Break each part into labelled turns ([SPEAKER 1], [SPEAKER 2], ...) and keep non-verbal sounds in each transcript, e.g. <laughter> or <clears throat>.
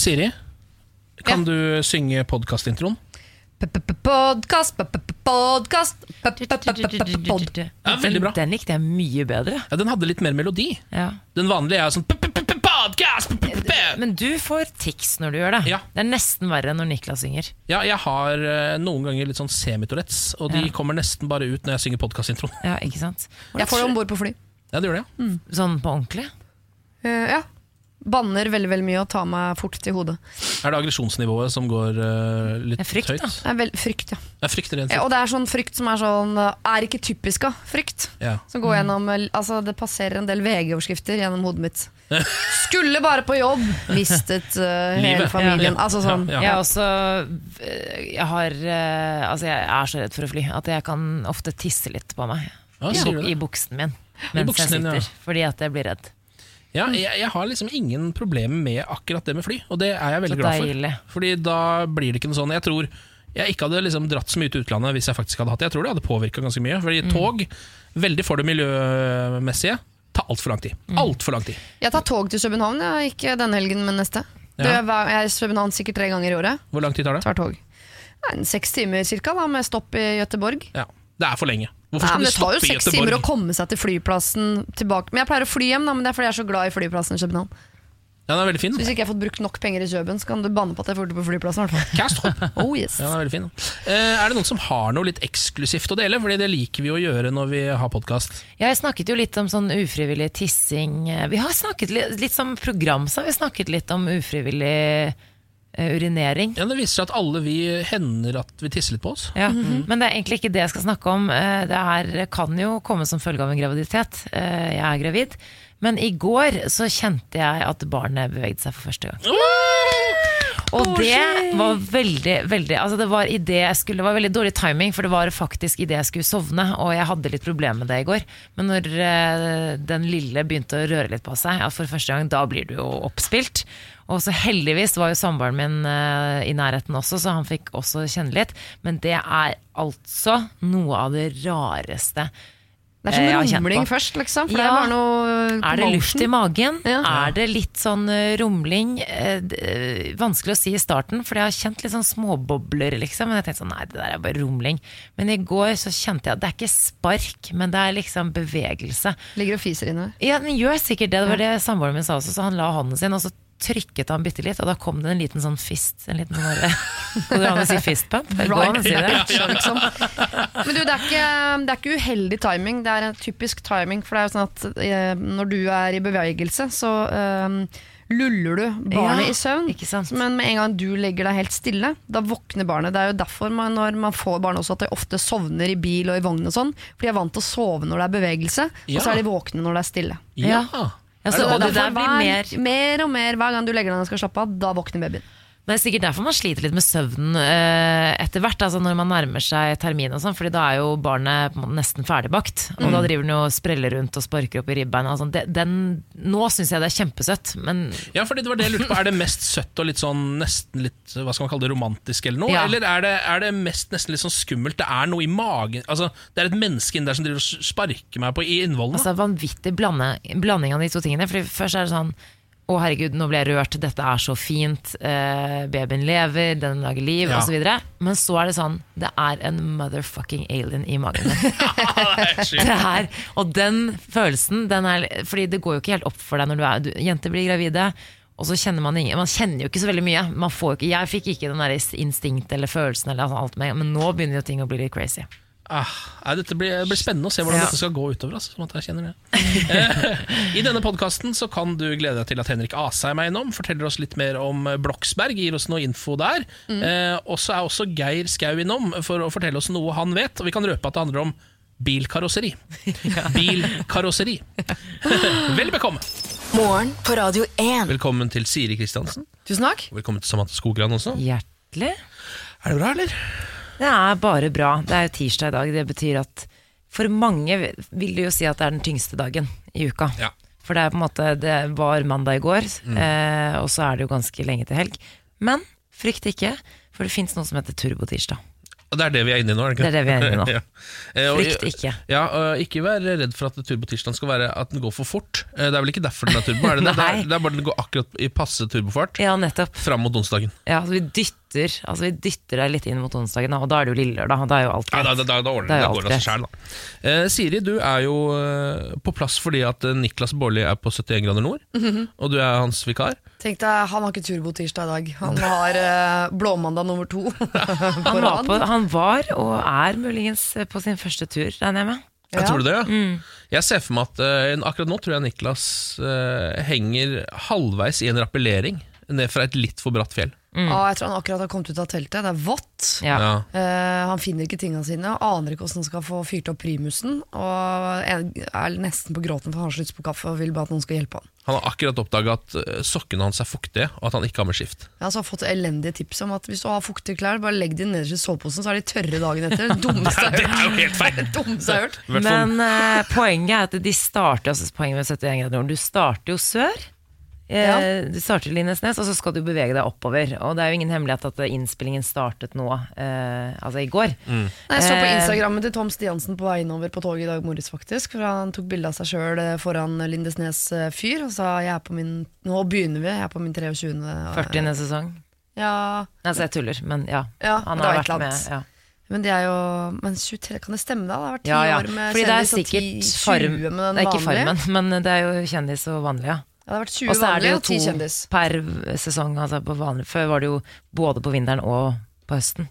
[SPEAKER 1] Siri, kan du synge podkastintroen?
[SPEAKER 2] Podkast, podkast pod.
[SPEAKER 1] Ja, veldig bra.
[SPEAKER 3] Den likte jeg mye bedre.
[SPEAKER 1] Ja, Den hadde litt mer melodi.
[SPEAKER 3] Ja.
[SPEAKER 1] Den vanlige er sånn podkast!
[SPEAKER 3] Men du får tics når du gjør det.
[SPEAKER 1] Ja.
[SPEAKER 3] Det er nesten verre enn når Niklas synger.
[SPEAKER 1] Ja, jeg har eh, noen ganger litt sånn semitorets, og de
[SPEAKER 3] Ja.
[SPEAKER 1] kommer nesten bare ut når jeg synger podkastintroen.
[SPEAKER 3] Ja, ikke sant?
[SPEAKER 2] Jeg får det om bord på fly.
[SPEAKER 1] Ja, det gjør det, ja.
[SPEAKER 3] Sånn på ordentlig?
[SPEAKER 2] Eh, ja. Banner veldig veldig mye og tar meg fort til hodet.
[SPEAKER 1] Er det aggresjonsnivået som går uh, litt
[SPEAKER 3] er frykt,
[SPEAKER 1] høyt?
[SPEAKER 3] da.
[SPEAKER 2] Vel, frykt, ja.
[SPEAKER 1] Det er frykt,
[SPEAKER 2] ja. Og det er sånn frykt som er sånn Er ikke typisk av frykt.
[SPEAKER 1] Ja.
[SPEAKER 2] Som går gjennom eh, Altså Det passerer en del VG-overskrifter gjennom hodet mitt. <laughs> Skulle bare på jobb! Mistet uh, hele familien.
[SPEAKER 1] Ja.
[SPEAKER 2] Altså sånn.
[SPEAKER 1] Ja.
[SPEAKER 3] Jeg er også Jeg har uh, Altså, jeg er så redd for å fly at jeg kan ofte tisse litt på meg.
[SPEAKER 1] Ja,
[SPEAKER 3] I? I buksen min mens
[SPEAKER 1] buksen
[SPEAKER 3] jeg sitter.
[SPEAKER 1] ja.
[SPEAKER 3] Fordi at jeg blir redd.
[SPEAKER 1] Ja, jeg, jeg har liksom ingen problemer med akkurat det med fly, og det er jeg veldig
[SPEAKER 3] Så
[SPEAKER 1] glad for. Fordi da blir det ikke noe sånn Jeg tror jeg ikke hadde liksom dratt så mye til utlandet hvis jeg faktisk hadde hatt det. Jeg tror det hadde påvirka ganske mye. Fordi
[SPEAKER 3] Mm.
[SPEAKER 1] tog, veldig for det miljømessige, tar altfor lang tid.
[SPEAKER 3] Mm.
[SPEAKER 1] Altfor lang tid.
[SPEAKER 2] Jeg tar tog til København, ja. ikke denne helgen, men neste.
[SPEAKER 1] Ja.
[SPEAKER 2] Du, jeg er i København sikkert tre ganger i året.
[SPEAKER 1] Hvor lang tid tar det?
[SPEAKER 2] Tar tog. Nei, Seks timer cirka, da, med stopp i Gøteborg.
[SPEAKER 1] Ja, Det er for lenge. Hvorfor
[SPEAKER 2] Nei, men
[SPEAKER 1] du
[SPEAKER 2] det tar jo
[SPEAKER 1] i
[SPEAKER 2] seks timer å komme seg til flyplassen tilbake. Men jeg pleier å fly hjem, da, men det er fordi jeg er så glad i flyplassen i København.
[SPEAKER 1] Ja, den er veldig fin.
[SPEAKER 2] Hvis ikke jeg har fått brukt nok penger i Kjøben, så kan du banne på at jeg får det på flyplassen. i hvert fall. <laughs>
[SPEAKER 1] Kastrup.
[SPEAKER 2] Oh yes.
[SPEAKER 1] Ja, den er veldig fin. Eh, er det noen som har noe litt eksklusivt å dele? Fordi det liker vi å gjøre når vi har podkast.
[SPEAKER 3] Jeg snakket jo litt om sånn ufrivillig tissing. Vi har snakket litt, litt som program, så har vi snakket litt om ufrivillig urinering.
[SPEAKER 1] Ja, det viser seg at alle vi hender at vi tisser litt på oss.
[SPEAKER 3] Ja, Men det er egentlig ikke det jeg skal snakke om. Eh, Det her kan jo komme som følge av en graviditet. Eh, Jeg er gravid. Men i går så kjente jeg at barnet bevegde seg for første gang. Og det var veldig, veldig Altså det var i det jeg skulle Det var veldig dårlig timing, for det var faktisk i det jeg skulle sovne, og jeg hadde litt problemer med det i går. Men når eh, den lille begynte å røre litt på seg, ja, for første gang, da blir du jo oppspilt. Og så heldigvis var jo samboeren min uh, i nærheten også, så han fikk også kjenne litt. Men det er altså noe av det rareste
[SPEAKER 2] Det er
[SPEAKER 3] eh,
[SPEAKER 2] som
[SPEAKER 3] kjent
[SPEAKER 2] rumling først, liksom. For
[SPEAKER 3] Ja.
[SPEAKER 2] er var noe
[SPEAKER 3] Er det luft i magen?
[SPEAKER 2] Ja.
[SPEAKER 3] Er det litt sånn eh, rumling? Eh, eh, Vanskelig å si i starten, for jeg har kjent litt sånn småbobler, liksom. Men jeg tenkte sånn, nei, det der er bare rumling. Men i går så kjente jeg at det er ikke spark, men det er liksom bevegelse.
[SPEAKER 2] Ligger og fiser inne?
[SPEAKER 3] Ja, den gjør sikkert det. Det var det samboeren min sa også, så han la hånden sin, og så trykket han bitte litt, og da kom det en liten sånn fist. En liten sånn <laughs> Går det an å si fist pump? Det si
[SPEAKER 2] liksom. Men du, det er, ikke, det er ikke uheldig timing, det er en typisk timing. For det er jo sånn at eh, når du er i bevegelse, så eh, luller du barnet
[SPEAKER 3] Ja,
[SPEAKER 2] i søvn.
[SPEAKER 3] ikke sant?
[SPEAKER 2] Men med en gang du legger deg helt stille, da våkner barnet. Det er jo derfor man, når man får barn også, at de ofte sovner i bil og i vogn og sånn. For de er vant til å sove når det er bevegelse,
[SPEAKER 1] Ja.
[SPEAKER 2] og så er de våkne når det er stille.
[SPEAKER 3] Ja.
[SPEAKER 1] Ja.
[SPEAKER 3] Så, og det der blir mer
[SPEAKER 2] mer og mer hver gang du legger deg ned og skal slappe av, da våkner babyen.
[SPEAKER 3] Men det er sikkert derfor man sliter litt med søvnen eh, etter hvert, altså når man nærmer seg termin og sånn, fordi da er jo barnet nesten ferdigbakt, og da driver den jo og spreller rundt og sparker opp i ribbeina og sånn. Det- Den, nå syns jeg det er kjempesøtt, men
[SPEAKER 1] Ja, fordi det var det jeg lurte på. Er det mest søtt og litt sånn nesten litt hva skal man kalle det, romantisk eller noe?
[SPEAKER 3] Ja.
[SPEAKER 1] Eller er det, er det mest nesten litt sånn skummelt? Det er noe i magen Altså, Det er et menneske inni der som driver og sparker meg på i innvollene.
[SPEAKER 3] altså vanvittig blande, blanding av de to tingene. Fordi først er det sånn å herregud, nå ble jeg rørt, dette er så fint, eh, babyen lever, den lager liv,
[SPEAKER 1] Ja.
[SPEAKER 3] videre Men så er det sånn, det er en motherfucking alien i magen din. <laughs> det er, og den følelsen, den er, fordi det går jo ikke helt opp for deg når du er du, Jenter blir gravide, og så kjenner man ingen Man kjenner jo ikke så veldig mye. Man får ikke, jeg fikk ikke den der instinkt eller følelsen, eller alt med, men nå begynner jo ting å bli litt crazy.
[SPEAKER 1] Ah, nei, dette blir, blir spennende å se hvordan
[SPEAKER 3] Ja.
[SPEAKER 1] dette skal gå utover. Altså, som at jeg kjenner det. <laughs> Eh, I denne podkasten kan du glede deg til at Henrik Asheim er innom. Forteller oss litt mer om Bloksberg, gir oss noe info der. Eh, og så er også Geir Skau innom for å fortelle oss noe han vet. Og vi kan røpe at det handler om bilkarosseri. <laughs> Bilkarosseri. <laughs> Vel bekomme.
[SPEAKER 4] Morgen på Radio 1.
[SPEAKER 1] Velkommen til Siri Kristiansen.
[SPEAKER 2] Tusen takk.
[SPEAKER 1] Velkommen til Samantha Skogran også.
[SPEAKER 3] Hjertelig.
[SPEAKER 1] Er det bra, eller?
[SPEAKER 3] Det er bare bra. Det er jo tirsdag i dag. Det betyr at for mange vil det jo si at det er den tyngste dagen i uka.
[SPEAKER 1] Ja.
[SPEAKER 3] For det er på en måte Det var mandag i går, eh, og så er det jo ganske lenge til helg. Men frykt ikke, for det fins noe som heter turbotirsdag.
[SPEAKER 1] Det er det vi er inne i nå, er det ikke?
[SPEAKER 3] Det er det vi er inne i nå. <laughs>
[SPEAKER 1] ja. Eh,
[SPEAKER 3] Frykt ikke.
[SPEAKER 1] Ja, og Ikke vær redd for at turbotirsdagen skal være at den går for fort. Eh, Det er vel ikke derfor den er turbo? Er det, <laughs> det? Det, er, det er bare den går akkurat i passe turbofart
[SPEAKER 3] Ja, nettopp.
[SPEAKER 1] fram mot onsdagen.
[SPEAKER 3] Ja, så vi dytter Altså vi dytter deg litt inn mot onsdagen, og da er det jo lille lørdag. Da er jo alt
[SPEAKER 1] Ja, da, da, da, da ordner
[SPEAKER 3] Det
[SPEAKER 1] det,
[SPEAKER 3] er
[SPEAKER 1] går av seg selv, da. Eh, Siri, du er jo eh, på plass fordi at eh, Niklas Baarli er på 71 grader nord, og du er hans vikar.
[SPEAKER 2] Tenk deg, Han har ikke turbotirsdag i dag. Han har eh, blåmandag nummer to. <laughs>
[SPEAKER 3] Han var, på, han var og er muligens på sin første tur, regner jeg med.
[SPEAKER 1] Jeg tror det, ja?
[SPEAKER 3] Mm.
[SPEAKER 1] Jeg ser for meg at uh, akkurat nå tror jeg Niklas uh, henger halvveis i en rappellering ned fra et litt for bratt fjell.
[SPEAKER 2] Ah, jeg tror han akkurat har kommet ut av teltet. Det er vått.
[SPEAKER 3] Ja.
[SPEAKER 1] Ja.
[SPEAKER 2] Eh, han finner ikke tingene sine, aner ikke hvordan han skal få fyrt opp primusen. Og er er nesten på gråten for han har så på kaffe og vil bare at noen skal hjelpe han.
[SPEAKER 1] Han har akkurat oppdaga at eh, sokkene hans er fuktige, og at han ikke har med skift.
[SPEAKER 2] Jeg har altså fått elendige tips om at hvis du har fuktige klær, bare legg dem nederst i soveposen, så er de tørre dagen etter. Det dummeste <laughs> jeg
[SPEAKER 1] Det
[SPEAKER 2] har
[SPEAKER 1] er
[SPEAKER 2] hørt.
[SPEAKER 1] jo helt feil! <laughs>
[SPEAKER 2] Jeg
[SPEAKER 3] Men uh, poenget er at de starter altså Poenget med 71 grader nord Du starter jo sør. Eh,
[SPEAKER 2] Ja.
[SPEAKER 3] Du starter i Lindesnes, og så skal du bevege deg oppover. Og det er jo ingen hemmelighet at eh, innspillingen startet nå, eh, altså i går.
[SPEAKER 1] Mm.
[SPEAKER 2] Nei, Jeg så på
[SPEAKER 3] Eh,
[SPEAKER 2] Instagrammen til Tom Stiansen på vei innover på toget i dag morges, faktisk. For han tok bilde av seg sjøl foran Lindesnes eh, fyr og sa jeg er på min Nå begynner vi, jeg er på min 23.
[SPEAKER 3] 40. sesong.
[SPEAKER 2] Ja,
[SPEAKER 3] Altså, jeg tuller, men ja.
[SPEAKER 2] Ja,
[SPEAKER 3] han har vært med. Ja.
[SPEAKER 2] men det er jo Men 23, kan det stemme da? Det har vært ti
[SPEAKER 3] Ja, ja.
[SPEAKER 2] år med
[SPEAKER 3] Fordi det er
[SPEAKER 2] kjendis og 10, 20 med den
[SPEAKER 3] Det er ikke. Farmen, men det er jo kjendis og vanlig, ja.
[SPEAKER 2] Ja, det har vært 20
[SPEAKER 3] Og så er det
[SPEAKER 2] vanlige
[SPEAKER 3] jo
[SPEAKER 2] og 10
[SPEAKER 3] to
[SPEAKER 2] kjendis.
[SPEAKER 3] per sesong. Altså på vanlig. Før var det jo både på vinteren og på høsten.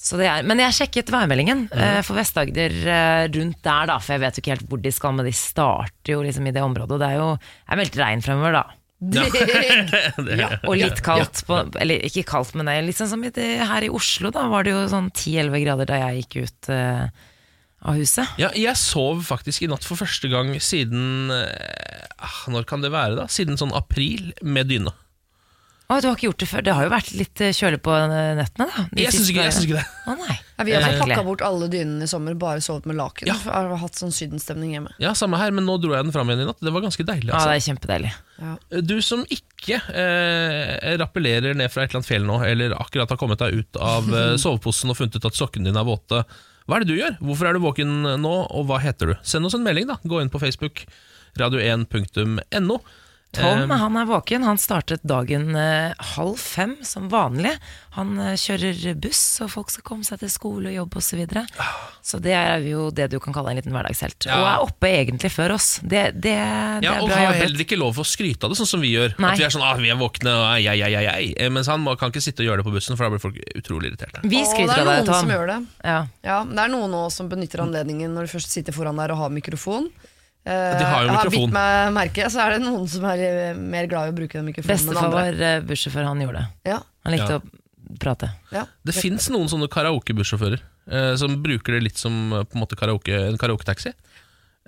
[SPEAKER 3] Så det er, men jeg sjekket værmeldingen eh, for Vest-Agder eh, rundt der, da. For jeg vet jo ikke helt hvor de skal, men de starter jo liksom i det området. Og det er jo det er meldt regn fremover, da. <laughs> <laughs>
[SPEAKER 2] Ja.
[SPEAKER 3] Og litt kaldt på Eller ikke kaldt, men det er litt sånn som i det, her i Oslo, da var det jo sånn 10-11 grader da jeg gikk ut eh, av huset.
[SPEAKER 1] Ja, jeg sov faktisk i natt for første gang siden eh, ah, Når kan det være, da? Siden sånn april med dyne.
[SPEAKER 3] Å, du har ikke gjort det før? Det har jo vært litt eh, kjølig på eh, nettene, da. de
[SPEAKER 1] Jeg syns ikke, jeg syns ikke det.
[SPEAKER 3] Å nei.
[SPEAKER 2] Ja, vi har pakka bort alle dynene i sommer, bare sovet med laken.
[SPEAKER 1] Ja.
[SPEAKER 2] Har hatt sånn sydenstemning hjemme.
[SPEAKER 1] Ja, Samme her, men nå dro jeg den fram igjen i natt. Det var ganske deilig.
[SPEAKER 3] Ja,
[SPEAKER 1] Altså.
[SPEAKER 3] det er kjempedeilig.
[SPEAKER 2] Ja.
[SPEAKER 1] Du som ikke eh, rappellerer ned fra et eller annet fjell nå, eller akkurat har kommet deg ut av eh, <laughs> soveposen og funnet ut at sokkene dine er våte, hva er det du gjør? Hvorfor er du våken nå, og hva heter du? Send oss en melding, da. Gå inn på Facebook, radio1.no.
[SPEAKER 3] Tom han er våken. Han startet dagen eh, halv fem som vanlig. Han eh, kjører buss, og folk skal komme seg til skole og jobb osv. Så, videre. så det er jo det du kan kalle en liten hverdagshelt.
[SPEAKER 1] Ja.
[SPEAKER 3] Og er oppe egentlig før oss. Det, det, det
[SPEAKER 1] ja,
[SPEAKER 3] er
[SPEAKER 1] og har
[SPEAKER 3] jobbet.
[SPEAKER 1] heller ikke lov å skryte av det, sånn som vi gjør.
[SPEAKER 3] Nei.
[SPEAKER 1] At vi er sånn, ah, vi er våkne, og ei, ei, ei, ei, ei. Eh, Mens han kan ikke sitte og gjøre det på bussen, for da blir folk utrolig irriterte.
[SPEAKER 3] Vi
[SPEAKER 2] det
[SPEAKER 3] skryter
[SPEAKER 2] er
[SPEAKER 3] av deg,
[SPEAKER 2] noen som gjør det.
[SPEAKER 3] Ja.
[SPEAKER 2] Ja, det er noen nå som benytter anledningen når du først sitter foran der og har mikrofon. Eh,
[SPEAKER 1] de har jo
[SPEAKER 2] jeg har
[SPEAKER 1] mikrofon.
[SPEAKER 2] bitt meg merke, så er det noen som er eh, mer glad i å bruke den mikrofonen enn
[SPEAKER 3] Bestefar
[SPEAKER 2] andre.
[SPEAKER 3] var eh, bussjåfør, han gjorde det.
[SPEAKER 2] Ja,
[SPEAKER 3] Han likte
[SPEAKER 1] Ja.
[SPEAKER 3] å prate.
[SPEAKER 2] ja.
[SPEAKER 1] Det fins noen sånne karaokebussjåfører eh, som bruker det litt som eh, på en måte karaoke, en karaoketaxi.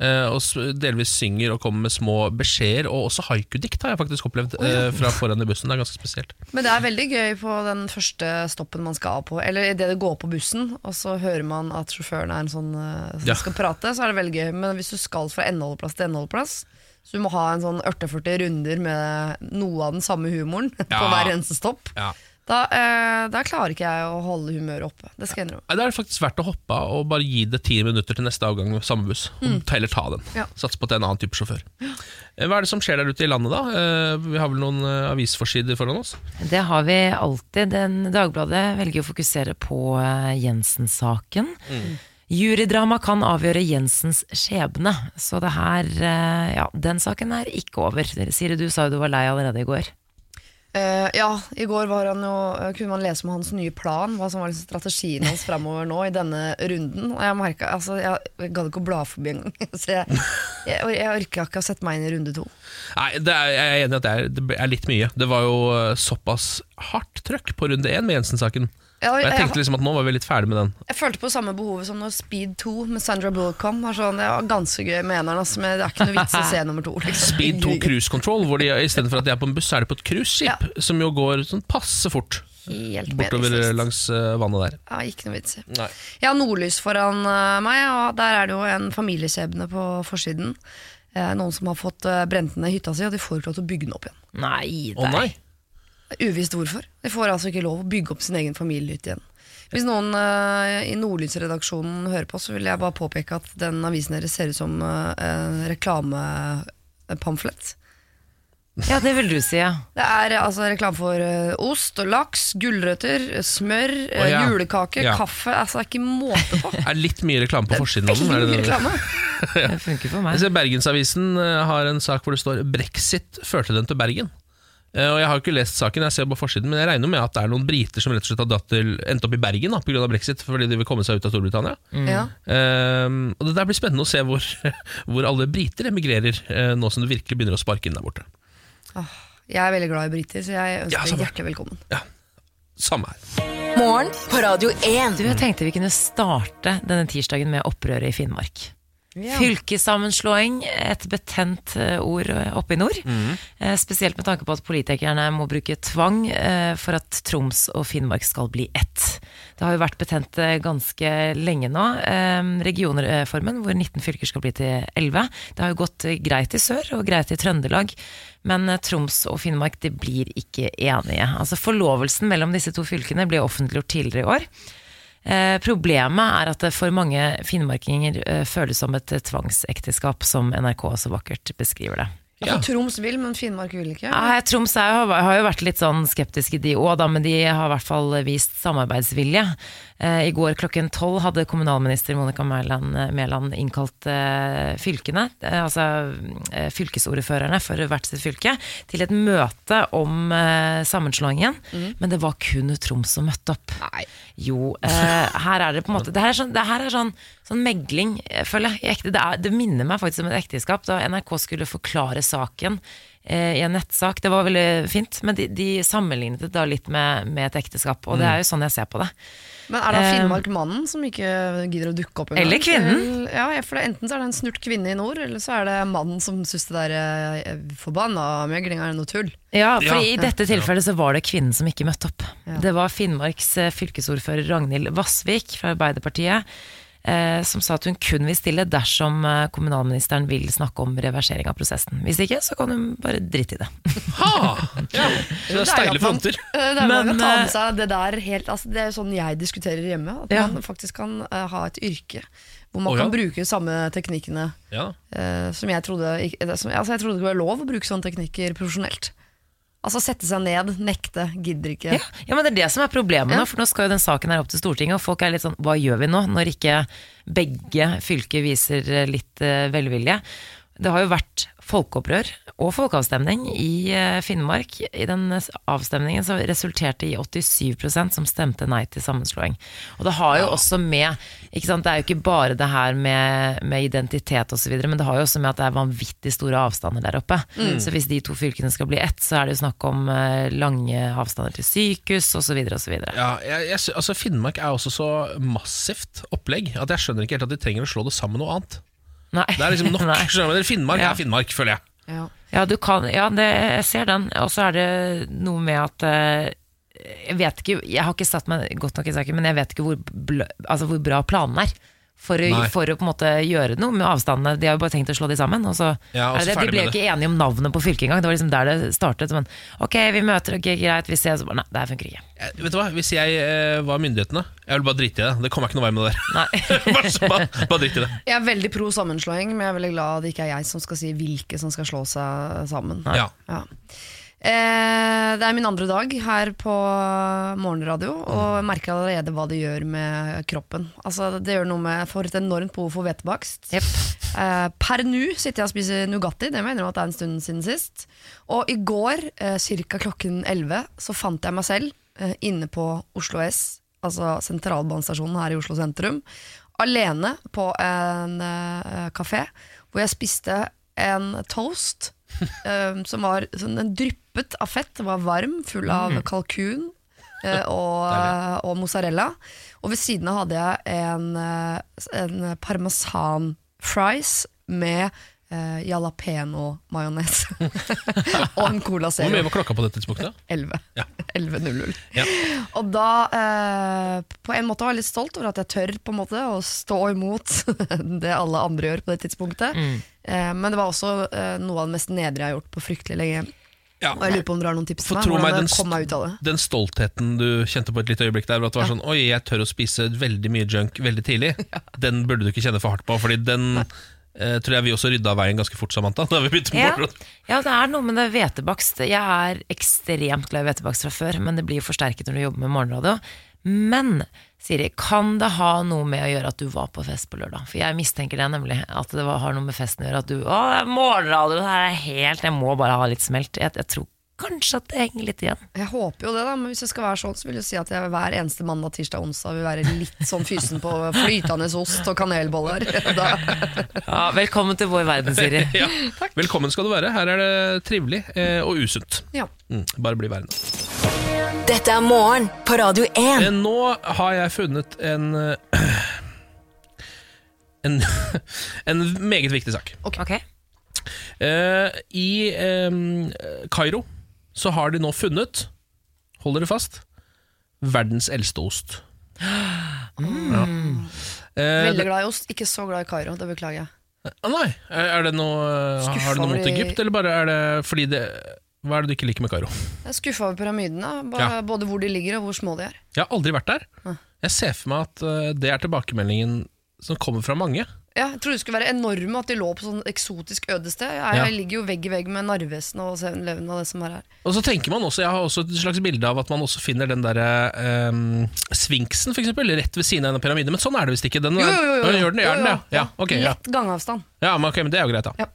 [SPEAKER 1] Eh, og delvis synger og kommer med små beskjeder, og også haikudikt har jeg faktisk opplevd eh, fra foran i bussen. Det er ganske spesielt.
[SPEAKER 2] Men det er veldig gøy på den første stoppen man skal av på, eller idet det går på bussen, og så hører man at sjåføren er en sånn eh, som
[SPEAKER 1] Ja.
[SPEAKER 2] skal prate, så er det veldig gøy. Men hvis du skal fra endeholdeplass til endeholdeplass, så du må ha en sånn 40 runder med noe av den samme humoren <laughs> på hver eneste stopp,
[SPEAKER 1] Ja.
[SPEAKER 2] Da, eh, da klarer ikke jeg å holde humøret oppe. Det skal jeg innrømme.
[SPEAKER 1] Nei, Det er faktisk verdt å hoppe av og bare gi det ti minutter til neste avgang med samme buss. Mm. Heller ta den.
[SPEAKER 2] Ja.
[SPEAKER 1] Satse på at det er en annen type sjåfør. Eh, Hva er det som skjer der ute i landet, da? Eh, Vi har vel noen eh, avisforsider foran oss?
[SPEAKER 3] Det har vi alltid. Den Dagbladet velger å fokusere på eh, Jensen-saken. Jurydrama kan avgjøre Jensens skjebne. Så det her, eh, ja, den saken er ikke over. Siri, du sa jo du var lei allerede i går.
[SPEAKER 2] Eh, ja, i går jo, eh, kunne man lese om hans nye plan, hva som var liksom strategien hans fremover nå i denne runden. Og jeg merket, altså, jeg, jeg gadd ikke å bla forbi engang. <laughs> Så jeg, jeg, jeg orka ikke å sette meg inn i runde to.
[SPEAKER 1] Nei, er, Jeg er enig i at det er, det er litt mye. Det var jo eh, såpass hardt trøkk på runde én med Jensen-saken.
[SPEAKER 2] Ja,
[SPEAKER 1] Og jeg tenkte liksom at nå var vi litt ferdig med den.
[SPEAKER 2] jeg følte på samme behovet som når Speed 2 med Sandra Bullock kom. Sånn, det var ganske gøy med eneren, altså, men det er ikke noe vits å se <laughs> nummer to. Liksom.
[SPEAKER 1] Speed 2 Cruise Control, hvor de istedenfor at de er på en buss, er de på et cruiseskip, som jo går sånn passe fort
[SPEAKER 2] Helt
[SPEAKER 1] bortover
[SPEAKER 2] meningsløst.
[SPEAKER 1] langs eh, vannet der.
[SPEAKER 2] Ja, ikke noe vits i. Jeg har nordlys foran eh, meg, og der er det jo en familieskjebne på forsiden. Eh, noen som har fått brent ned hytta si, og de får ikke lov til å bygge den opp igjen.
[SPEAKER 3] Nei,
[SPEAKER 1] Å nei!
[SPEAKER 2] Uvisst hvorfor. De får altså ikke lov å bygge opp sin egen familiehytte igjen. Hvis noen uh, i Nordlysredaksjonen hører på, så vil jeg bare påpeke at den avisen deres ser ut som uh, en reklamepamflett.
[SPEAKER 3] Ja, det vil du si, ja.
[SPEAKER 2] Det er altså reklame for uh, ost og laks, gulrøtter, smør,
[SPEAKER 1] oh, ja.
[SPEAKER 2] julekake,
[SPEAKER 1] Ja.
[SPEAKER 2] kaffe. Altså, det er ikke måte på.
[SPEAKER 1] Det <laughs> Er litt mye reklame på forsiden av den? Det
[SPEAKER 2] reklame. <laughs>
[SPEAKER 3] Det funker for meg.
[SPEAKER 1] Bergensavisen har en sak hvor det står 'Brexit førte den til Bergen'. Eh, Og Jeg har jo ikke lest saken, jeg ser bare forsiden, men jeg regner med at det er noen briter som rett og slett har datt til, endt opp i Bergen da, pga. brexit, fordi de vil komme seg ut av Storbritannia.
[SPEAKER 2] Mm.
[SPEAKER 1] Um, og Det der blir spennende å se hvor, <laughs> hvor alle briter emigrerer, uh, nå som det virkelig begynner å sparke inn der borte.
[SPEAKER 2] Jeg er veldig glad i briter, så jeg ønsker
[SPEAKER 1] Ja,
[SPEAKER 2] hjertelig velkommen.
[SPEAKER 1] Samme her.
[SPEAKER 4] Morgen på Radio 1.
[SPEAKER 3] Du, jeg tenkte vi kunne starte denne tirsdagen med opprøret i Finnmark.
[SPEAKER 2] Ja.
[SPEAKER 3] Fylkessammenslåing, et betent eh, ord eh, oppe i nord. Mm. Spesielt med tanke på at politikerne må bruke tvang for at Troms og Finnmark skal bli ett. Det har jo vært betent ganske lenge nå. Regionreformen, hvor 19 fylker skal bli til 11. Det har jo gått greit i sør og greit i Trøndelag. Men Troms og Finnmark de blir ikke enige. Altså Forlovelsen mellom disse to fylkene ble offentliggjort tidligere i år. Eh, problemet er at det for mange finnmarkinger eh, føles som et tvangsekteskap, som NRK så vakkert beskriver det.
[SPEAKER 1] Ja.
[SPEAKER 2] Troms vil, men Finnmark vil ikke.
[SPEAKER 3] Ja, Troms er, jo- har jo vært litt sånn skeptiske de òg, men de har i hvert fall vist samarbeidsvilje. Eh, I går klokken tolv hadde kommunalminister Monica Mæland, Mæland innkalt eh, fylkene, eh, altså eh, fylkesordførerne for hvert sitt fylke, til et møte om sammenslåingen. Mm. Men det var kun Troms som møtte opp.
[SPEAKER 2] Nei.
[SPEAKER 3] Jo, eh, her er det på en måte Det her er sånn, det her er sånn, sånn megling, føler jeg. Det, er, det minner meg faktisk om et ekteskap, da NRK skulle forklare saken eh, i en nettsak. Det var veldig fint, men de, de sammenlignet det da litt med, med et ekteskap, og det er jo sånn jeg ser på det.
[SPEAKER 2] Men er det
[SPEAKER 3] Eh,
[SPEAKER 2] Finnmark-mannen som ikke gidder å dukke opp? en
[SPEAKER 3] Eller
[SPEAKER 2] gang?
[SPEAKER 3] kvinnen.
[SPEAKER 2] Ja, for det, Enten så er det en snurt kvinne i nord, eller så er det mannen som syns det der eh, forbanna meglinga er noe tull.
[SPEAKER 3] Ja, for
[SPEAKER 1] Ja.
[SPEAKER 3] i dette tilfellet så var det kvinnen som ikke møtte opp.
[SPEAKER 2] Ja.
[SPEAKER 3] Det var Finnmarks eh, fylkesordfører Ragnhild Vassvik fra Arbeiderpartiet som sa at hun kun vil stille dersom eh, kommunalministeren vil snakke om reversering av prosessen. Hvis ikke, så kan hun bare drite i det.
[SPEAKER 1] Ha! <laughs> Ja. Så det er steile fronter.
[SPEAKER 2] Eh, Det er <laughs>
[SPEAKER 3] Men,
[SPEAKER 2] Men, å ta
[SPEAKER 3] eh,
[SPEAKER 2] med seg det der helt altså, Det er sånn jeg diskuterer hjemme. At
[SPEAKER 3] Ja.
[SPEAKER 2] man faktisk kan uh, ha et yrke hvor man
[SPEAKER 1] oh, ja.
[SPEAKER 2] kan bruke samme teknikkene
[SPEAKER 1] Ja.
[SPEAKER 2] uh, som jeg trodde ikke, som, altså, Jeg trodde det var lov å bruke sånne teknikker profesjonelt. Altså sette seg ned, nekte, gidder ikke.
[SPEAKER 3] Ja, ja, men det er det som er problemet
[SPEAKER 2] Ja.
[SPEAKER 3] nå, for nå skal jo den saken her opp til Stortinget, og folk er litt sånn, hva gjør vi nå, når ikke begge fylker viser eh, litt eh, velvilje? Det har jo vært folkeopprør og folkeavstemning i eh, Finnmark. I den avstemningen så resulterte i 87% som stemte nei til sammenslåing. Og det har jo også med ikke sant, Det er jo ikke bare det her med, med identitet osv., men det har jo også med at det er vanvittig store avstander der oppe. Så hvis de to fylkene skal bli ett, så er det jo snakk om eh, lange avstander til sykehus osv. osv.
[SPEAKER 1] Ja, jeg, jeg, altså Finnmark er også så massivt opplegg at jeg skjønner ikke helt at de trenger å slå det sammen med noe annet.
[SPEAKER 3] Nei.
[SPEAKER 1] Det er liksom nok. <laughs>
[SPEAKER 3] Nei.
[SPEAKER 1] skjønner du? Finnmark
[SPEAKER 3] Ja.
[SPEAKER 1] er Finnmark, føler jeg.
[SPEAKER 2] Ja.
[SPEAKER 3] Ja, du kan, ja det, jeg ser den. Og så er det noe med at eh, Jeg vet ikke, jeg har ikke satt meg godt nok i saken, men jeg vet ikke hvor, altså hvor bra planen er. For å, for å på en måte gjøre noe med avstandene. De har jo bare tenkt å slå de sammen. Og så
[SPEAKER 1] Ja, og så
[SPEAKER 3] det, det. De ble jo ikke enige om navnet på fylket engang. Det var liksom der det startet. Men ok, vi møter, ok, greit, vi ses. Nei, det her funker ikke.
[SPEAKER 1] Jeg, vet du hva, Hvis jeg eh, var myndighetene, jeg ville bare drite i det. Det kommer ikke noe vei med det der.
[SPEAKER 3] Nei. <laughs>
[SPEAKER 1] bare, bare, bare i det.
[SPEAKER 2] Jeg er veldig pro sammenslåing, men jeg er veldig glad det ikke er jeg som skal si hvilke som skal slå seg sammen.
[SPEAKER 1] Ja.
[SPEAKER 2] Ja. Eh, det er min andre dag her på morgenradio, og jeg merker allerede hva det gjør med kroppen. Altså, det gjør noe med For et enormt behov for hvetebakst.
[SPEAKER 3] Yep.
[SPEAKER 2] Eh, per nå sitter jeg og spiser Nugatti, det mener jeg at det er en stund siden sist. Og i går, eh, ca. klokken 11, så fant jeg meg selv eh, inne på Oslo S, altså sentralbanestasjonen her i Oslo sentrum, alene på en eh, kafé, hvor jeg spiste en toast <laughs> eh, som var sånn, Den dryppet av fett, var varm, full av kalkun eh, <laughs> og, og mozzarella. Og ved siden av hadde jeg en, eh, en parmesan fries med eh, jalapeño-majones. <laughs> og en Cola
[SPEAKER 1] Hvor mye
[SPEAKER 2] Zero.
[SPEAKER 1] var klokka på det tidspunktet?
[SPEAKER 2] 11.
[SPEAKER 1] Ja. <laughs>
[SPEAKER 2] 11.00.
[SPEAKER 1] Ja.
[SPEAKER 2] Og da eh, på en måte var jeg litt stolt over at jeg tør på en måte å stå imot det alle andre gjør på det tidspunktet.
[SPEAKER 3] Mm.
[SPEAKER 2] Eh, men det var også eh, noe av det mest nedre jeg har gjort på fryktelig lenge.
[SPEAKER 1] Ja.
[SPEAKER 2] Og jeg lurer på om dere har noen tips til
[SPEAKER 1] For
[SPEAKER 2] meg?
[SPEAKER 1] tro meg,
[SPEAKER 2] Hvordan
[SPEAKER 1] den,
[SPEAKER 2] kom meg ut av det?
[SPEAKER 1] den stoltheten du kjente på et lite øyeblikk der, at det var sånn Oi, jeg tør å spise veldig mye junk veldig tidlig. <laughs> Den burde du ikke kjenne for hardt på, Fordi den eh, tror jeg vi også rydda av veien ganske fort, Samantha. <laughs> Da vi begynte
[SPEAKER 3] Ja. ja, det er noe med det hvetebakst. Jeg er ekstremt glad i hvetebakst fra før, men det blir jo forsterket når du jobber med morgenradio. Men Siri, kan det ha noe med å gjøre at du var på fest på lørdag? For jeg mistenker det nemlig, at det har noe med festen å gjøre. At du Å, det er morgenradio, det her er helt Jeg må bare ha litt smelt. Jeg, jeg tror kanskje at det henger litt igjen.
[SPEAKER 2] Jeg håper jo det, da, men hvis det skal være sånn, så vil jeg si at jeg hver eneste mandag, tirsdag, onsdag vil være litt sånn fysen på flytende ost og kanelboller. <laughs> Da,
[SPEAKER 3] Ja, velkommen til vår verden, Siri. <laughs>
[SPEAKER 1] Ja. <laughs> Velkommen skal du være. Her er det trivelig eh, og usunt.
[SPEAKER 2] ja.
[SPEAKER 1] Mm, bare bli værende.
[SPEAKER 4] Dette er morgen på Radio 1.
[SPEAKER 1] Eh, Nå har jeg funnet en eh, <clears throat> en, en meget viktig sak.
[SPEAKER 3] Ok,
[SPEAKER 1] Eh, I eh, Kairo så har de nå funnet, hold dere fast, verdens eldste ost. Ja. Eh,
[SPEAKER 2] Veldig glad i ost, ikke så glad i Kairo. Det beklager jeg.
[SPEAKER 1] Ah, nei, er det noe
[SPEAKER 2] Skuffa
[SPEAKER 1] Har det noe mot Egypt, eller bare er det fordi det Hva er det du ikke liker med Kairo?
[SPEAKER 2] Jeg er skuffa over pyramidene, Bare,
[SPEAKER 1] Ja.
[SPEAKER 2] både hvor de ligger og hvor små de er.
[SPEAKER 1] Jeg har aldri vært der. Jeg ser for meg at eh, det er tilbakemeldingen som kommer fra mange.
[SPEAKER 2] Ja, jeg trodde det skulle være enorme, at de lå på sånn eksotisk ødested. Jeg,
[SPEAKER 1] Ja.
[SPEAKER 2] jeg ligger jo vegg i vegg med Narvesen og Seven Eleven og det som er her.
[SPEAKER 1] Og så tenker man også, Jeg har også et slags bilde av at man også finner den derre um, sfinksen, eksempel, rett ved siden av en pyramide. Men sånn er det visst ikke. Den,
[SPEAKER 2] Jo, jo, jo.
[SPEAKER 1] Ja, Gjør den, gjør den
[SPEAKER 2] jo.
[SPEAKER 1] Ja, Okay, ja.
[SPEAKER 2] Lett gangavstand.
[SPEAKER 1] Ja, men, okay, men det er jo greit, da.
[SPEAKER 2] Ja.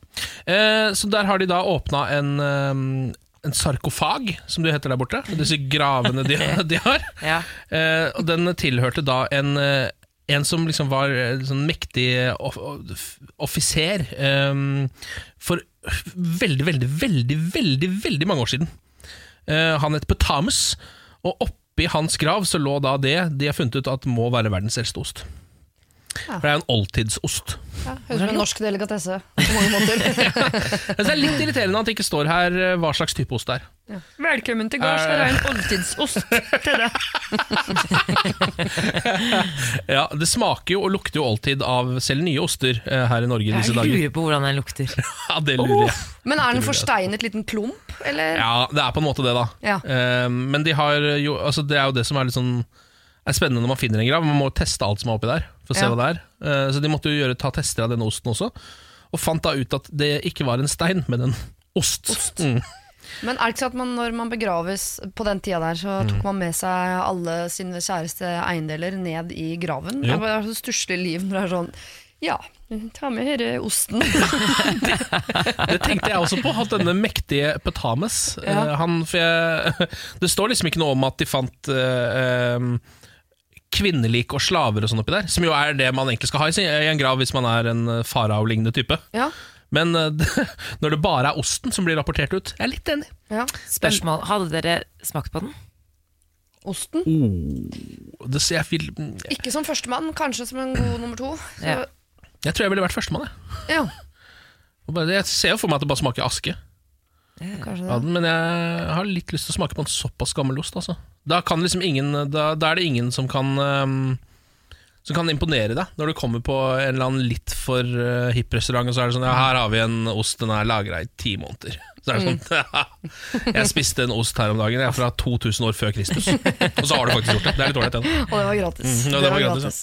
[SPEAKER 1] Eh, så der har de da åpna en, um, en sarkofag, som det heter der borte. Disse gravene de, <laughs> de har.
[SPEAKER 3] Ja.
[SPEAKER 1] Eh, og den tilhørte da en, eh, en som liksom var eh, sånn mektig off offiser um, for veldig, veldig, veldig, veldig, veldig mange år siden. Uh, han het Petamus, og oppi hans grav så lå da det de har funnet ut at må være verdens eldste ost.
[SPEAKER 2] Ja.
[SPEAKER 1] For det er jo en oldtidsost.
[SPEAKER 2] Ja, Høres ut som en norsk delikatesse på mange måter. <laughs>
[SPEAKER 1] ja. det er litt irriterende at det ikke står her eh, hva slags type ost det er.
[SPEAKER 2] Velkommen til
[SPEAKER 1] gårds, her er
[SPEAKER 2] en oldtidsost til deg. <laughs>
[SPEAKER 1] Ja, Det smaker jo og lukter jo oldtid av selv nye oster eh, her i Norge i disse
[SPEAKER 3] Jeg lurer på hvordan den lukter. <laughs>
[SPEAKER 1] Ja, det lurer jeg.
[SPEAKER 2] Men er den forsteinet liten klump, eller?
[SPEAKER 1] Ja, det er på en måte det, da.
[SPEAKER 2] Ja.
[SPEAKER 1] Eh, men de har jo altså Det er jo det som er litt sånn er spennende når man finner en grav. Man må teste alt som er oppi der, for å se
[SPEAKER 2] Ja.
[SPEAKER 1] hva det er. uh, så de måtte jo gjøre, ta tester av denne osten også, og fant da ut at det ikke var en stein, men en ost. Mm.
[SPEAKER 2] Men er det ikke sånn at man, når man begraves på den tida der, så
[SPEAKER 1] Mm.
[SPEAKER 2] tok man med seg alle sine kjæreste eiendeler ned i graven?
[SPEAKER 1] Jo.
[SPEAKER 2] Det var så stusslig liv når det er sånn Ja, ta med denne osten. <laughs>
[SPEAKER 1] Det tenkte jeg også på, at denne mektige Petames
[SPEAKER 2] Ja.
[SPEAKER 1] eh, han, jeg, <laughs> Det står liksom ikke noe om at de fant uh, eh, kvinnelik og slaver og sånn oppi der, som jo er det man egentlig skal ha i en grav hvis man er en eh, farao-lignende type.
[SPEAKER 2] Ja,
[SPEAKER 1] Men eh, <laughs> når det bare er osten som blir rapportert ut, jeg er litt enig.
[SPEAKER 2] ja.
[SPEAKER 3] Spørsmål, hadde dere smakt på den?
[SPEAKER 2] Osten.
[SPEAKER 1] Det, jeg, vil,
[SPEAKER 2] Ikke som førstemann, kanskje som en god nummer to. Så,
[SPEAKER 3] Ja.
[SPEAKER 1] jeg tror jeg ville vært førstemann. Jeg.
[SPEAKER 2] ja,
[SPEAKER 1] Jeg ser jo for meg at det bare smaker aske.
[SPEAKER 2] Kanskje det.
[SPEAKER 1] den, men jeg har litt lyst til å smake på en såpass gammel ost. Altså. Da, kan liksom ingen, da, da er det ingen som kan um, Som kan imponere deg når du kommer på en eller annen litt for uh, hipp restaurant, og så er det sånn Ja, her har vi en ost, den er lagra i ti måneder. Så er det sånn <laughs> Jeg spiste en ost her om dagen, jeg er fra 2000 år før Kristus. Og så har du faktisk gjort det. Det er litt ålreit, den.
[SPEAKER 2] Og det var gratis.
[SPEAKER 1] Mm, det var gratis,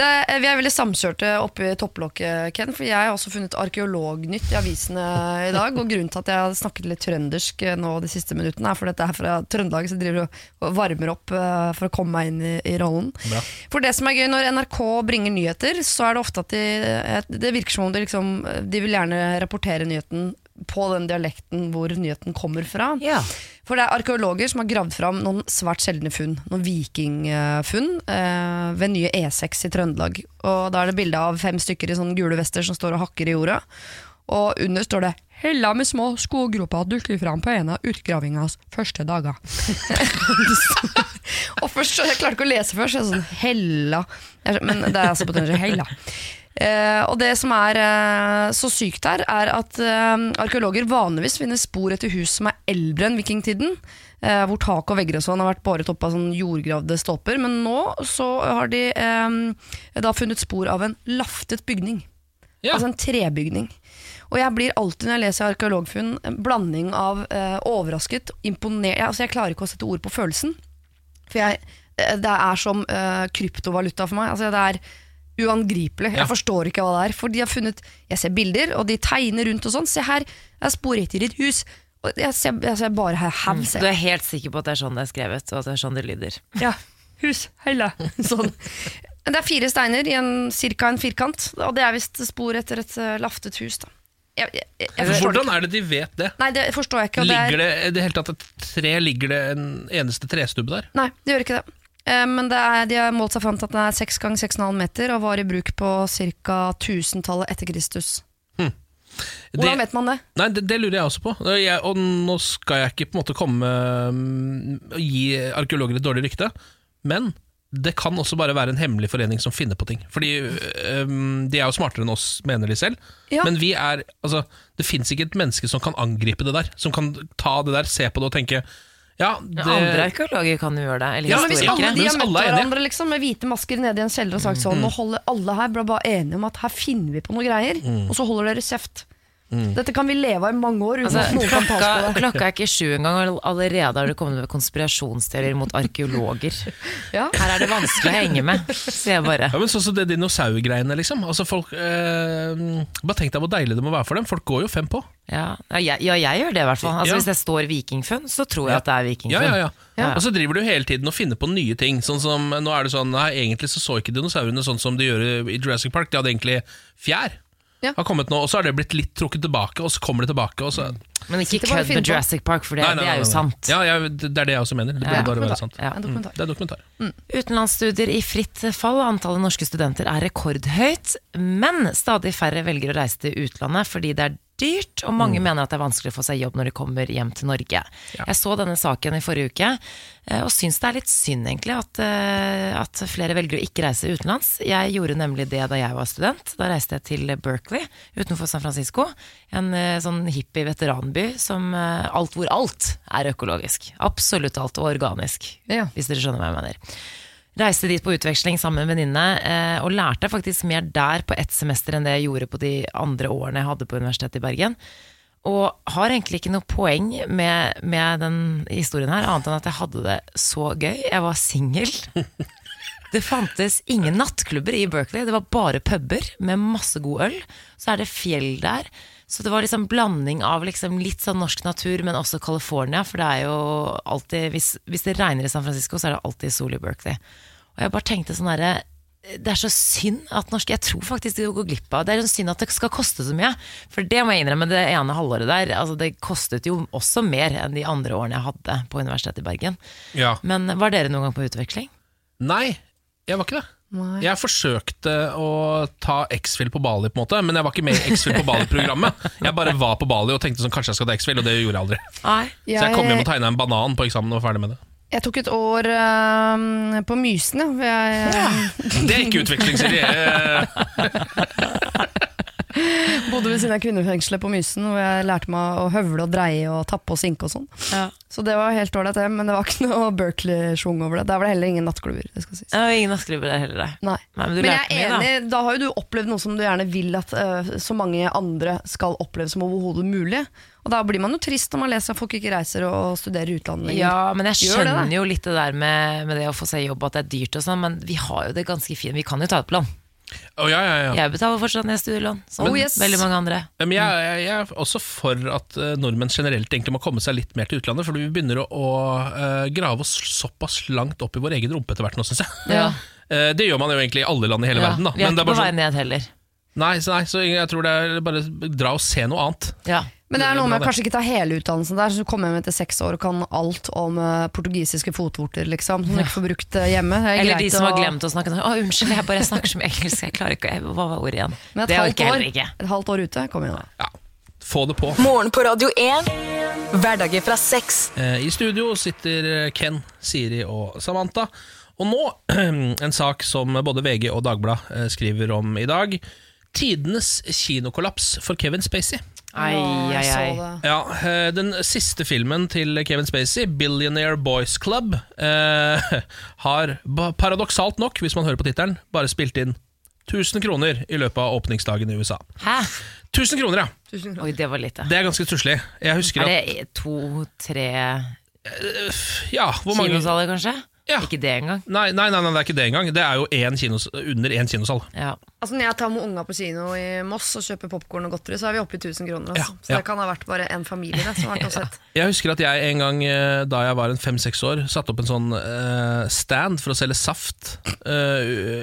[SPEAKER 2] Det er, vi er veldig samkjørte oppi topplokket, Ken. For jeg har også funnet arkeolognytt i avisene i dag. Og grunnen til at jeg har snakket litt trøndersk nå de siste minuttene, er fordi dette er fra Trøndelag, så jeg driver og- varmer opp eh, for å komme meg inn i, i rollen.
[SPEAKER 1] Bra.
[SPEAKER 2] For det som er gøy, når NRK bringer nyheter, så er det ofte at de eh, Det virker som om de, liksom, de vil gjerne rapportere nyheten på den dialekten hvor nyheten kommer fra.
[SPEAKER 3] Ja.
[SPEAKER 2] For det er arkeologer som har gravd fram noen svært sjeldne funn. Noen vikingfunn eh, ved nye E6 i Trøndelag. Og Da er det bilde av fem stykker i sånne gule vester som står og hakker i jorda. Og under står det 'Hella med små skoggroper dukker fram på en av utgravingas første dager'. <laughs> og først, så- Jeg klarte ikke å lese først, så jeg sånn 'hella'. Men det er altså på trøndersk 'hella'. Eh, og det som er eh, så sykt her, er at eh, arkeologer vanligvis finner spor etter hus som er eldre enn vikingtiden. Eh, hvor tak og vegger og sånn har vært båret opp av sånn jordgravde stolper. Men nå så har de da funnet spor av en laftet bygning.
[SPEAKER 1] Ja.
[SPEAKER 2] Altså en trebygning. Og jeg blir alltid når jeg leser arkeologfunn, en blanding av eh, overrasket, imponert altså jeg klarer ikke å sette ord på følelsen. For jeg, det er som eh, kryptovaluta for meg. Altså det er uangripelig.
[SPEAKER 1] Ja.
[SPEAKER 2] Jeg forstår ikke hva det er. For de har funnet Jeg ser bilder, og de tegner rundt og sånn. Se her, det er spor etter et hus. Og jeg ser, jeg ser bare her haug, ser
[SPEAKER 3] Du er helt sikker på at det er sånn det er skrevet, og at det er sånn det lyder.
[SPEAKER 2] Ja, hus, heile. <laughs> Sånn. Det er fire steiner i en, cirka en firkant, og det er visst spor etter et eh, laftet hus. Da. Jeg, jeg, jeg, jeg
[SPEAKER 1] Hvordan er det de vet det?
[SPEAKER 2] Nei, det forstår jeg ikke. Og det er,
[SPEAKER 1] det i det hele tatt et tre, ligger det en eneste trestubbe der?
[SPEAKER 2] nei, det gjør ikke det. Eh, Men det er, de har målt seg fram til at den er 6 ganger 6,5 meter og var i bruk på ca. 1000-tallet etter Kristus. Hvordan
[SPEAKER 1] Det-
[SPEAKER 2] vet man det?
[SPEAKER 1] Nei, det, det lurer jeg også på. Jeg, og nå skal jeg ikke på en måte komme mm, og gi arkeologer et dårlig rykte, men det kan også bare være en hemmelig forening som finner på ting. Fordi øhm, De er jo smartere enn oss, mener de selv.
[SPEAKER 2] Ja.
[SPEAKER 1] Men vi er altså, det fins ikke et menneske som kan angripe det der. Som kan ta det der, se på det og tenke Ja, det,
[SPEAKER 3] Andre arkeologer kan jo gjøre det. Eller
[SPEAKER 1] Ja,
[SPEAKER 2] Men hvis alle de har møtt
[SPEAKER 1] er
[SPEAKER 2] hverandre liksom, med hvite masker nede i en kjeller og sagt sånn Nå holder alle her bare, bare enige om at her finner vi på noe greier, og så holder dere kjeft. Dette kan vi leve av i mange år
[SPEAKER 3] Altså, klokka, klokka er ikke sju engang, og allerede har det kommet med konspirasjonsteorier mot arkeologer. <laughs>
[SPEAKER 2] Ja.
[SPEAKER 3] Her er det vanskelig å henge med, sier jeg bare.
[SPEAKER 1] Ja, men Sånn som det dinosaurgreiene, liksom. Altså, folk, eh, bare tenk deg hvor deilig det må være for dem. Folk går jo fem på.
[SPEAKER 3] Ja, ja, jeg, ja, jeg gjør det i hvert fall. Altså,
[SPEAKER 1] Ja.
[SPEAKER 3] Hvis det står vikingfunn, så tror jeg at det er
[SPEAKER 1] Ja,
[SPEAKER 3] vikingfunn.
[SPEAKER 1] ja, ja.
[SPEAKER 3] Ja.
[SPEAKER 1] Og så driver du hele tiden og finner på nye ting. Sånn som, nå er det sånn, nei, Egentlig så så ikke dinosaurene sånn som de gjør i Jurassic Park. De hadde egentlig fjær.
[SPEAKER 2] Ja.
[SPEAKER 1] Har kommet nå, Og så har det blitt litt trukket tilbake, og så kommer det tilbake. Og så,
[SPEAKER 3] Men ikke kødd med. Jurassic Park, for det,
[SPEAKER 1] Nei, nei,
[SPEAKER 3] det
[SPEAKER 1] nei,
[SPEAKER 3] er jo sant.
[SPEAKER 1] Ja, ja, det er det jeg også mener. Det burde
[SPEAKER 3] Ja.
[SPEAKER 1] bare være
[SPEAKER 2] Dokumentar.
[SPEAKER 1] sant.
[SPEAKER 3] Ja.
[SPEAKER 2] En.
[SPEAKER 1] Det er dokumentar.
[SPEAKER 3] Utenlandsstudier i fritt fall. Antallet norske studenter er rekordhøyt. Men stadig færre velger å reise til utlandet fordi det er dyrt, og mange mener at det er vanskelig å få seg jobb når de kommer hjem til Norge. Jeg så denne saken i forrige uke, eh, og syns det er litt synd egentlig at, eh, at flere velger å ikke reise utenlands. Jeg gjorde nemlig det da jeg var student. Da reiste jeg til Berkeley utenfor San Francisco. En eh, sånn hippie veteranby som alt hvor alt er økologisk. Absolutt alt og organisk,
[SPEAKER 2] Ja.
[SPEAKER 3] hvis dere skjønner hva jeg mener. Reiste dit på utveksling sammen med en venninne, eh, og lærte faktisk mer der på ett semester enn det jeg gjorde på de andre årene jeg hadde på Universitetet i Bergen. Og har egentlig ikke noe poeng med, med den historien her, annet enn at jeg hadde det så gøy. Jeg var singel. <laughs> Det fantes ingen nattklubber i Berkeley, det var bare puber med masse god øl. Så er det fjell der. Så det var liksom blanding av liksom litt sånn norsk natur, men også California. For det er jo alltid Hvis, hvis det regner i San Francisco, så er det alltid sol i Berkeley. Og jeg bare tenkte sånn herre det er så synd at norske Jeg tror faktisk de går glipp av Det er så synd at det skal koste så mye. For det må jeg innrømme, det ene halvåret der altså Det kostet jo også mer enn de andre årene jeg hadde på Universitetet i Bergen.
[SPEAKER 1] Ja.
[SPEAKER 3] Men var dere noen gang på utveksling?
[SPEAKER 1] Nei, jeg var ikke det.
[SPEAKER 2] Nei.
[SPEAKER 1] Jeg forsøkte å ta X-Fill på Bali, på en måte men jeg var ikke med i X-Fill på Bali-programmet. Jeg bare var på Bali og tenkte sånn, kanskje jeg skal ta X-Fill, og det gjorde jeg aldri.
[SPEAKER 3] Nei.
[SPEAKER 1] Så jeg kom hjem og tegna en banan på eksamen og var ferdig med det.
[SPEAKER 2] Jeg tok et år eh, på Mysen, ja. hvor Jeg
[SPEAKER 1] Det er ikke utvikling, Siri. Eh, <laughs>
[SPEAKER 2] bodde ved siden av kvinnefengselet på Mysen, hvor jeg lærte meg å høvle og dreie og tappe og sinke og sånn.
[SPEAKER 3] Ja.
[SPEAKER 2] Så det var helt ålreit. Men det var ikke noe Berkeley-schwung over det. Der var det heller ingen nattklubber. det skal sies.
[SPEAKER 3] Ja, ingen nattklubber der heller, nei.
[SPEAKER 2] Nei.
[SPEAKER 3] Men
[SPEAKER 2] Men jeg er
[SPEAKER 3] mye, da.
[SPEAKER 2] enig, da har jo du opplevd noe som du gjerne vil at uh, så mange andre skal oppleve som overhodet mulig. Og da blir man jo trist når man leser at folk ikke reiser og studerer i utlandet.
[SPEAKER 3] Ja, men jeg skjønner
[SPEAKER 2] det,
[SPEAKER 3] jo litt det der med, med det å få seg jobb, at det er dyrt og sånn, men vi har jo det ganske fint. Vi kan jo ta et lån.
[SPEAKER 1] Å, ja, ja, ja.
[SPEAKER 3] Jeg betaler fortsatt studielån, som
[SPEAKER 2] Oh, yes.
[SPEAKER 3] veldig mange andre.
[SPEAKER 1] Men jeg, jeg, jeg er også for at eh, nordmenn generelt egentlig må komme seg litt mer til utlandet, fordi vi begynner å, å eh, grave oss såpass langt opp i vår egen rumpe etter hvert nå, syns jeg.
[SPEAKER 3] Ja. <laughs>
[SPEAKER 1] Eh, det gjør man jo egentlig i alle land i hele verden, da.
[SPEAKER 3] Vi er ikke
[SPEAKER 1] er
[SPEAKER 3] på vei
[SPEAKER 1] sånn,
[SPEAKER 3] ned heller.
[SPEAKER 1] nei, så, nei, så jeg tror det er bare dra og se noe annet.
[SPEAKER 3] Ja.
[SPEAKER 2] Men det er noe med kanskje ikke ta hele utdannelsen der, så du kommer hjem etter seks år og kan alt om uh, portugisiske fotvorter, liksom, som du ikke får brukt uh, hjemme. Er
[SPEAKER 3] Eller de som har glemt å snakke sånn Å, unnskyld, jeg bare snakker som engelsk, jeg klarer ikke Hva var ordet igjen?
[SPEAKER 2] Men et
[SPEAKER 3] Det
[SPEAKER 2] halvt
[SPEAKER 3] orker jeg
[SPEAKER 2] år,
[SPEAKER 3] ikke.
[SPEAKER 2] et halvt år ute, kom igjen da.
[SPEAKER 1] Ja, få det på.
[SPEAKER 4] Morgen på Radio 1. Hverdager fra seks.
[SPEAKER 1] Eh, I studio sitter Ken, Siri og Samantha. Og nå <clears throat> en sak som både VG og Dagbladet eh, skriver om i dag. Tidenes kinokollaps for Kevin Spacey.
[SPEAKER 3] Ai, ai, ai.
[SPEAKER 1] Ja, eh, Den siste filmen til Kevin Spacey, 'Billionaire Boys Club', eh, <laughs> har paradoksalt nok, hvis man hører på tittelen, bare spilt inn 1000 kroner i løpet av åpningsdagen i USA.
[SPEAKER 3] Hæ?
[SPEAKER 1] 1000 kroner, ja.
[SPEAKER 2] 1000 kroner.
[SPEAKER 3] Oi, det var lite.
[SPEAKER 1] Det er ganske stusslig.
[SPEAKER 3] Er det to-tre
[SPEAKER 1] Ja, hvor mange
[SPEAKER 3] kinosaler, kanskje?
[SPEAKER 1] Ja.
[SPEAKER 3] Ikke det engang.
[SPEAKER 1] Nei, nei, nei, nei, det er ikke det engang. Det er jo en kinos, under én kinosal.
[SPEAKER 3] Ja.
[SPEAKER 2] Altså Når jeg tar med unga på kino i Moss og kjøper popkorn og godteri, så er vi oppe i 1000 kroner. Altså.
[SPEAKER 1] Ja,
[SPEAKER 2] Så det kan ha vært bare en familie det, som har vært sett.
[SPEAKER 1] Jeg husker at jeg en gang eh, da jeg var en fem-seks år, satte opp en sånn uh, stand for å selge saft uh,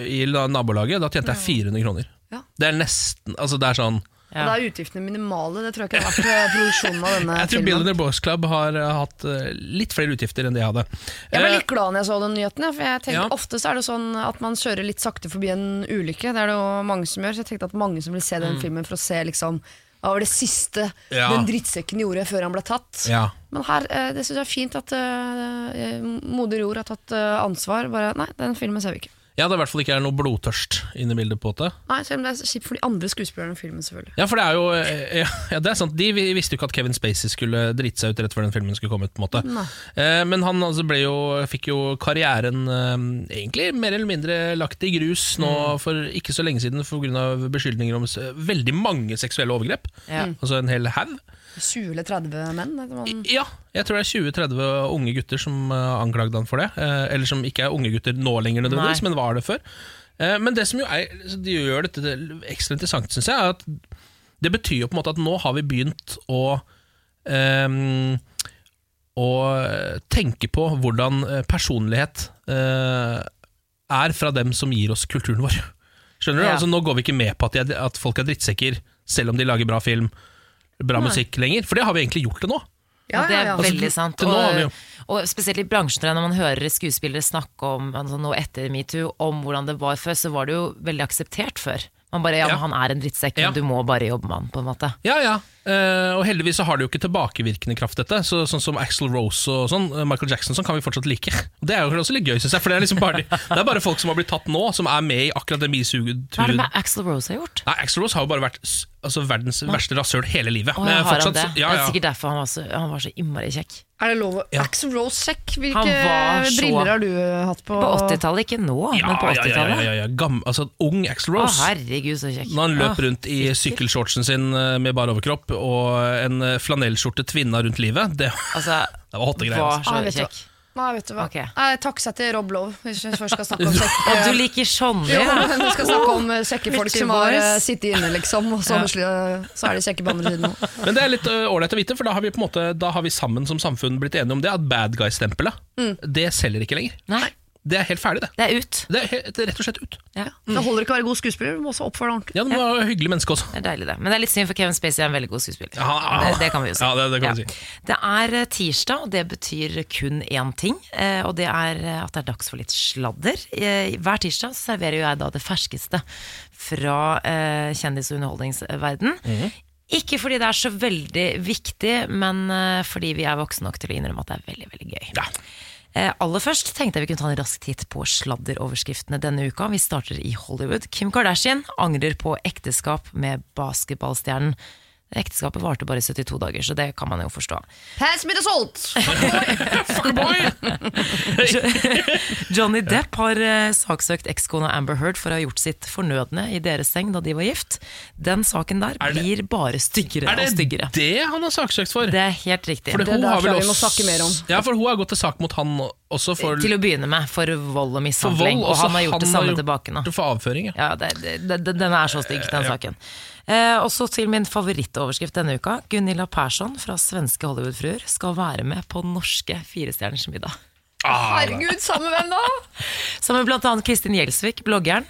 [SPEAKER 1] i nabolaget. Da tjente jeg 400 kroner.
[SPEAKER 2] Ja.
[SPEAKER 1] Det er nesten Altså, det er sånn
[SPEAKER 3] Ja.
[SPEAKER 2] Da er utgiftene minimale. Det tror jeg ikke har vært eh, produksjonen av denne filmen. <laughs>
[SPEAKER 1] Jeg tror
[SPEAKER 2] filmen.
[SPEAKER 1] Billionaire Boys Club har eh, hatt eh, litt flere utgifter enn det jeg hadde.
[SPEAKER 2] Jeg ble litt glad når jeg så den nyheten. For jeg tenker
[SPEAKER 1] Ja.
[SPEAKER 2] Ofte så er det sånn at man kjører litt sakte forbi en ulykke. Det er det jo mange som gjør. Så jeg tenkte at mange som vil se den filmen for å se liksom hva var det siste
[SPEAKER 1] Mm. Ja.
[SPEAKER 2] den drittsekken gjorde før han ble tatt.
[SPEAKER 1] ja.
[SPEAKER 2] Men her, det syns jeg er fint at uh, moder jord har tatt ansvar. Bare, nei, den filmen ser vi ikke.
[SPEAKER 1] Ja, det i hvert fall ikke er noe blodtørst inne i bildet på det.
[SPEAKER 2] Nei, Selv om det er kjipt for de andre skuespillerne i filmen, selvfølgelig.
[SPEAKER 1] Ja, for det er jo eh, ja, det er sant. De visste jo ikke at Kevin Spacey skulle drite seg ut rett før den filmen skulle komme ut. på en måte
[SPEAKER 2] Nei.
[SPEAKER 1] eh, Men han altså, ble jo, fikk jo karrieren eh, egentlig mer eller mindre lagt i grus nå for ikke så lenge siden pga. beskyldninger om veldig mange seksuelle overgrep.
[SPEAKER 3] Ja.
[SPEAKER 1] Altså en hel haug.
[SPEAKER 2] 20 eller 30 menn? man.
[SPEAKER 1] Ja, jeg tror det er 20-30 unge gutter som uh, anklagde han for det. eh, eller som ikke er unge gutter nå lenger, nødvendigvis, men var det før. Eh, men det som jo er, de gjør dette ekstra interessant, syns jeg, er at det betyr jo på en måte at nå har vi begynt å ehm, å tenke på hvordan eh, personlighet eh, er fra dem som gir oss kulturen vår. Skjønner du?
[SPEAKER 3] Ja.
[SPEAKER 1] Altså, nå går vi ikke med på at, de er, at folk er drittsekker, selv om de lager bra film, bra musikk lenger. For det har vi egentlig gjort det nå.
[SPEAKER 2] Ja,
[SPEAKER 3] det er
[SPEAKER 2] ja, ja.
[SPEAKER 3] veldig sant.
[SPEAKER 1] til nå har vi jo-
[SPEAKER 3] Og, og spesielt i bransjen der, når man hører skuespillere snakke om altså nå etter metoo, om hvordan det var før, så var det jo veldig akseptert før. Man bare, ja,
[SPEAKER 1] Ja.
[SPEAKER 3] men Han er en drittsekk,
[SPEAKER 1] Ja.
[SPEAKER 3] du må bare jobbe med han. på en måte
[SPEAKER 1] Ja, ja. Eh, og heldigvis så har det jo ikke tilbakevirkende kraft, dette. Så, sånn som Axel Rose og sånn, eh, Michael Jackson sånn, kan vi fortsatt like. Og Det er jo også litt gøy, syns jeg. For det er, liksom bare, det er bare folk som har blitt tatt nå, som er med i akkurat den
[SPEAKER 3] Hva er det med Axel Rose har gjort?
[SPEAKER 1] Nei, Axel Rose har jo bare vært altså, verdens verste rasshøl hele livet.
[SPEAKER 3] Oh,
[SPEAKER 1] Men
[SPEAKER 3] fortsatt, har han det?
[SPEAKER 1] Ja,
[SPEAKER 3] Det er sikkert derfor han var så, han var så innmari kjekk.
[SPEAKER 2] Er det lov å
[SPEAKER 1] Ja.
[SPEAKER 2] Axel Rose-sjekk? Hvilke
[SPEAKER 3] Han var så-
[SPEAKER 2] briller har du hatt på?
[SPEAKER 3] På 80-tallet, ikke nå,
[SPEAKER 1] Ja,
[SPEAKER 3] men på
[SPEAKER 1] ja, ja,
[SPEAKER 3] 80-tallet.
[SPEAKER 1] ja, ja, ja. Gam, altså, ung Axel
[SPEAKER 3] Å,
[SPEAKER 1] Rose.
[SPEAKER 3] herregud, så kjekk.
[SPEAKER 1] Når han løp rundt i sykkelshortsen sin eh, med bar overkropp og en eh, flanellskjorte tvinna rundt livet, det,
[SPEAKER 3] Altså, <laughs>
[SPEAKER 1] det var hotte greier.
[SPEAKER 3] var
[SPEAKER 1] Altså.
[SPEAKER 3] så
[SPEAKER 2] Ah, vet du hva.
[SPEAKER 3] kjekk.
[SPEAKER 2] Nei, vet du hva.
[SPEAKER 3] Okay.
[SPEAKER 2] Nei, takk seg til Rob Love, hvis vi først skal snakke om <laughs> sekke...
[SPEAKER 3] Og du liker sånne, ja?
[SPEAKER 2] men vi skal snakke om eh, sekkefolk
[SPEAKER 3] Pretty
[SPEAKER 2] som har eh, sittet inne, liksom. Og så, så er de kjekke på andre siden òg. <laughs>
[SPEAKER 1] Men det er litt ålreit å vite, for da har vi på en måte Da har vi sammen som samfunn blitt enige om det, at bad guy-stempelet Det selger ikke lenger.
[SPEAKER 3] Nei,
[SPEAKER 1] Det er helt ferdig, det.
[SPEAKER 3] det er ut.
[SPEAKER 1] Det er, helt, rett og slett ut.
[SPEAKER 3] Ja.
[SPEAKER 2] Det holder ikke å være god skuespiller, du må også oppføre deg ordentlig.
[SPEAKER 1] Ja, Du må være hyggelig menneske også.
[SPEAKER 3] Det er deilig, det. Men det er litt synd, for Kevin Spacey er en veldig god skuespiller.
[SPEAKER 1] Ja,
[SPEAKER 3] det, det kan vi jo si.
[SPEAKER 1] Ja, det- det kan vi si.
[SPEAKER 3] Det er eh, tirsdag, og det betyr kun én ting. eh, Og det er eh, at det er dags for litt sladder. Hver tirsdag serverer jeg da det ferskeste fra kjendis- og underholdningsverden.
[SPEAKER 1] Mhm.
[SPEAKER 3] Ikke fordi det er så veldig viktig, men fordi vi er voksne nok til å innrømme at det er veldig, veldig gøy.
[SPEAKER 1] Ja.
[SPEAKER 3] Eh, aller først tenkte jeg vi kunne ta en rask titt på sladderoverskriftene denne uka. Vi starter i Hollywood. Kim Kardashian angrer på ekteskap med basketballstjernen. Ekteskapet varte bare 72 dager, så det kan man jo forstå.
[SPEAKER 2] Pass me the salt!
[SPEAKER 3] Johnny Depp har eh, saksøkt ekskona Amber Heard for å ha gjort sitt fornødne i deres seng da de var gift. Den saken der
[SPEAKER 1] Er det-
[SPEAKER 3] blir bare styggere
[SPEAKER 1] Er
[SPEAKER 3] og styggere.
[SPEAKER 1] Er det det han har saksøkt for?
[SPEAKER 3] Det er helt riktig.
[SPEAKER 1] For
[SPEAKER 2] Det
[SPEAKER 1] hun har vel også-
[SPEAKER 2] snakke mer om.
[SPEAKER 1] Ja, for hun har gått til sak mot han også for,
[SPEAKER 3] Til å begynne med, for vold og mishandling. og han har gjort det samme tilbake nå.
[SPEAKER 1] for avføring. Ja.
[SPEAKER 3] Ja, det, den er så stygg, den saken. Eh, og så til min favorittoverskrift denne uka. Gunilla Persson fra Svenske Hollywood-fruer skal være med på norske Firestjerners middag.
[SPEAKER 1] Ah,
[SPEAKER 2] Herregud, sammen med hvem da?
[SPEAKER 3] Sammen med blant annet Kristin Gjelsvik, bloggeren.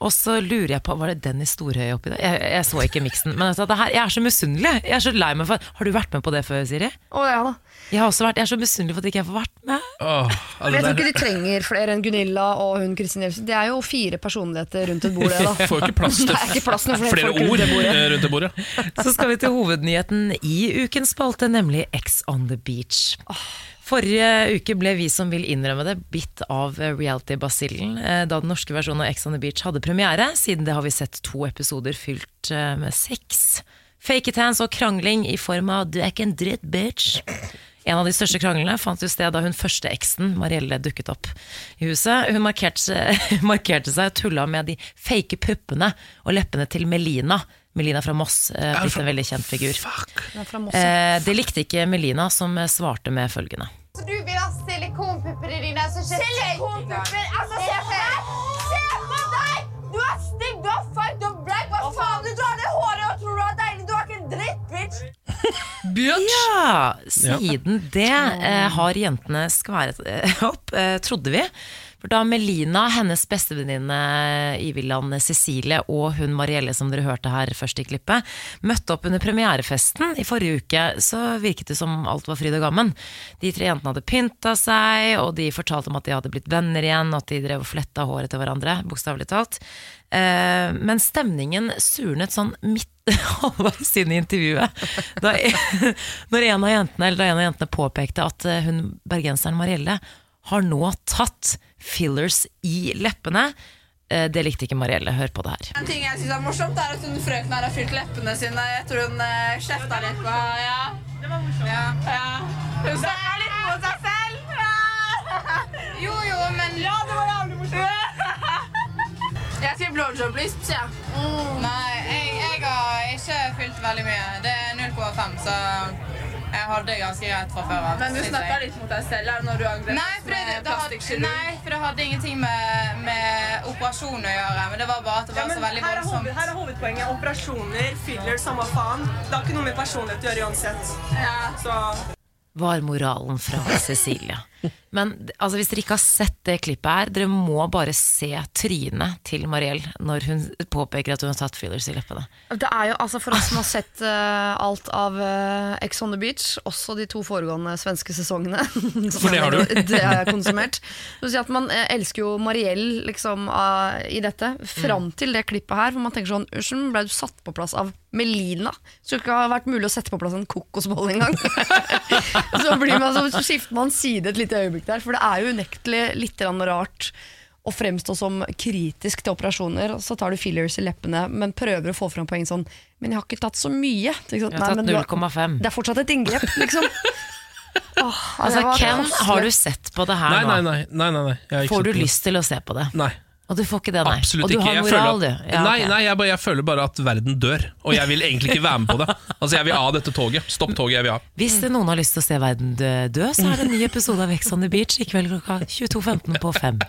[SPEAKER 3] Og så lurer jeg på, Var det Dennis Storhøy oppi det? Jeg, jeg så ikke miksen. Men altså, det her, jeg er så misunnelig. Jeg er så lei meg for Har du vært med på det før, Siri?
[SPEAKER 2] Å ja da.
[SPEAKER 3] Jeg har også vært, jeg er så misunnelig for at ikke jeg får vært med.
[SPEAKER 2] Oh,
[SPEAKER 1] altså,
[SPEAKER 2] jeg tror ikke de trenger flere enn Gunilla og hun Kristin Jelsen. Det er jo fire personligheter rundt et bord, da.
[SPEAKER 1] er- <laughs> får ikke plass til
[SPEAKER 2] er ikke plass flere
[SPEAKER 1] flere ord eh, rundt det bordet.
[SPEAKER 3] Så skal vi til hovednyheten i ukens spalte, nemlig Ex on the beach. Forrige uke ble vi som vil innrømme det, bitt av reality-basillen eh, da den norske versjonen av X on the beach hadde premiere. Siden det har vi sett to episoder fylt eh, med sex, fake it hands og krangling i form av 'du er ikke en dritt, bitch'. En av de største kranglene fant jo sted da hun første eksen, Marielle, dukket opp i huset. Hun markerte, <laughs> markerte seg og tulla med de fake puppene og leppene til Melina Melina fra Moss, eh, blitt en veldig kjent figur. Det likte ikke Melina, som svarte med følgende.
[SPEAKER 5] Så du vil ha dine? Altså, se på deg! Se på deg! Du er stygg, du er feil, du er black. Hva faen? Du drar ned håret og tror du er deilig. Du er ikke en dritt, bitch.
[SPEAKER 3] Ja, siden det eh, har jentene skværet eh, opp, eh, trodde vi. For da Melina, hennes bestevenninne i villaen Cecilie og hun Marielle, som dere hørte her først i klippet, møtte opp under premierefesten i forrige uke, så virket det som alt var fryd og gammen. De tre jentene hadde pynta seg, og de fortalte om at de hadde blitt venner igjen, og at de drev og fletta håret til hverandre, bokstavelig talt. Eh, men stemningen surnet sånn midt <laughs> halvveis inn i intervjuet. Da, <laughs> når en av jentene, da en av jentene påpekte at eh, hun bergenseren Marielle har nå tatt fillers i leppene. Eh, Det likte ikke Marielle. Hør på det her.
[SPEAKER 6] En ting jeg synes er morsomt, er at hun frøken her har fylt leppene sine. Jeg tror hun uh, kjefta litt på Ja. Det var morsomt. Ja. ja. Hun snakka litt på seg selv. Ja. <laughs> Jo, jo, men Ja, det var jævlig morsomt. <laughs> jeg sier blowjob-lyst, sier Mm. Nei, jeg, jeg har ikke fylt veldig mye. Det er 0,5, så jeg hadde ganske greit fra før av.
[SPEAKER 7] Men du snakka litt mot deg selv her når du angrep
[SPEAKER 6] Nei for, det,
[SPEAKER 7] med plastikkirurg.
[SPEAKER 6] nei, for det hadde ingenting med, med operasjon å gjøre. Men det var bare at det var
[SPEAKER 7] ja,
[SPEAKER 6] så veldig
[SPEAKER 7] her, er hoved,
[SPEAKER 6] voldsomt.
[SPEAKER 7] her er hovedpoenget. Operasjoner, filler, samme faen. Det har ikke noe med personlighet å gjøre uansett. Så
[SPEAKER 3] var moralen fra Cecilie. Men altså, hvis dere ikke har sett det klippet her, dere må bare se trynet til Marielle når hun påpeker at hun har tatt fillers i leppene.
[SPEAKER 2] Det er jo, altså For oss som har sett uh, alt av uh, Ex on the Beach, også de to foregående svenske sesongene <laughs>
[SPEAKER 1] For det har du. <laughs>
[SPEAKER 2] Det har jeg konsumert. Si at Man uh, elsker jo Mariell liksom, i dette, fram til det klippet her. For man tenker sånn Unnskyld, ble du satt på plass av Melina? Skulle ikke ha vært mulig å sette på plass en kokosbolle engang. <laughs> så, blir man, så skifter man side et lite øyeblikk der, for det er jo unektelig litt rart å fremstå som kritisk til operasjoner, og så tar du fillers i leppene, men prøver å få fram poeng sånn Men jeg har ikke tatt så mye.
[SPEAKER 3] Jeg har
[SPEAKER 2] Nei,
[SPEAKER 3] tatt 0,5.
[SPEAKER 2] Det er fortsatt et inngrep, liksom. <laughs> oh,
[SPEAKER 3] Altså, Ken, har du sett på det her
[SPEAKER 1] Nei,
[SPEAKER 3] nå?
[SPEAKER 1] nei, nei. nei, nei, nei. Jeg har ikke
[SPEAKER 3] Får du
[SPEAKER 1] sett på det.
[SPEAKER 3] lyst til å se på det?
[SPEAKER 1] Nei.
[SPEAKER 3] Og du får ikke det, nei?
[SPEAKER 1] Absolutt
[SPEAKER 3] og du
[SPEAKER 1] ikke.
[SPEAKER 3] har moral,
[SPEAKER 1] at,
[SPEAKER 3] du? Ja,
[SPEAKER 1] nei,
[SPEAKER 3] okay.
[SPEAKER 1] nei jeg, bare, jeg føler bare at verden dør, og jeg vil egentlig ikke være med på det. Altså Jeg vil av dette toget. Stopp toget, jeg vil av.
[SPEAKER 3] Hvis det noen har lyst til å se verden dø, så er det en ny episode av Ex on the Beach i kveld klokka 22.15 på 5.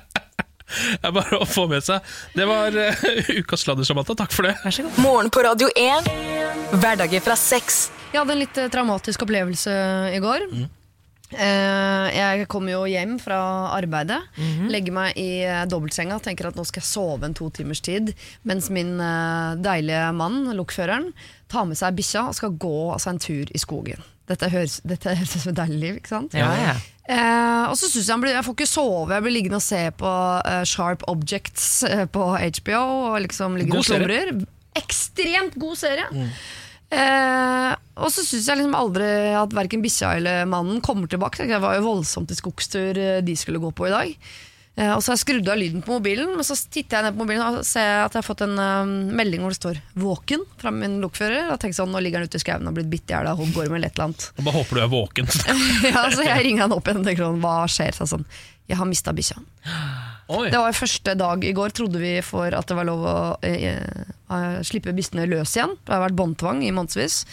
[SPEAKER 1] Det bare å få med seg. Det var uh, ukas sladder, Samantha. Takk for det.
[SPEAKER 3] Vær så god.
[SPEAKER 4] Morgen på Radio 1. Hverdager fra 6.
[SPEAKER 2] Jeg hadde en litt eh, traumatisk opplevelse i går. Eh, jeg kommer jo hjem fra arbeidet, legger meg i eh, dobbeltsenga tenker at nå skal jeg sove en to timers tid, mens min eh, deilige mann, lokføreren, tar med seg bikkja og skal gå altså, en tur i skogen. Dette høres, dette <laughs> høres ut som et deilig liv, ikke sant?
[SPEAKER 3] Ja, ja.
[SPEAKER 2] Eh, og så synes jeg han blir, jeg får ikke sove, jeg blir liggende og se på uh, Sharp Objects uh, på HBO. Og liksom ligger
[SPEAKER 1] God
[SPEAKER 2] og slumrer. Ekstremt god serie! Eh, og så syns jeg liksom aldri at verken bikkja eller mannen kommer tilbake. Det var jo voldsomt i skogstur eh, de skulle gå på i dag. Eh, og så har jeg skrudd av lyden på mobilen, men så titter jeg ned på mobilen og ser at jeg har fått en um, melding hvor det står 'våken' fra min lokfører. Og tenker sånn, nå ligger han ute i skauen og blitt bitt i hjel av hoggorm eller et eller annet.
[SPEAKER 1] Og bare håper du er våken. <laughs>
[SPEAKER 2] ja, så jeg ringer han opp igjen og tenker sånn, hva skjer? Så sånn, jeg har mista bikkja. Det var første dag i går, trodde vi for at det var lov å eh, eh, slippe bikkjene løs igjen. Det har vært båndtvang i månedsvis.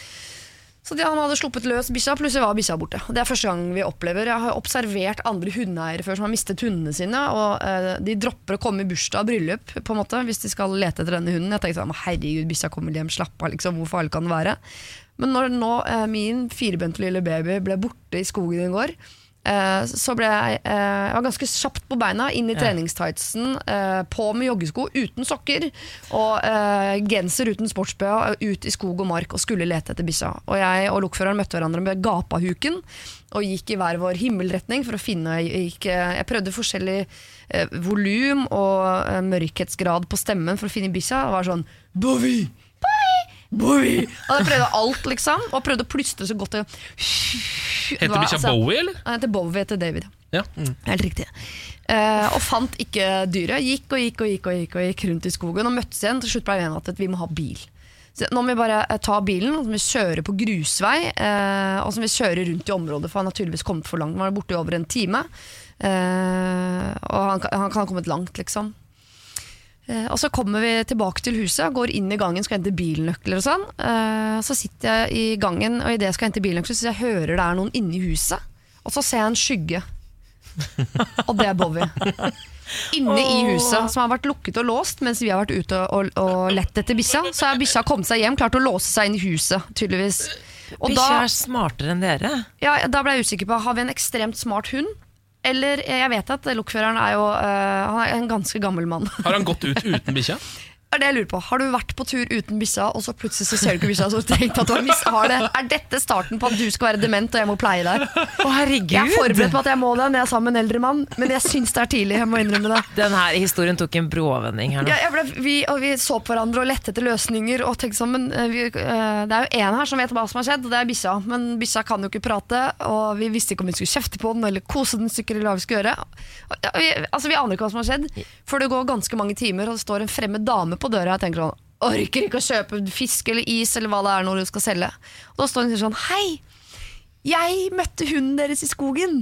[SPEAKER 2] Så de, han hadde sluppet løs bikkja, plutselig var bikkja borte. Det er første gang vi opplever. Jeg har observert andre hundeeiere før som har mistet hundene sine. Og eh, De dropper å komme i bursdag og bryllup på en måte, hvis de skal lete etter denne hunden. Jeg tenkte sånn, herregud, bikkja kommer hjem, slapp av, liksom, hvor farlig kan det være? Men når nå eh, min firbente lille baby ble borte i skogen i går, eh, så ble jeg, eh, jeg var ganske kjapt på beina, inn i treningstightsen, eh, på med joggesko uten sokker, og eh, genser uten sports-BH, ut i skog og mark og skulle lete etter bikkja. Og jeg og lokføreren møtte hverandre med gapahuken og gikk i hver vår himmelretning for å finne Jeg, gikk, eh, jeg prøvde forskjellig eh, volum og eh, mørkhetsgrad på stemmen for å finne bikkja. Det var sånn Bowie! Bowie! <laughs> Jeg prøvde alt, liksom. Og prøvde å plystre så godt det
[SPEAKER 1] Heter bikkja
[SPEAKER 2] altså-
[SPEAKER 1] Bowie, eller?
[SPEAKER 2] Han heter Bowie etter David.
[SPEAKER 1] Ja. Mm.
[SPEAKER 2] Helt riktig. Eh, og fant ikke dyret. Gikk og gikk og gikk og gikk, og gikk rundt i skogen og møttes igjen. Til slutt ble vi enige om at vi må ha bil. Så nå må vi bare eh, ta bilen og så må vi kjøre på grusvei. Eh, og så må vi kjøre rundt i området, for han har tydeligvis kommet for langt. Han var borte i over en time. Eh, og han, han kan ha kommet langt, liksom. Eh, og så kommer vi tilbake til huset, går inn i gangen, skal hente bilnøkler og sånn. Eh, så sitter jeg i gangen, og idet jeg skal hente bilnøkler, så jeg hører det er noen inne i huset. Og så ser jeg en skygge. <laughs> Og det er Bowie. Inne i huset, som har vært lukket og låst mens vi har vært ute og, og lett etter bikkja. Så har bikkja kommet seg hjem, klart å låse seg inn i huset, tydeligvis.
[SPEAKER 3] Bikkja er smartere enn dere.
[SPEAKER 2] ja, da ble jeg usikker på Har vi en ekstremt smart hund. Eller jeg vet at lokføreren er jo øh, Han er en ganske gammel mann.
[SPEAKER 1] Har han gått ut uten bikkja? <laughs>
[SPEAKER 2] er det jeg lurer på. Har du vært på tur uten bikkja, og så plutselig så ser du ikke bikkja, så tenkt at du har det? Er dette starten på at du skal være dement og jeg må pleie deg?
[SPEAKER 3] Å, herregud!
[SPEAKER 2] Jeg er forberedt på at jeg må det når jeg er sammen med en eldre mann, men jeg syns det er tidlig. Jeg må innrømme det.
[SPEAKER 3] Den her historien tok en bråvending her nå.
[SPEAKER 2] Ja, ble, vi, vi så på hverandre og lette etter løsninger. Og tenkte sånn, men eh, vi, eh, Det er jo én her som vet hva som har skjedd, og det er bikkja. Men bikkja kan jo ikke prate, og vi visste ikke om vi skulle kjefte på den eller kose den stykker eller hva vi skulle gjøre. Vi, altså, vi aner ikke hva som har skjedd, for det går ganske mange timer, og det står en fremmed dame på døra. Og tenker sånn Orker ikke å kjøpe fisk eller is eller hva det er når du skal selge. Og da står hun sånn Hei, jeg møtte hunden deres i skogen.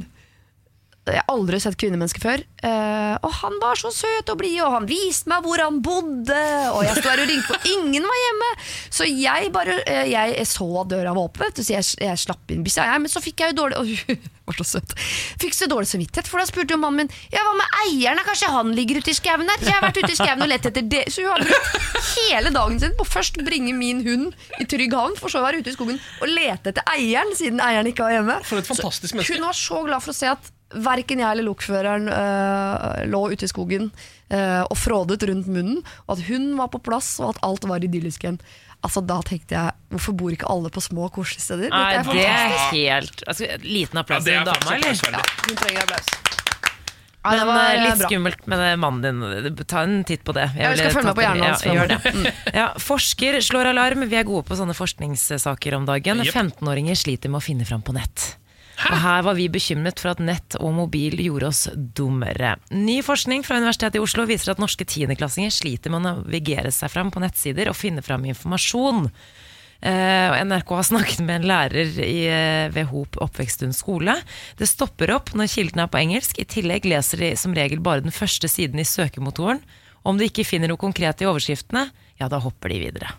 [SPEAKER 2] Jeg har aldri sett kvinnemenneske før. Eh, og han var så søt og blid, og han viste meg hvor han bodde. Og jeg sto her og ringte på, <laughs> ingen var hjemme. Så jeg bare eh, Jeg så at døra var åpen, så jeg, jeg slapp inn bikkja. Men så fikk jeg jo dårlig <laughs> oh, var så søt. Fikk så dårlig samvittighet, for da spurte jo mannen min Ja, hva med eieren? Kanskje han ligger ute i skauen her? Jeg har vært ute i skauen og lett etter det. Så hun har brukt hele dagen sin på først bringe min hund i trygg havn, for så å være ute i skogen og lete etter eieren, siden eieren ikke var hjemme.
[SPEAKER 1] For et fantastisk menneske.
[SPEAKER 2] Hun var så glad for å se at verken jeg eller lokføreren øh, lå ute i skogen øh, og frådet rundt munnen, og at hun var på plass, og at alt var idyllisk igjen. Altså, da tenkte jeg, hvorfor bor ikke alle på små, koselige steder?
[SPEAKER 3] Nei,
[SPEAKER 2] Dette er
[SPEAKER 3] det er helt altså, Liten applaus
[SPEAKER 1] det
[SPEAKER 3] til
[SPEAKER 1] er
[SPEAKER 3] en dame, eller?
[SPEAKER 1] Ja,
[SPEAKER 2] Hun trenger applaus. Ja, det var
[SPEAKER 3] Men, litt
[SPEAKER 2] bra.
[SPEAKER 3] skummelt med mannen din. Ta en titt på det.
[SPEAKER 2] Jeg, jeg skal følge med på hjernen hans
[SPEAKER 3] Ja, gjør Ja, forsker slår alarm. Vi er gode på sånne forskningssaker om dagen.
[SPEAKER 1] Yep.
[SPEAKER 3] 15-åringer sliter med å finne fram på nett. Og her var vi bekymret for at nett og mobil gjorde oss dummere. Ny forskning fra Universitetet i Oslo viser at norske tiendeklassinger sliter med å navigere seg fram på nettsider og finne fram informasjon. Eh, NRK har snakket med en lærer eh, ved Hop oppvekststund skole. Det stopper opp når kilden er på engelsk. I tillegg leser de som regel bare den første siden i søkemotoren. Om de ikke finner noe konkret i overskriftene, ja, da hopper de videre.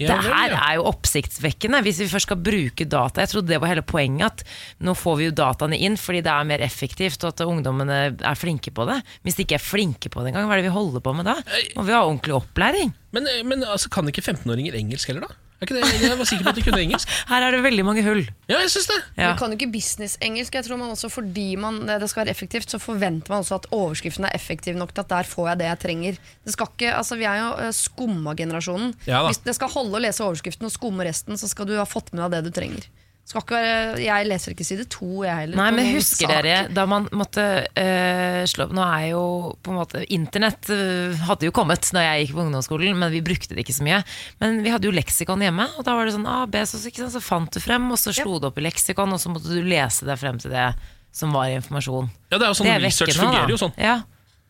[SPEAKER 1] Ja,
[SPEAKER 3] det her
[SPEAKER 1] ja.
[SPEAKER 3] er jo oppsiktsvekkende hvis vi først skal bruke data. Jeg trodde det var hele poenget at nå får vi jo dataene inn fordi det er mer effektivt og at ungdommene er flinke på det. Hvis de ikke er flinke på det engang, hva er det vi holder på med da? Må vi ha ordentlig opplæring?
[SPEAKER 1] Men, men altså, kan ikke 15-åringer engelsk heller, da? Er ikke det? Jeg var sikker på at de kunne engelsk. <laughs>
[SPEAKER 3] Her er det veldig mange hull.
[SPEAKER 1] Ja, jeg synes det.
[SPEAKER 3] Ja.
[SPEAKER 2] Du kan jo ikke business-engelsk. Jeg tror man også Fordi man, det skal være effektivt, så forventer man også at overskriften er effektiv nok til at der får jeg det jeg trenger. Det skal ikke, altså Vi er jo uh, skumma-generasjonen.
[SPEAKER 1] Ja da.
[SPEAKER 2] Hvis det skal holde å lese overskriften og skumme resten, så skal du ha fått med deg det du trenger. Skal ikke være, jeg leser ikke side to, jeg heller.
[SPEAKER 3] Nei, men husker
[SPEAKER 2] sak.
[SPEAKER 3] dere da man måtte eh, slå Nå er jo på en måte Internett eh, hadde jo kommet da jeg gikk på ungdomsskolen, men vi brukte det ikke så mye. Men vi hadde jo leksikon hjemme, og da var det sånn A, B, så, ikke sant? så fant du frem, og så slo du opp i leksikon, og så måtte du lese deg frem til det som var informasjon.
[SPEAKER 1] Ja, det er jo sånn
[SPEAKER 3] det er
[SPEAKER 1] research
[SPEAKER 3] vekkende,
[SPEAKER 1] fungerer jo sånn.
[SPEAKER 3] Ja,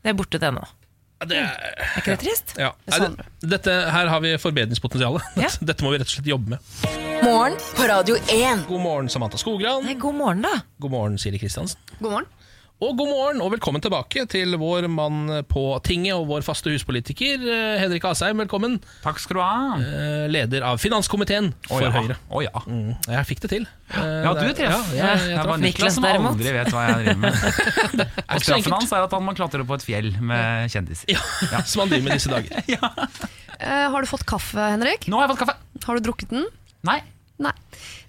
[SPEAKER 3] det er borte det nå.
[SPEAKER 1] Det er,
[SPEAKER 3] Er ikke det trist?
[SPEAKER 1] ja.
[SPEAKER 2] Det
[SPEAKER 1] sånn.
[SPEAKER 2] er
[SPEAKER 1] det, dette, her har vi forbedringspotensialet.
[SPEAKER 3] Ja.
[SPEAKER 1] Dette må vi rett og slett jobbe med.
[SPEAKER 4] Morgen på Radio 1.
[SPEAKER 1] God morgen, Samantha Skogran.
[SPEAKER 3] Nei, god morgen, da.
[SPEAKER 1] God morgen, Siri Kristiansen.
[SPEAKER 2] God morgen.
[SPEAKER 1] Og god morgen og velkommen tilbake til vår mann på tinget og vår faste huspolitiker eh, Henrik Asheim. Velkommen.
[SPEAKER 8] Takk skal du ha.
[SPEAKER 1] Eh, Leder av finanskomiteen for
[SPEAKER 8] Å ja.
[SPEAKER 1] Høyre.
[SPEAKER 8] Å ja.
[SPEAKER 1] Mm, jeg fikk det til. Eh,
[SPEAKER 8] Ja, du
[SPEAKER 1] det-
[SPEAKER 8] treff.
[SPEAKER 1] Ja, jeg, jeg
[SPEAKER 8] det var
[SPEAKER 3] Niklas
[SPEAKER 8] som
[SPEAKER 3] derimot.
[SPEAKER 8] aldri vet hva jeg driver med. <laughs> Og
[SPEAKER 1] enkelt.
[SPEAKER 8] er at han må klatre på et fjell med kjendiser.
[SPEAKER 1] Ja, <laughs> som han driver med disse dager. <laughs>
[SPEAKER 2] Eh, har du fått kaffe, Henrik?
[SPEAKER 8] Nå har jeg fått kaffe.
[SPEAKER 2] Har du drukket den?
[SPEAKER 8] Nei.
[SPEAKER 2] Nei.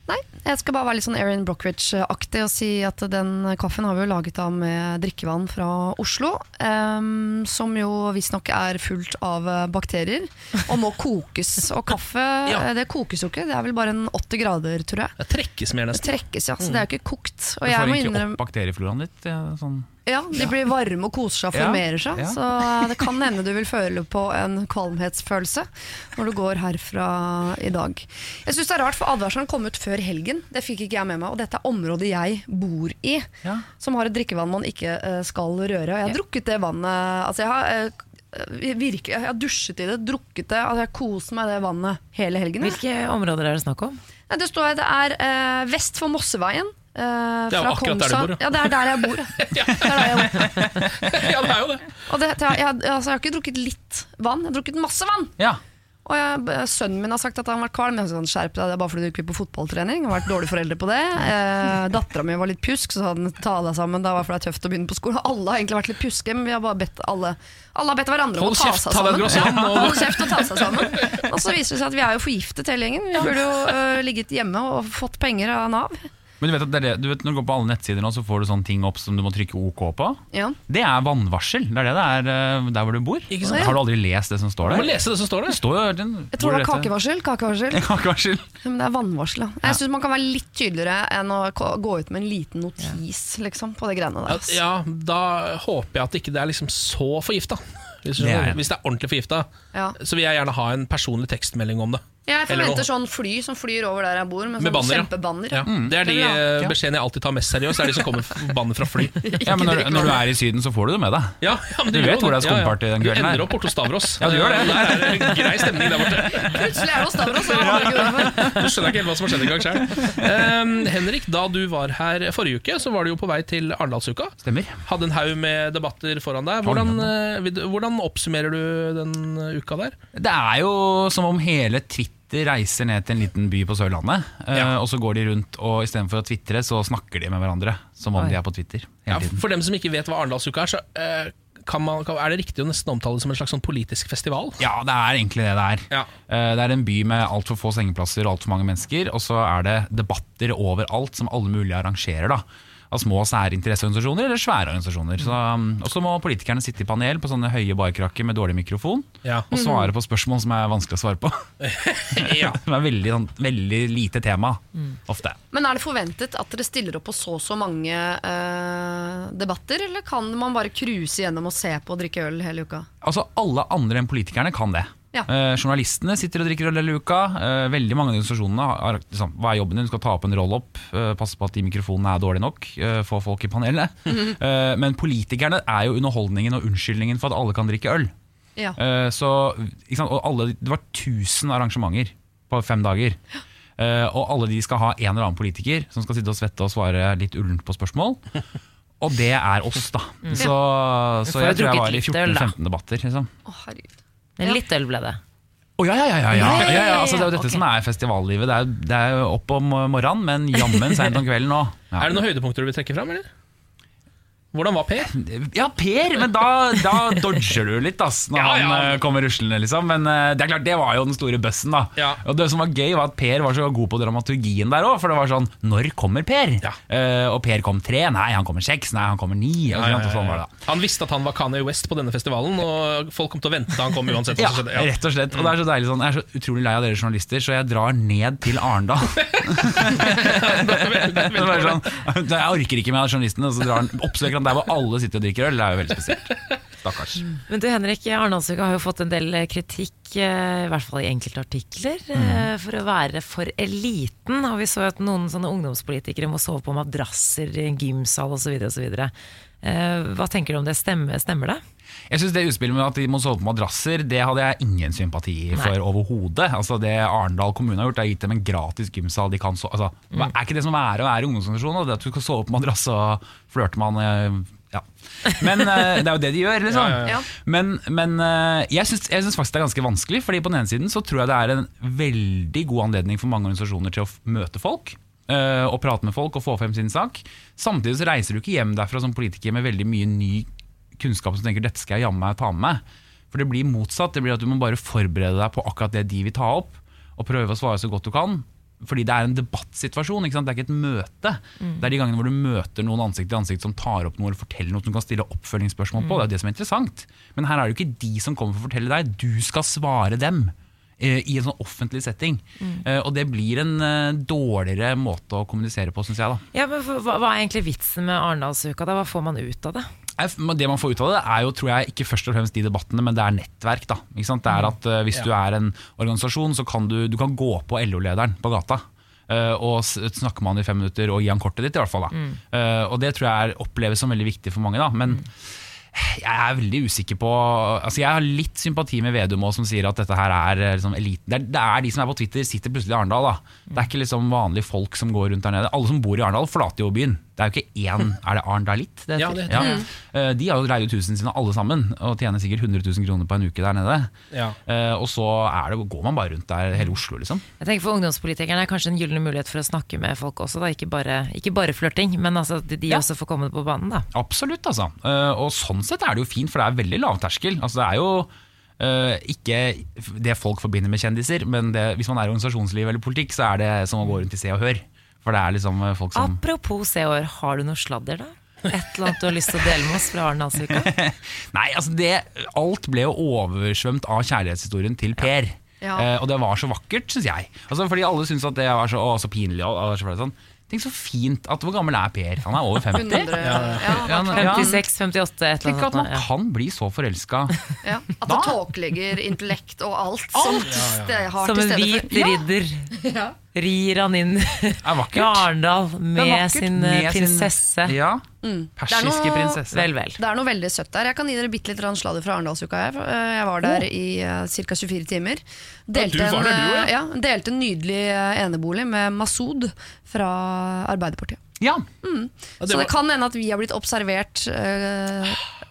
[SPEAKER 2] Nei, jeg skal bare være litt sånn Erin Brockridge-aktig og si at den kaffen har vi jo laget av med drikkevann fra Oslo. Um, som jo visstnok er fullt av bakterier og må kokes. Og kaffe <laughs>
[SPEAKER 1] Ja.
[SPEAKER 2] eh, det kokes jo ikke, det er vel bare en 80 grader, tror jeg.
[SPEAKER 1] Det trekkes mer, nesten.
[SPEAKER 2] Det trekkes, ja, så det er jo ikke kokt. Og
[SPEAKER 8] Du
[SPEAKER 2] jeg
[SPEAKER 8] får
[SPEAKER 2] må
[SPEAKER 8] egentlig
[SPEAKER 2] innrømme
[SPEAKER 8] opp bakteriefloraen litt. ja, Sånn.
[SPEAKER 2] Ja, de blir varme og koser seg og formerer seg.
[SPEAKER 8] ja.
[SPEAKER 2] Så det kan hende du vil føle på en kvalmhetsfølelse når du går herfra i dag. Jeg syns det er rart, for advarselen kom ut før helgen. Det fikk ikke jeg med meg. Og dette er området jeg bor i,
[SPEAKER 8] Ja.
[SPEAKER 2] som har et drikkevann man ikke eh, skal røre. Og jeg har drukket det vannet Altså, jeg har virke, jeg har dusjet i det, drukket det. Altså, jeg kost meg i det vannet hele helgen.
[SPEAKER 3] Hvilke områder er det snakk om?
[SPEAKER 2] Det står det er eh, vest for Mosseveien. Eh,
[SPEAKER 1] Det er jo
[SPEAKER 2] fra
[SPEAKER 1] akkurat der du bor, ja.
[SPEAKER 2] Ja, det er der jeg bor. ja. Er der jeg bor.
[SPEAKER 1] ja, det er jo det.
[SPEAKER 2] Og det, jeg, jeg, altså, jeg har ikke drukket litt vann, jeg har drukket masse vann.
[SPEAKER 8] Ja.
[SPEAKER 2] Og jeg, Sønnen min har sagt at han har vært kvalm. Jeg sånn, skjerp deg, det er bare fordi du ikke vil på fotballtrening. Jeg har vært dårlig forelder på det. Eh, Dattera mi var litt pjusk, så sa den ta deg sammen. Det var fordi det er tøft å begynne på skolen. Alle har egentlig vært litt pjuske, men vi har bare bedt alle Alle har bedt hverandre om
[SPEAKER 1] Hold
[SPEAKER 2] å ta
[SPEAKER 1] kjeft,
[SPEAKER 2] seg sammen.
[SPEAKER 1] Ja,
[SPEAKER 2] Hold kjeft og ta seg sammen. Og så viser det seg at vi er jo forgiftet hele gjengen. Vi burde jo uh, ligget hjemme og fått penger av Nav.
[SPEAKER 8] Men du vet at det er det, du vet, når du går på alle nettsider nå, så får du sånne ting opp som du må trykke OK på.
[SPEAKER 2] Ja.
[SPEAKER 8] Det er vannvarsel. Det er det det er eh, der hvor du bor.
[SPEAKER 1] Ikke sant?
[SPEAKER 8] Har du aldri lest det som står
[SPEAKER 1] Du må
[SPEAKER 8] der?
[SPEAKER 1] lese det som står
[SPEAKER 8] Det
[SPEAKER 1] der.
[SPEAKER 8] står jo den,
[SPEAKER 2] Jeg tror det var kakevarsel. kakevarsel. <laughs>
[SPEAKER 8] Kakevarsel.
[SPEAKER 2] Men det er vannvarsel. Da. Jeg syns man kan være litt tydeligere enn å ko- gå ut med en liten notis liksom, på de greiene der. ass.
[SPEAKER 1] Ja, da håper jeg at ikke det er liksom så forgifta. Hvis, du
[SPEAKER 8] Det er
[SPEAKER 1] skjønner.
[SPEAKER 8] jeg.
[SPEAKER 1] hvis det er ordentlig forgifta,
[SPEAKER 2] Ja.
[SPEAKER 1] så vil jeg gjerne ha en personlig tekstmelding om det.
[SPEAKER 2] Jeg forventer sånn fly som flyr over der jeg bor, med,
[SPEAKER 1] Med
[SPEAKER 2] sånn
[SPEAKER 1] banner, ja.
[SPEAKER 2] kjempebanner.
[SPEAKER 1] Ja. Det er de
[SPEAKER 2] Det jeg
[SPEAKER 1] eh,
[SPEAKER 8] Ja.
[SPEAKER 1] beskjedene jeg alltid tar mest seriøst. Det er de som kommer <laughs> banner fra fly.
[SPEAKER 8] Ja, men når, når du er i Syden, så får du det med deg.
[SPEAKER 1] Ja, ja, men
[SPEAKER 8] Du
[SPEAKER 1] du
[SPEAKER 8] vet hvor det er skumparty den kvelden Du
[SPEAKER 1] ender opp borte hos Stavros.
[SPEAKER 8] Ja, du gjør det.
[SPEAKER 1] Det Der er det grei stemning der borte.
[SPEAKER 2] Plutselig er det hos Stavros.
[SPEAKER 1] Du skjønner ikke helt hva som har skjedd engang sjøl. Henrik, da du var her forrige uke, så var du jo på vei til Arendalsuka.
[SPEAKER 8] Stemmer.
[SPEAKER 1] Hadde en haug med debatter foran deg. Hvordan, eh, hvordan oppsummerer du den uka der?
[SPEAKER 8] Det er jo som om hele Twitter reiser ned til en liten by på Sørlandet. eh,
[SPEAKER 1] Ja.
[SPEAKER 8] Og så går de rundt, og istedenfor å tvitre, så snakker de med hverandre. Som om
[SPEAKER 3] Oi.
[SPEAKER 8] de er på Twitter
[SPEAKER 1] Ja,
[SPEAKER 8] tiden.
[SPEAKER 1] for dem som ikke vet hva Arendalsuka er, så eh, kan man, er det riktig å nesten omtale det som en slags sånn politisk festival?
[SPEAKER 8] Ja, det er egentlig det det er.
[SPEAKER 1] Ja.
[SPEAKER 8] Eh, Det er en by med altfor få sengeplasser og altfor mange mennesker. Og så er det debatter overalt som alle mulige arrangerer. da Av små særinteresseorganisasjoner eller svære organisasjoner. Så, um, og så må politikerne sitte i panel på sånne høye barkrakker med dårlig mikrofon
[SPEAKER 1] Ja.
[SPEAKER 8] og svare på spørsmål som er vanskelig å svare på. <laughs> <laughs>
[SPEAKER 1] ja.
[SPEAKER 8] Som er veldig, sånn, veldig lite tema ofte.
[SPEAKER 2] Men er det forventet at dere stiller opp på så og så mange eh, debatter, eller kan man bare cruise gjennom og se på og drikke øl hele uka?
[SPEAKER 8] Altså Alle andre enn politikerne kan det.
[SPEAKER 2] Ja.
[SPEAKER 8] Eh, journalistene sitter og drikker øl hele uka. Eh, veldig mange av organisasjonene har liksom, Hva er jobben din? Du skal ta opp en roll opp, eh, passe på at de mikrofonene er dårlige nok, eh, få folk i panelet. <laughs> Eh, men politikerne er jo underholdningen og unnskyldningen for at alle kan drikke øl.
[SPEAKER 2] Ja.
[SPEAKER 8] Eh, så? Og alle, det var 1000 arrangementer på fem dager. Og alle de skal ha en eller annen politiker som skal sitte og svette og svare litt ullent på spørsmål. Og det er oss, da. Så, så jeg tror jeg var i
[SPEAKER 3] litt øl, da.
[SPEAKER 8] 14-15 debatter. Liksom.
[SPEAKER 2] Å, herregud.
[SPEAKER 3] Men litt øl ble det.
[SPEAKER 8] Å oh, ja, ja, ja, ja.
[SPEAKER 3] Ja,
[SPEAKER 8] altså, Det er jo dette
[SPEAKER 3] okay.
[SPEAKER 8] som er festivallivet. Det er, det er opp om morgenen, men jammen seint om kvelden òg. <laughs> Ja.
[SPEAKER 1] Er det noen høydepunkter du vil trekke fram, eller? Hvordan var Per?
[SPEAKER 8] Ja, Per, men da, da dodger du litt ass, når <laughs>
[SPEAKER 1] Ja, ja.
[SPEAKER 8] han eh, kommer ruslende. Liksom. Men eh, det er klart, det var jo den store bøssen. da
[SPEAKER 1] Ja.
[SPEAKER 8] Og Det som var gøy, var at Per var så god på dramaturgien der òg. For det var sånn Når kommer Per? Eh, og Per kom tre. Nei, han kommer seks. Nei, han kommer ni. Sånn da
[SPEAKER 1] Han visste at han var Kanye West på denne festivalen, og folk kom til å vente da han kom uansett.
[SPEAKER 8] Ja, rett og slett. Og det er så deilig sånn Jeg er så utrolig lei av dere journalister, så jeg drar ned til Arendal. <laughs> Sånn, jeg orker ikke med journalistene, og så drar han oppsøker han der hvor alle sitter og drikker øl. Det er jo veldig spesielt. Stakkars.
[SPEAKER 3] Men du Henrik, Arendalsuka har jo fått en del kritikk, eh, i hvert fall i enkelte artikler, mm. for å være for eliten. Og vi så at noen sånne ungdomspolitikere må sove på madrasser i en gymsal osv. osv. Hva tenker du om det? Stemmer, stemmer det?
[SPEAKER 8] Jeg synes Det utspillet med at de må sove på madrasser, det hadde jeg ingen sympati for overhodet. Altså Det Arendal kommune har gjort, er gitt dem en gratis gymsal. De kan sove altså, mm. Er ikke det som er å være i ungdomsorganisasjon? at du skal sove på madrass og flørte med han eh, ja. Men eh, <laughs> det er jo det de gjør, liksom.
[SPEAKER 1] Ja, ja,
[SPEAKER 2] ja.
[SPEAKER 8] Men, men eh, jeg syns faktisk det er ganske vanskelig. Fordi på den ene siden så tror jeg det er en veldig god anledning for mange organisasjoner til å møte folk. eh, og prate med folk og få frem sin sak. Samtidig så reiser du ikke hjem derfra som politiker med veldig mye ny kunnskap som tenker dette skal jeg jammen meg ta med meg. For det blir motsatt. Det blir at Du må bare forberede deg på akkurat det de vil ta opp, og prøve å svare så godt du kan. Fordi det er en debattsituasjon, det er ikke et møte. Det er de gangene hvor du møter noen ansikt til ansikt som tar opp noe eller forteller noe som du kan stille oppfølgingsspørsmål på. Det er det som er interessant. Men her er det jo ikke de som kommer for å fortelle deg, du skal svare dem. eh, I en sånn offentlig setting. Eh, Og det blir en uh, dårligere måte å kommunisere på, syns jeg. da
[SPEAKER 3] Ja, men hva, hva er egentlig vitsen med Arendalsuka? da? Hva får man ut av det?
[SPEAKER 8] Det man får ut av det, er jo tror jeg, ikke først og fremst de debattene, men det er nettverk. da? Det er at uh, Hvis du er en organisasjon, så kan du, du kan gå på LO-lederen på gata. Uh, og snakke med han i fem minutter og gi han kortet ditt, i hvert fall. da Uh, Og det tror jeg er, oppleves som veldig viktig for mange. da Men jeg er veldig usikker på Altså Jeg har litt sympati med Vedum som sier at dette her er liksom eliten. Det er, det er de som er på Twitter, sitter plutselig i Arendal. da Det er ikke liksom vanlige folk som går rundt der nede. Alle som bor i Arendal, forlater jo byen. Det er jo ikke én <laughs> Er det Arendalitt det
[SPEAKER 1] Ja, det heter
[SPEAKER 8] Eh, De har jo leiet ut husene sine alle sammen, og tjener sikkert 100 000 kroner på en uke der nede.
[SPEAKER 1] Ja.
[SPEAKER 8] Eh, Og så er det, går man bare rundt der hele Oslo, liksom.
[SPEAKER 3] Jeg tenker For ungdomspolitikerne er kanskje en gyllen mulighet for å snakke med folk også. Da. Ikke bare, ikke bare flørting, men altså at de
[SPEAKER 8] Ja.
[SPEAKER 3] også får komme på banen. da
[SPEAKER 8] Absolutt, altså. Eh, Og sånn sett er det jo fint, for det er veldig lavterskel. Altså, det er jo Uh, ikke det folk forbinder med kjendiser, men det, hvis man er i organisasjonsliv eller politikk, så er det som å gå rundt i Se og Hør. For det er liksom eh, folk som
[SPEAKER 3] Apropos Se og Hør, har du noe sladder, da? Et eller annet du har lyst til å dele med oss fra Arendalsuka? <laughs>
[SPEAKER 8] Nei, altså det, alt ble jo oversvømt av kjærlighetshistorien til Per.
[SPEAKER 2] Ja.
[SPEAKER 8] Eh, og det var så vakkert, syns jeg. Altså, fordi alle syns at det var så, å, så pinlig. Og, og så sånn. Tenk så fint at Hvor gammel er Per? Han er over 50.
[SPEAKER 2] 100, ja,
[SPEAKER 8] Ja,
[SPEAKER 3] 56, 58, et
[SPEAKER 8] Tenk
[SPEAKER 3] eller annet.
[SPEAKER 8] man
[SPEAKER 3] at ja.
[SPEAKER 8] kan bli så forelska.
[SPEAKER 2] ja. At det <laughs> tåkelegger intellekt og alt, som det har
[SPEAKER 3] Som
[SPEAKER 2] til
[SPEAKER 3] en hvit
[SPEAKER 2] ridder.
[SPEAKER 3] ridder
[SPEAKER 2] Ja.
[SPEAKER 3] Rir han inn i. Arendal
[SPEAKER 8] Det
[SPEAKER 3] med sin
[SPEAKER 8] Med
[SPEAKER 3] prinsesse.
[SPEAKER 8] sin-. Ja.
[SPEAKER 2] Det er
[SPEAKER 8] Persiske
[SPEAKER 2] noe-
[SPEAKER 8] prinsesse.
[SPEAKER 3] Vel, vel.
[SPEAKER 2] Det er noe veldig søtt der. Jeg kan gi dere bitte litt sladder fra Arendalsuka. Jeg, Eh, jeg var der i uh, ca. 24 timer. Delte,
[SPEAKER 1] der,
[SPEAKER 2] en,
[SPEAKER 1] du,
[SPEAKER 2] ja. ja, delte en nydelig eh, enebolig med Masud fra Arbeiderpartiet.
[SPEAKER 8] Ja.
[SPEAKER 1] Mm.
[SPEAKER 2] Så det
[SPEAKER 1] var-
[SPEAKER 2] kan hende at vi har blitt observert uh,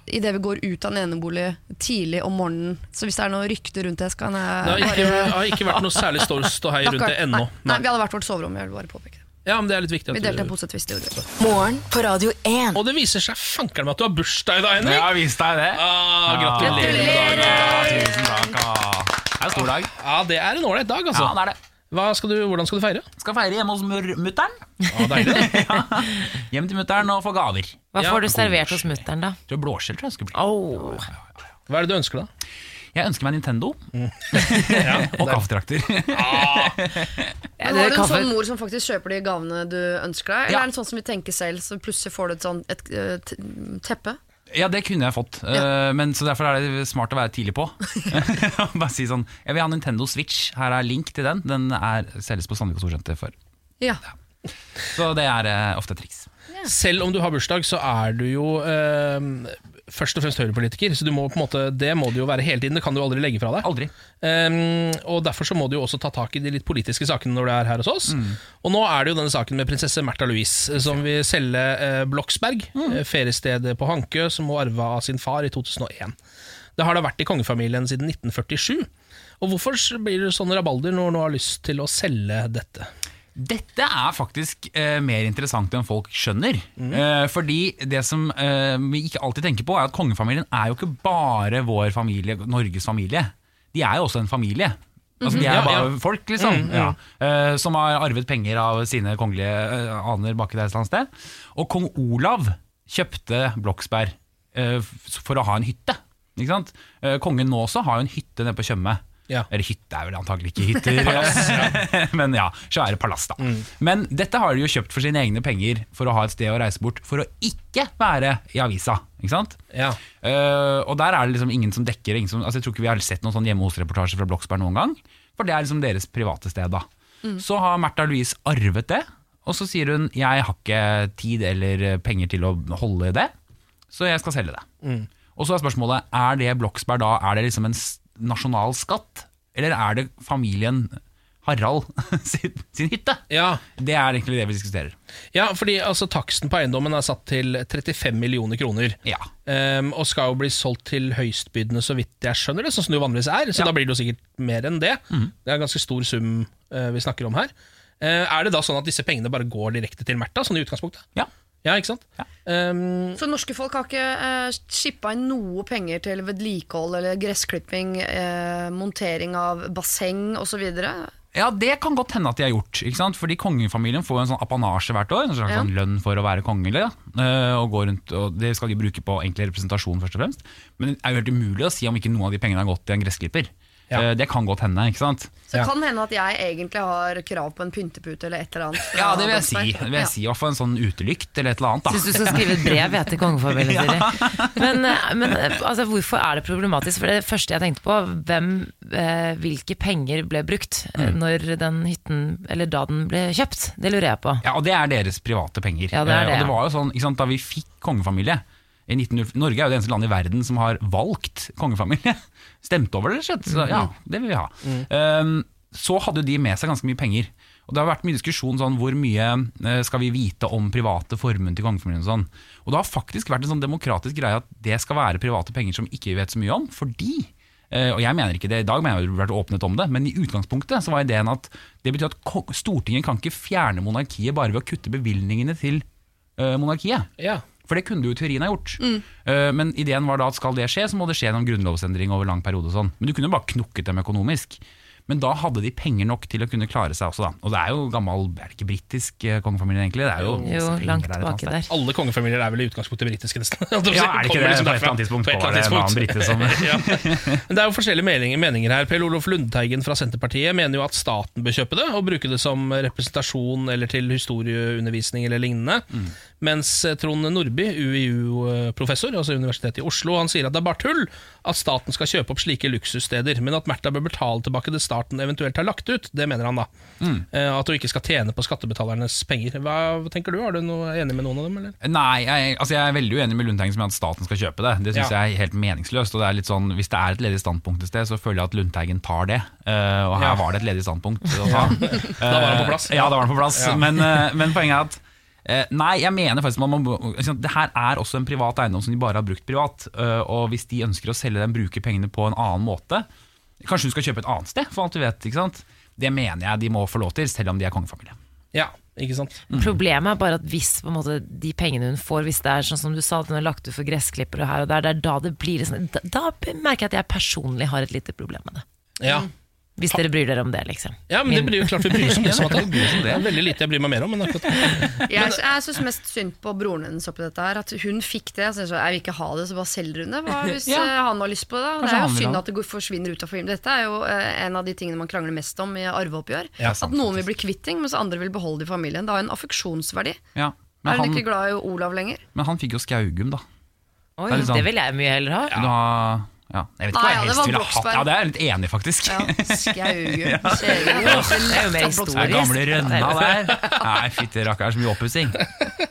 [SPEAKER 2] idet vi går ut av en enebolig tidlig om morgenen. Så hvis det er noe rykte rundt det, så kan
[SPEAKER 1] Det har ikke,
[SPEAKER 2] bare
[SPEAKER 1] har ikke vært noe særlig stå- ståhei rundt det ennå.
[SPEAKER 2] Nei, nei, vi hadde hvert vårt soverom. Jeg vil bare påpeke det.
[SPEAKER 1] Ja, men det er litt viktig
[SPEAKER 2] Vi delte en pose Twist. det gjorde.
[SPEAKER 4] Morgen på Radio 1.
[SPEAKER 1] Og det viser seg fankeren meg at du har bursdag i dag, Henrik!
[SPEAKER 8] Ja, vis deg det.
[SPEAKER 1] Ah, gratulerer!
[SPEAKER 8] Ja, tusen takk. ah. Det er en stor dag.
[SPEAKER 1] Ja, det er en ålreit dag, altså.
[SPEAKER 8] Ja, det er det.
[SPEAKER 1] Hva skal du, hvordan skal du feire?
[SPEAKER 8] Skal feire hjemme hos mutter'n. <laughs>
[SPEAKER 1] Ja, deilig.
[SPEAKER 8] Hjem til mutter'n og få gaver.
[SPEAKER 3] Hva
[SPEAKER 1] Ja,
[SPEAKER 3] får du servert hos mutter'n, da?
[SPEAKER 8] Tror Blåskjell tror jeg skulle bli.
[SPEAKER 3] Oh.
[SPEAKER 1] Hva er det du ønsker, da?
[SPEAKER 8] Jeg ønsker meg Nintendo <laughs>
[SPEAKER 1] Ja,
[SPEAKER 8] og kaffetrakter.
[SPEAKER 3] ah.
[SPEAKER 2] Men har du en sånn mor som faktisk kjøper de gavene du ønsker deg? Eller
[SPEAKER 8] Ja.
[SPEAKER 2] er det sånn som vi tenker selv, så plutselig får du et, sånt, et et t- teppe?
[SPEAKER 8] Ja, det kunne jeg fått, Eh, men så derfor er det smart å være tidlig på. <laughs> <laughs> Bare si sånn Jeg vil ha Nintendo Switch. Her er link til den. Den er, selges på Sandvika Storsenter for.
[SPEAKER 2] Ja.
[SPEAKER 8] Så det er eh, ofte et triks.
[SPEAKER 1] Selv om du har bursdag, så er du jo eh, først og fremst høyrepolitiker. Så du må, måte, det må du jo være hele tiden. Det kan du aldri legge fra deg.
[SPEAKER 8] Aldri.
[SPEAKER 1] Um, og Derfor så må du jo også ta tak i de litt politiske sakene når du er her hos oss. Og nå er det jo denne saken med prinsesse Märtha Louise, eh, som vil selge eh, Bloksberg, mm. feriestedet på Hankø, som hun arva av sin far i 2001. Det har da vært i kongefamilien siden 1947. Og Hvorfor blir det sånn rabalder når hun har lyst til å selge dette?
[SPEAKER 8] Dette er faktisk eh, mer interessant enn folk skjønner. Eh, fordi det som eh, vi ikke alltid tenker på, er at kongefamilien er jo ikke bare vår familie, Norges familie. De er jo også en familie. Altså, de er
[SPEAKER 1] Ja,
[SPEAKER 8] bare
[SPEAKER 1] ja.
[SPEAKER 8] folk, liksom. Ja. Eh, som har arvet penger av sine kongelige eh, aner baki der et eller annet sted. Og kong Olav kjøpte Bloksberg eh, for å ha en hytte. Eh, kongen nå også har jo en hytte nede på Tjøme.
[SPEAKER 1] Ja.
[SPEAKER 8] Eller hytte er vel antagelig ikke hytter. <laughs> <laughs> Men ja, svære palass, da. Men dette har de jo kjøpt for sine egne penger for å ha et sted å reise bort for å ikke være i avisa. Ikke sant?
[SPEAKER 1] Ja.
[SPEAKER 8] Uh, og der er det liksom ingen som dekker ingen som, altså Jeg tror ikke vi har sett noen sånn hjemme hos-reportasje fra Bloksberg noen gang. For det er liksom deres private sted, da. Så har Märtha Louise arvet det, og så sier hun jeg har ikke tid eller penger til å holde det, så jeg skal selge det. Og så er spørsmålet er det Bloksberg da Er det liksom en s- nasjonal skatt, eller er det familien Harald <laughs> sin, sin hytte?
[SPEAKER 1] Ja,
[SPEAKER 8] Det er egentlig det vi diskuterer.
[SPEAKER 1] ja fordi altså, taksten på eiendommen er satt til 35 millioner kroner.
[SPEAKER 8] Ja.
[SPEAKER 1] Um, og skal jo bli solgt til høystbydende, så vidt jeg skjønner det. Sånn som det jo vanligvis er. Så
[SPEAKER 8] Ja.
[SPEAKER 1] da blir det jo sikkert mer enn det. Det er en ganske stor sum uh, vi snakker om her. Uh, er det da sånn at disse pengene bare går direkte til Märtha, sånn i utgangspunktet?
[SPEAKER 8] Ja.
[SPEAKER 1] Ja, ikke sant?
[SPEAKER 8] Ja.
[SPEAKER 1] Um,
[SPEAKER 2] Så norske folk har ikke uh, shippa inn noe penger til vedlikehold eller gressklipping, eh, montering av basseng osv.?
[SPEAKER 8] Ja, det kan godt hende at de har gjort. Ikke sant? Fordi Kongefamilien får en sånn apanasje hvert år. En slags
[SPEAKER 2] Ja.
[SPEAKER 8] sånn lønn for å være kongelig. Ja. Eh, og gå rundt, og Det skal de bruke på egentlig representasjon, først og fremst. Men det er jo helt umulig å si om ikke noen av de pengene har gått til en gressklipper.
[SPEAKER 1] Ja.
[SPEAKER 8] Eh, det kan godt hende. ikke sant?
[SPEAKER 2] Så det kan hende at jeg egentlig har krav på en pyntepute eller et eller annet.
[SPEAKER 8] Ja, det vil jeg si. Det vil jeg si. I hvert fall en sånn utelykt eller et eller annet. da.
[SPEAKER 3] Syns du skal skrive et brev til kongefamilien, Siri. Men, eh, men eh, altså, hvorfor er det problematisk? For det første jeg tenkte på, hvem, eh, hvilke penger ble brukt
[SPEAKER 8] Mm.
[SPEAKER 3] når den hytten, eller da den ble kjøpt? Det lurer jeg på.
[SPEAKER 8] Ja, Og det er deres private penger.
[SPEAKER 3] Ja, det er det,
[SPEAKER 8] og det var jo sånn, ikke sant, Da vi fikk kongefamilie i 19, Norge er jo det eneste landet i verden som har valgt kongefamilie. <laughs> Stemt over det, rett og slett. Så ja, det vil vi ha. Um, så hadde de med seg ganske mye penger. Og Det har vært mye diskusjon sånn hvor mye eh, skal vi vite om private formuen til kongefamilien. Og sånn. Og det har faktisk vært en sånn demokratisk greie at det skal være private penger som ikke vi vet så mye om. Fordi eh, og jeg mener ikke det i dag, men jeg har vært åpnet om det, men i utgangspunktet så var ideen at det betyr at Stortinget kan ikke fjerne monarkiet bare ved å kutte bevilgningene til eh, monarkiet.
[SPEAKER 1] Ja.
[SPEAKER 8] For det kunne du i teorien ha gjort. Eh, men ideen var da at skal det skje, så må det skje gjennom grunnlovsendring over lang periode. og sånn. Men du kunne jo bare knukket dem økonomisk. Men da hadde de penger nok til å kunne klare seg også, da. Og det er jo gammel, er det ikke britisk eh, kongefamilie, egentlig? Det er jo,
[SPEAKER 3] Jo, langt
[SPEAKER 8] der
[SPEAKER 3] tilbake der.
[SPEAKER 1] Alle kongefamilier er vel i utgangspunktet britiske, nesten. <laughs>
[SPEAKER 8] Ja, er det ikke det?
[SPEAKER 1] liksom
[SPEAKER 8] På et eller annet tidspunkt var det en annen brite som <laughs>
[SPEAKER 1] ja. Men Det er jo forskjellige meninger, meninger her. Per Olof Lundteigen fra Senterpartiet mener jo at staten bør kjøpe det og bruke det som representasjon eller til historieundervisning eller lignende.
[SPEAKER 8] Mm.
[SPEAKER 1] Mens eh, Trond Nordby, UiU-professor, altså Universitetet i Oslo, han sier at det er bare tull at staten skal kjøpe opp slike luksussteder, men at Märtha bør betale tilbake det staten eventuelt har lagt ut. Det mener han da.
[SPEAKER 8] Mm.
[SPEAKER 1] Eh, At du ikke skal tjene på skattebetalernes penger. Hva, tenker du? Er du noe enig med noen av dem? Eller?
[SPEAKER 8] Nei, jeg, altså jeg er veldig uenig med Lundteigen som at staten skal kjøpe det. Det syns
[SPEAKER 1] Ja.
[SPEAKER 8] jeg er helt meningsløst. Og det er litt sånn, Hvis det er et ledig standpunkt et sted, så føler jeg at Lundteigen tar det. Uh, og her
[SPEAKER 1] Ja.
[SPEAKER 8] var det et ledig standpunkt <laughs> å ta.
[SPEAKER 1] Da var han på plass.
[SPEAKER 8] Eh, ja, da var han på plass.
[SPEAKER 1] Ja.
[SPEAKER 8] Men, uh, men poenget er at eh, Nei, jeg mener faktisk man må, liksom, Det her er også en privat eiendom som de bare har brukt privat. og hvis de ønsker å selge den, bruke pengene på en annen måte Kanskje hun skal kjøpe et annet sted, for alt du vet. ikke sant? Det mener jeg de må få lov til, selv om de er kongefamilie.
[SPEAKER 1] Ja, ikke sant?
[SPEAKER 3] Problemet er bare at hvis på en måte, de pengene hun får, hvis det er sånn som du sa, at hun har lagt ut for gressklippere her og der, det er da det blir sånn, da, da merker jeg at jeg personlig har et lite problem med det.
[SPEAKER 1] Ja.
[SPEAKER 3] Hvis dere bryr dere om det, liksom.
[SPEAKER 1] Ja, men det blir jo klart vi bryr oss om det.
[SPEAKER 8] Sånn at det. <laughs>
[SPEAKER 1] Det er veldig lite jeg bryr meg mer om. Men akkurat <laughs>
[SPEAKER 2] Jeg, jeg syns mest synd på broren hennes oppi dette her. At hun fikk det. Så jeg, så, jeg vil ikke ha det, så bare selger hun det. Hva <laughs> hvis
[SPEAKER 8] Ja.
[SPEAKER 2] eh, han har lyst på det? da? Det er jo synd at det forsvinner ut av familien. Dette er jo eh, en av de tingene man krangler mest om i arveoppgjør.
[SPEAKER 1] Ja,
[SPEAKER 2] at noen vil bli kvitt ting, mens andre vil beholde det i familien. Det har jo en affeksjonsverdi.
[SPEAKER 8] Ja,
[SPEAKER 2] Er hun
[SPEAKER 8] han,
[SPEAKER 2] ikke glad i Olav lenger?
[SPEAKER 8] men han fikk jo Skaugum, da.
[SPEAKER 3] Oi,
[SPEAKER 8] Det sånn-
[SPEAKER 3] det vil jeg mye heller ha.
[SPEAKER 8] Ja. Ja, Jeg vet ikke
[SPEAKER 2] Nei,
[SPEAKER 8] hva jeg
[SPEAKER 2] ja, det
[SPEAKER 8] helst
[SPEAKER 2] var
[SPEAKER 8] ville hatt.
[SPEAKER 2] Bloksberg.
[SPEAKER 8] Ja, det er jeg litt enig, faktisk.
[SPEAKER 2] Ja, Skaugum. <laughs>
[SPEAKER 3] Det er jo mer
[SPEAKER 8] Det
[SPEAKER 3] historisk.
[SPEAKER 8] gamle rønna der. Nei, fytti rakkeren, så mye oppussing. <laughs>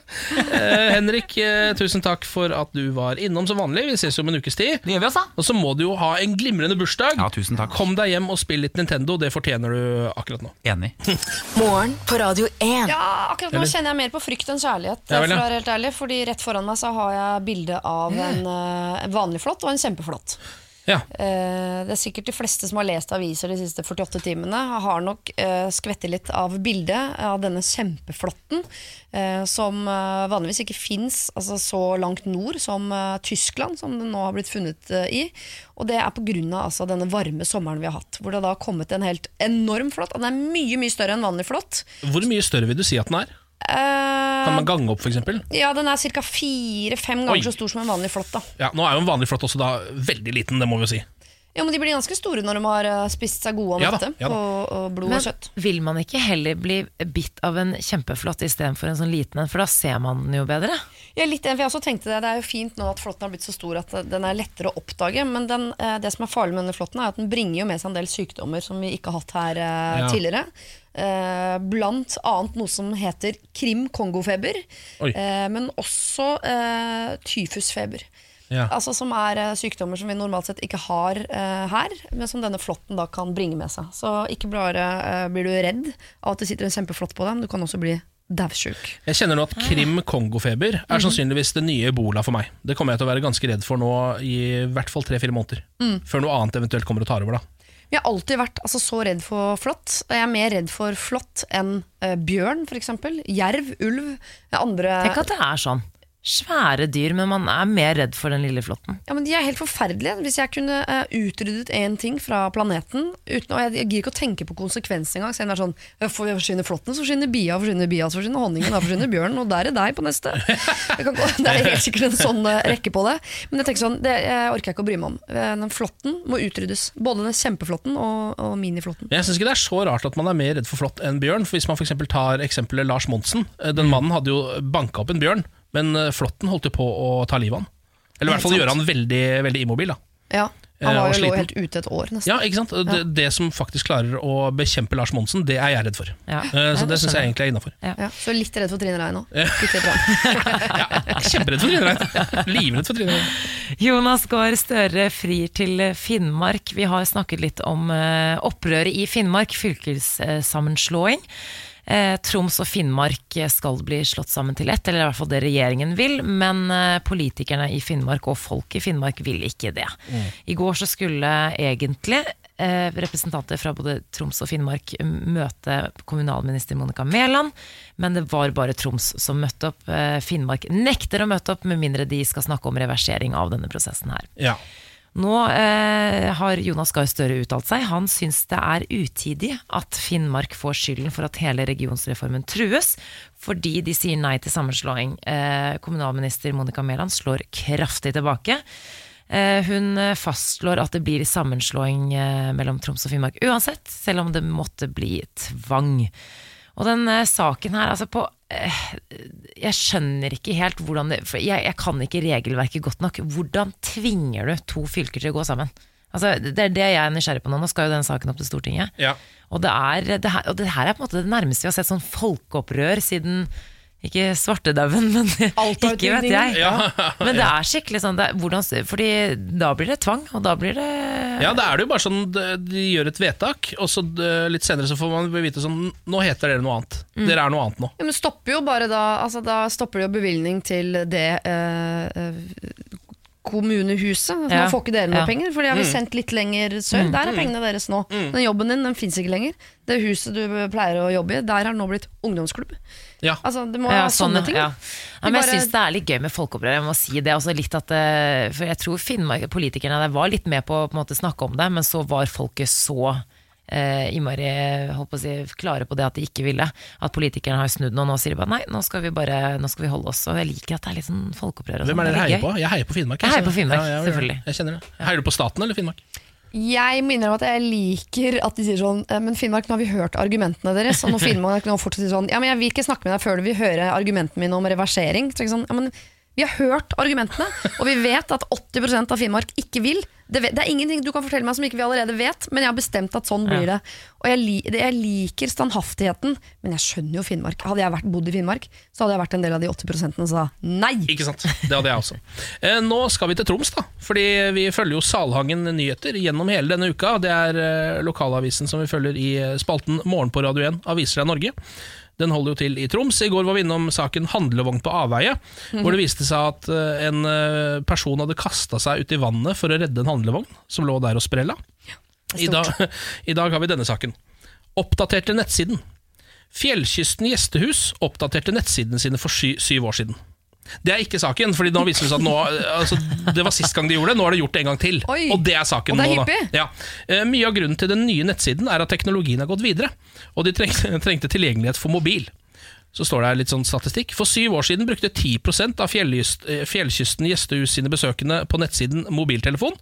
[SPEAKER 1] Eh, Henrik, eh, tusen takk for at du var innom som vanlig. Vi ses om en ukes tid.
[SPEAKER 8] Det gjør vi, altså.
[SPEAKER 1] Og så må du jo ha en glimrende bursdag.
[SPEAKER 8] Ja, tusen takk.
[SPEAKER 1] Kom deg hjem og spill litt Nintendo. Det fortjener du akkurat nå.
[SPEAKER 8] Enig. <laughs>
[SPEAKER 4] Morgen på Radio 1.
[SPEAKER 2] Ja, akkurat nå kjenner jeg mer på frykt enn kjærlighet.
[SPEAKER 1] Ja, vel, ja.
[SPEAKER 2] for å være helt ærlig Fordi Rett foran meg så har jeg bilde av en, eh, vanlig flått og en kjempeflott.
[SPEAKER 1] Ja.
[SPEAKER 2] Eh, det er sikkert de fleste som har lest aviser de siste 48 timene, har nok uh, skvettet litt av bildet av denne kjempeflåtten, eh, som eh, vanligvis ikke fins altså, så langt nord som eh, Tyskland, som den nå har blitt funnet eh, i. Og det er pga. Altså, denne varme sommeren vi har hatt, hvor det da har kommet en helt enorm flått. Den er mye mye større enn vanlig flått.
[SPEAKER 1] Hvor mye større vil du si at den er?
[SPEAKER 2] Eh,
[SPEAKER 1] Kan man gange opp, f.eks.?
[SPEAKER 2] ja, den er ca. fire-fem
[SPEAKER 1] Oi.
[SPEAKER 2] ganger så stor som en vanlig flått. da
[SPEAKER 1] Ja, nå er jo en vanlig flått også da veldig liten, det må vi jo si.
[SPEAKER 2] Ja, men De blir ganske store når de har eh, spist seg gode og
[SPEAKER 1] Ja da, ja da.
[SPEAKER 2] på og blod
[SPEAKER 3] Men
[SPEAKER 2] og kjøtt.
[SPEAKER 3] vil man ikke heller bli bitt av en kjempeflott istedenfor en sånn liten en, for da ser man den jo bedre?
[SPEAKER 2] Er litt for jeg også tenkte Det Det er jo fint nå at flåtten har blitt så stor at den er lettere å oppdage. Men den, eh, det som er farlig med denne flåtten, er at den bringer jo med seg en del sykdommer som vi ikke har hatt her
[SPEAKER 1] Ja.
[SPEAKER 2] tidligere. Eh, blant annet noe som heter krim-kongofeber, eh, men også eh, tyfusfeber.
[SPEAKER 1] Ja.
[SPEAKER 2] Altså Som er eh, sykdommer som vi normalt sett ikke har eh, her, men som denne flåtten da kan bringe med seg. Så ikke bare eh, blir du redd av at det sitter en kjempeflott på deg, men du kan også bli daudsjuk.
[SPEAKER 1] Jeg kjenner nå at krim-kongofeber er sannsynligvis det nye ebola for meg. Det kommer jeg til å være ganske redd for nå i hvert fall tre-fire måneder. Før noe annet eventuelt kommer og tar over. da
[SPEAKER 2] Jeg har alltid vært altså, så redd for flått. Jeg er mer redd for flått enn uh, bjørn, f.eks. Jerv, ulv. Andre
[SPEAKER 3] Tenk at det er sånn. Svære dyr, men man er mer redd for den lille flåtten.
[SPEAKER 2] Ja, men De er helt forferdelige. Hvis jeg kunne uh, utryddet én ting fra planeten uten, og Jeg, jeg gir ikke å tenke på konsekvenser engang. Så jeg er sånn, for- Forsvinner flåtten, så forsvinner bia, forsvinner bia, så forsvinner honningen, da forsvinner bjørnen, og der er deg på neste. Kan, gå- <laughs> det er helt sikkert en sånn uh, rekke på det. Men jeg tenker sånn, det jeg orker jeg ikke å bry meg om. Eh, Den flåtten må utryddes. Både den kjempeflåtten og, og miniflåtten.
[SPEAKER 1] Jeg synes ikke det er så rart at man er mer redd for flått enn bjørn. For Hvis man for eksempel tar eksempelet Lars Monsen. eh, Den mannen hadde jo banka opp en bjørn, men eh, flåtten holdt jo på å ta livet av han. Eller i hvert fall gjøre han veldig, veldig immobil. da
[SPEAKER 2] Ja,
[SPEAKER 1] Eh,
[SPEAKER 2] Han var jo helt ute et år, nesten.
[SPEAKER 1] Ja, ikke sant? Det, det som faktisk klarer å bekjempe Lars Monsen, det er jeg redd for.
[SPEAKER 3] Ja.
[SPEAKER 1] Eh, Så det syns jeg egentlig er innafor.
[SPEAKER 2] Ja, så litt redd for Trine Rein òg. <laughs> ja.
[SPEAKER 1] Kjemperedd for Trine Rein. Livredd for Trine Rein.
[SPEAKER 3] Jonas Gahr Støre frir til Finnmark. Vi har snakket litt om opprøret i Finnmark, fylkessammenslåing. Eh, Troms og Finnmark skal bli slått sammen til ett, eller i hvert fall det regjeringen vil. Men eh, politikerne i Finnmark og folk i Finnmark vil ikke det. I går så skulle egentlig eh, representanter fra både Troms og Finnmark møte kommunalminister Monica Mæland, men det var bare Troms som møtte opp. Eh, Finnmark nekter å møte opp med mindre de skal snakke om reversering av denne prosessen her.
[SPEAKER 1] Ja.
[SPEAKER 3] Nå eh, har Jonas Gahr Støre uttalt seg. Han syns det er utidig at Finnmark får skylden for at hele regionsreformen trues, fordi de sier nei til sammenslåing. Eh, kommunalminister Monica Mæland slår kraftig tilbake. Eh, hun fastslår at det blir sammenslåing eh, mellom Troms og Finnmark uansett, selv om det måtte bli tvang. Og den eh, saken her, altså på Jeg skjønner ikke helt hvordan det For jeg, jeg kan ikke regelverket godt nok. Hvordan tvinger du to fylker til å gå sammen? Altså, det er det jeg er nysgjerrig på nå. Nå skal jo den saken opp til Stortinget.
[SPEAKER 1] Ja.
[SPEAKER 3] Og det, er, det, her, og det her er på en måte det nærmeste vi har sett sånn folkeopprør siden ikke svartedauden, men <laughs> ikke vet jeg.
[SPEAKER 1] Ja. <laughs>
[SPEAKER 3] Men det er skikkelig sånn det, er- hvordan, Fordi da blir det tvang, og da blir det
[SPEAKER 1] Ja, da er det jo bare sånn de gjør et vedtak, og så litt senere så får man vite sånn Nå heter dere noe annet. Dere er noe annet nå.
[SPEAKER 2] Ja, men stopper jo bare da altså Da stopper det jo bevilgning til det eh, eh, kommunehuset. Altså,
[SPEAKER 3] Ja.
[SPEAKER 2] Nå får ikke dere noe
[SPEAKER 3] Ja.
[SPEAKER 2] penger, for de har vi sendt litt lenger sør. Der er pengene deres nå. Den jobben din den fins ikke lenger. Det huset du pleier å jobbe i, der har nå blitt ungdomsklubb.
[SPEAKER 1] Ja.
[SPEAKER 2] Altså, det må
[SPEAKER 3] Ja,
[SPEAKER 2] være sånne
[SPEAKER 3] sånn,
[SPEAKER 2] ting.
[SPEAKER 3] ja. Ja, men jeg syns det er litt gøy med folkeopprør. Jeg må si det også litt at eh, For jeg tror Finnmark, politikerne der var litt med på å snakke om det, men så var folket så eh, innmari på å si, klare på det at de ikke ville. At politikerne har snudd nå, og nå sier de bare nei, nå skal vi bare nå skal vi holde oss. Og jeg liker at det er litt sånn folkeopprør.
[SPEAKER 1] Hvem
[SPEAKER 3] sånn.
[SPEAKER 1] er
[SPEAKER 3] Det
[SPEAKER 1] dere heier på? Jeg heier på Finnmark.
[SPEAKER 3] Jeg heier på Finnmark,
[SPEAKER 1] ja, jeg gjør
[SPEAKER 3] selvfølgelig.
[SPEAKER 1] Jeg kjenner det. Heier du på staten eller Finnmark?
[SPEAKER 2] Jeg minner om at jeg liker at de sier sånn eh, Men Finnmark, nå har vi hørt argumentene deres. Og når <laughs> Finnmark nå fortsatt sier sånn Ja, men jeg vil ikke snakke med deg før du vil høre argumentene mine om reversering. Så ikke sånn, ja, men vi har hørt argumentene, og vi vet at 80% av Finnmark ikke vil. Det, det er ingenting du kan fortelle meg som ikke vi allerede vet, men jeg har bestemt at sånn blir det. Og jeg, jeg liker standhaftigheten, men jeg skjønner jo Finnmark. Hadde jeg vært, bodd i Finnmark, så hadde jeg vært en del av de 80 som sa nei.
[SPEAKER 1] Ikke sant? Det hadde jeg også. Eh, nå skal vi til Troms, da. Fordi vi følger jo Salhangen nyheter gjennom hele denne uka. Det er eh, lokalavisen som vi følger i eh, spalten Morgen på Radio 1 Aviser av Norge. Den holder jo til i Troms. I går var vi innom saken handlevogn på avveie, hvor det viste seg at eh, en eh, person hadde kasta seg ut i vannet for å redde en handlevogn som lå der og sprella. I, dag- <laughs> I dag har vi denne saken. Oppdaterte nettsiden. Fjellkysten gjestehus oppdaterte nettsidene sine for syv år siden. Det er ikke saken, Fordi nå viser det seg at nå, altså, det var sist gang de gjorde det. Nå har de gjort det en gang til.
[SPEAKER 2] Oi.
[SPEAKER 1] Og det er saken
[SPEAKER 2] det er
[SPEAKER 1] nå. Da. Ja. Eh, Mye av grunnen til den nye nettsiden er at teknologien har gått videre, og de trengte, <laughs> trengte tilgjengelighet for mobil. Så står det her litt sånn statistikk. For syv år siden brukte 10 av eh, Fjellkysten gjestehus sine besøkende på nettsiden mobiltelefon.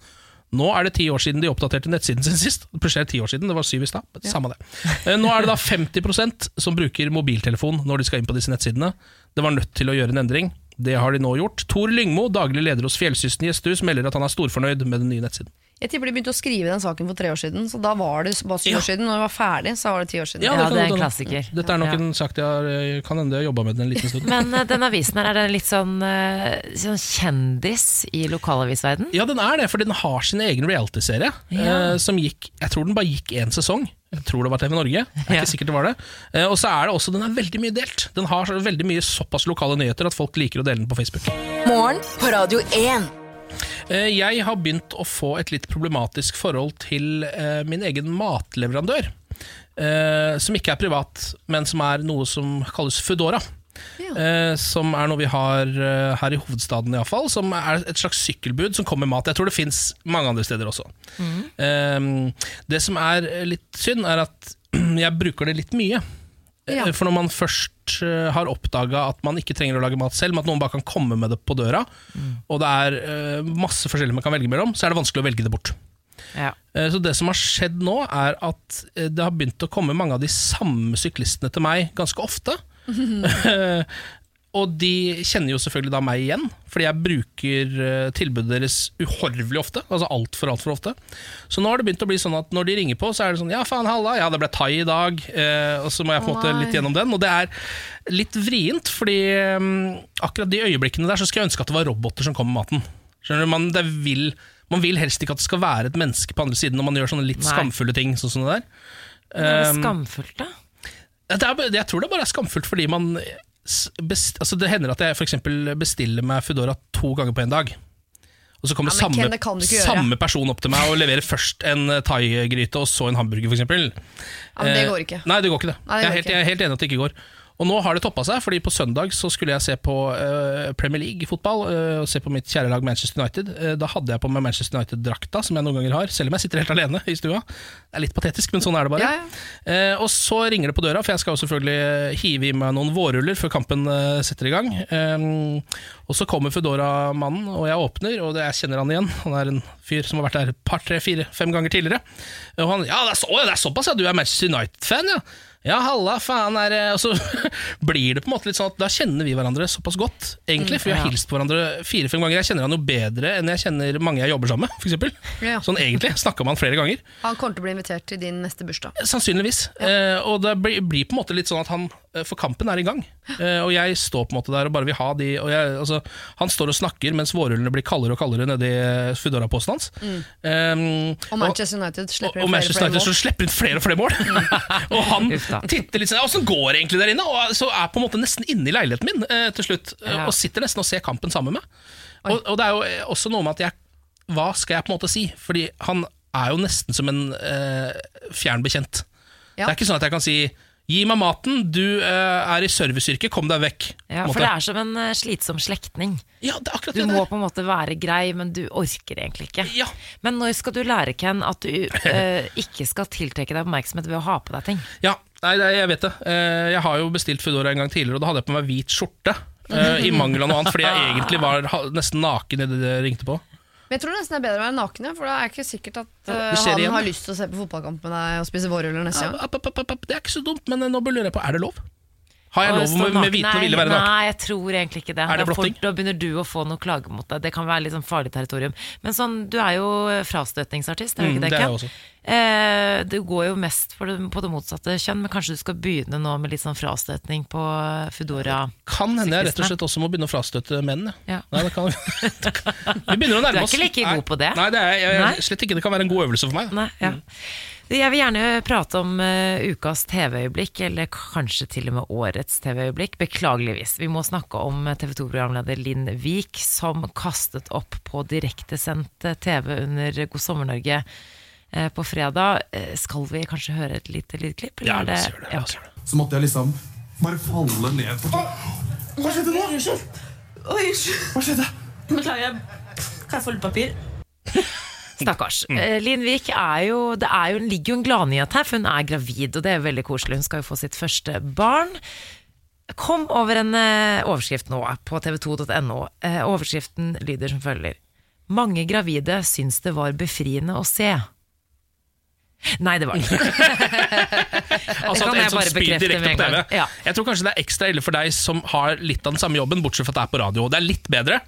[SPEAKER 1] Nå er det ti år siden de oppdaterte nettsiden sin sist. Plutselig er det ti år siden, det var syv i stad. Ja. Samme det. Eh, Nå er det da 50% som bruker mobiltelefon når de skal inn på disse nettsidene. Det var nødt til å gjøre en endring. Det har de nå gjort. Tor Lyngmo, daglig leder hos Fjellsysten gjestehus, melder at han er storfornøyd med den nye nettsiden.
[SPEAKER 2] Jeg tipper de begynte å skrive den saken for tre år siden, så da var det bare syv
[SPEAKER 1] Ja.
[SPEAKER 2] år siden. Når det var ferdig, så var det ti år siden.
[SPEAKER 3] Ja,
[SPEAKER 1] kan
[SPEAKER 3] det er en klassiker.
[SPEAKER 1] Dette er nok
[SPEAKER 3] Ja.
[SPEAKER 1] en sak jeg har, eh, kan hende jeg har jobba med den en liten stund. <laughs>
[SPEAKER 3] Men eh, den avisen her, er den litt sånn, eh, sånn kjendis i lokalavisverden?
[SPEAKER 1] Ja, den er det, for den har sin egen realityserie.
[SPEAKER 3] Ja.
[SPEAKER 1] Eh, som gikk Jeg tror den bare gikk én sesong. Jeg tror det var TV Norge. Jeg er ikke sikkert det var det. Eh, og så er det også, den er veldig mye delt. Den har veldig mye såpass lokale nyheter at folk liker å dele den på Facebook.
[SPEAKER 4] Morgen på Radio 1.
[SPEAKER 1] Eh, jeg har begynt å få et litt problematisk forhold til eh, min egen matleverandør. Eh, som ikke er privat, men som er noe som kalles Foodora. Ja. som er noe vi har her i hovedstaden, iallfall. Som er et slags sykkelbud som kommer med mat. Jeg tror det fins mange andre steder også. Mm. det som er litt synd, er at <clears throat> jeg bruker det litt mye.
[SPEAKER 2] Ja.
[SPEAKER 1] For når man først eh, har oppdaga at man ikke trenger å lage mat selv, men at noen bare kan komme med det på døra, og det er eh, masse forskjellig man kan velge mellom, så er det vanskelig å velge det bort.
[SPEAKER 3] Ja.
[SPEAKER 1] Eh, Så det som har skjedd nå, er at det har begynt å komme mange av de samme syklistene til meg ganske ofte. <laughs> Og de kjenner jo selvfølgelig da meg igjen, fordi jeg bruker eh, tilbudet deres uhorvelig ofte. Altså altfor, altfor ofte. Så nå har det begynt å bli sånn at når de ringer på, så er det sånn Ja, faen, halla, ja, det ble thai i dag. eh, Og så må jeg på en måte litt gjennom den. Og det er litt vrient, fordi um, akkurat de øyeblikkene der så skulle jeg ønske at det var roboter som kom med maten. Skjønner du, man, det vil, man vil helst ikke at det skal være et menneske på andre siden når man gjør sånne litt
[SPEAKER 3] Nei.
[SPEAKER 1] skamfulle ting. Sånn som det der.
[SPEAKER 3] Det er
[SPEAKER 1] det
[SPEAKER 3] skamfullt, da.
[SPEAKER 1] Det er, jeg tror det bare er skamfullt fordi man altså Det hender at jeg for eksempel bestiller meg Foodora to ganger på en dag. Og så kommer
[SPEAKER 2] Ja, Ken,
[SPEAKER 1] samme, samme person opp til meg og leverer først en eh, thaigryte og så en hamburger, f.eks.
[SPEAKER 2] Ja, men det går ikke.
[SPEAKER 1] Nei, det går ikke det.
[SPEAKER 2] Nei, det
[SPEAKER 1] jeg, er helt,
[SPEAKER 2] ikke.
[SPEAKER 1] jeg er helt enig at det ikke går. Og nå har det toppa seg, fordi på søndag så skulle jeg se på uh, Premier League-fotball. Uh, og se på mitt kjære lag Manchester United. Uh, da hadde jeg på meg Manchester United-drakta, som jeg noen ganger har, selv om jeg sitter helt alene i stua. Det er litt patetisk, men sånn er det bare.
[SPEAKER 2] Ja, ja.
[SPEAKER 1] Eh, og så ringer det på døra, for jeg skal jo selvfølgelig eh, hive i meg noen vårruller før kampen eh, setter i gang. Eh, og så kommer Foodora-mannen, og jeg åpner, og det, jeg kjenner han igjen. Han er en fyr som har vært der et par, tre, fire, fem ganger tidligere. Og han Ja, det er, så, det er såpass, ja! Du er Manchester United-fan, ja! Ja, halla, faen er det Og så blir det på en måte litt sånn at da kjenner vi hverandre såpass godt, egentlig. For vi har hilst på hverandre fire-fem ganger. Jeg kjenner han jo bedre enn jeg kjenner mange jeg jobber sammen med, f.eks.
[SPEAKER 2] Ja.
[SPEAKER 1] Sånn egentlig. Snakka med han flere ganger.
[SPEAKER 2] Han kommer til å bli invitert til din neste bursdag.
[SPEAKER 1] Sannsynligvis. Eh, og det blir, blir på en måte litt sånn at han For kampen er i gang. Eh, og jeg står på en måte der og bare vil ha de og jeg, altså, Han står og snakker mens vårrullene blir kaldere og kaldere nedi Foodora-posten hans. Eh,
[SPEAKER 2] Og Manchester United slipper
[SPEAKER 1] og, og
[SPEAKER 2] inn flere flere
[SPEAKER 1] United så
[SPEAKER 2] mål.
[SPEAKER 1] slipper inn flere og flere mål. <laughs> og han titter litt sånn Åssen går det egentlig der inne? Og så er på en måte nesten inne i leiligheten min eh, til slutt. eh,
[SPEAKER 3] Ja.
[SPEAKER 1] Og sitter nesten og ser kampen sammen med meg. Og, og det er jo eh, også noe med at jeg Hva skal jeg på en måte si? Fordi han er jo nesten som en eh, fjern bekjent.
[SPEAKER 2] Ja.
[SPEAKER 1] Det er ikke sånn at jeg kan si Gi meg maten, du eh, er i serviceyrket, kom deg vekk.
[SPEAKER 3] Ja, for
[SPEAKER 1] måte.
[SPEAKER 3] det er som en eh, slitsom slektning.
[SPEAKER 1] ja, det er akkurat
[SPEAKER 3] Du
[SPEAKER 1] det
[SPEAKER 3] må
[SPEAKER 1] der.
[SPEAKER 3] på en måte være grei, men du orker egentlig ikke.
[SPEAKER 1] Ja.
[SPEAKER 3] Men når skal du lære, Ken, at du eh, ikke skal tiltrekke deg oppmerksomhet ved å ha på deg ting?
[SPEAKER 1] Ja, nei, nei, jeg vet det. Eh, Jeg har jo bestilt Foodora en gang tidligere, og da hadde jeg på meg hvit skjorte. eh, I mangel av noe annet, fordi jeg <laughs> egentlig var ha- nesten naken idet det ringte på.
[SPEAKER 2] Men jeg tror nesten det er bedre å være naken, ja, for da er det ikke sikkert at
[SPEAKER 1] uh,
[SPEAKER 2] han
[SPEAKER 1] igjen.
[SPEAKER 2] har lyst til å se på fotballkamp med deg og spise vårruller neste gang.
[SPEAKER 1] app, Det er ikke så dumt, men eh, nå lurer jeg på, er det lov? Har jeg lov med, med
[SPEAKER 3] naken?
[SPEAKER 1] viten og ville være naken?
[SPEAKER 3] Nei, jeg tror egentlig ikke det.
[SPEAKER 1] Er det blotting?
[SPEAKER 3] Da begynner du å få noe klage mot deg. Det kan være litt sånn farlig territorium. Men sånn, du er jo frastøtningsartist, er du
[SPEAKER 1] Mm,
[SPEAKER 3] ikke det,
[SPEAKER 1] det er jeg også.
[SPEAKER 3] Eh, du går jo mest det, på det motsatte kjønn, men kanskje du skal begynne nå med litt sånn frastøtning på Foodora?
[SPEAKER 1] Kan hende jeg rett og slett også må begynne å frastøtte menn. ja. Nei, det kan, <laughs> vi begynner å
[SPEAKER 3] Du er ikke like god på det?
[SPEAKER 1] Nei, det er jeg, jeg, slett ikke. Det kan være en god øvelse for meg.
[SPEAKER 3] Nei, ja. Jeg vil gjerne prate om eh, ukas TV-øyeblikk, eller kanskje til og med årets TV-øyeblikk. Beklageligvis. Vi må snakke om TV 2-programleder Linn Vik, som kastet opp på direktesendt eh, TV under God sommer-Norge eh, på fredag. Eh, Skal vi kanskje høre et lite lydklipp? eller
[SPEAKER 1] Ja, la oss
[SPEAKER 3] det-
[SPEAKER 1] gjøre det.
[SPEAKER 3] Ja.
[SPEAKER 9] Så måtte jeg liksom bare falle ned på Hva skjedde nå?
[SPEAKER 7] Unnskyld.
[SPEAKER 9] Hva skjedde?
[SPEAKER 7] Beklager. Kan jeg få litt papir?
[SPEAKER 3] Stakkars.
[SPEAKER 1] Mm.
[SPEAKER 3] Eh, Linn Vik er jo Det er jo, ligger jo en gladnyhet her, for hun er gravid, og det er veldig koselig. Hun skal jo få sitt første barn. Kom over en eh, overskrift nå på tv2.no. Eh, overskriften lyder som følger. Mange gravide syns det var befriende å se. Nei, det var det ikke. <laughs>
[SPEAKER 1] Altså
[SPEAKER 3] kan
[SPEAKER 1] at en
[SPEAKER 3] jeg bare bekrefte med en gang. Ja.
[SPEAKER 1] Jeg tror kanskje det er ekstra ille for deg som har litt av den samme jobben, bortsett fra at det er på radio. Det er litt bedre.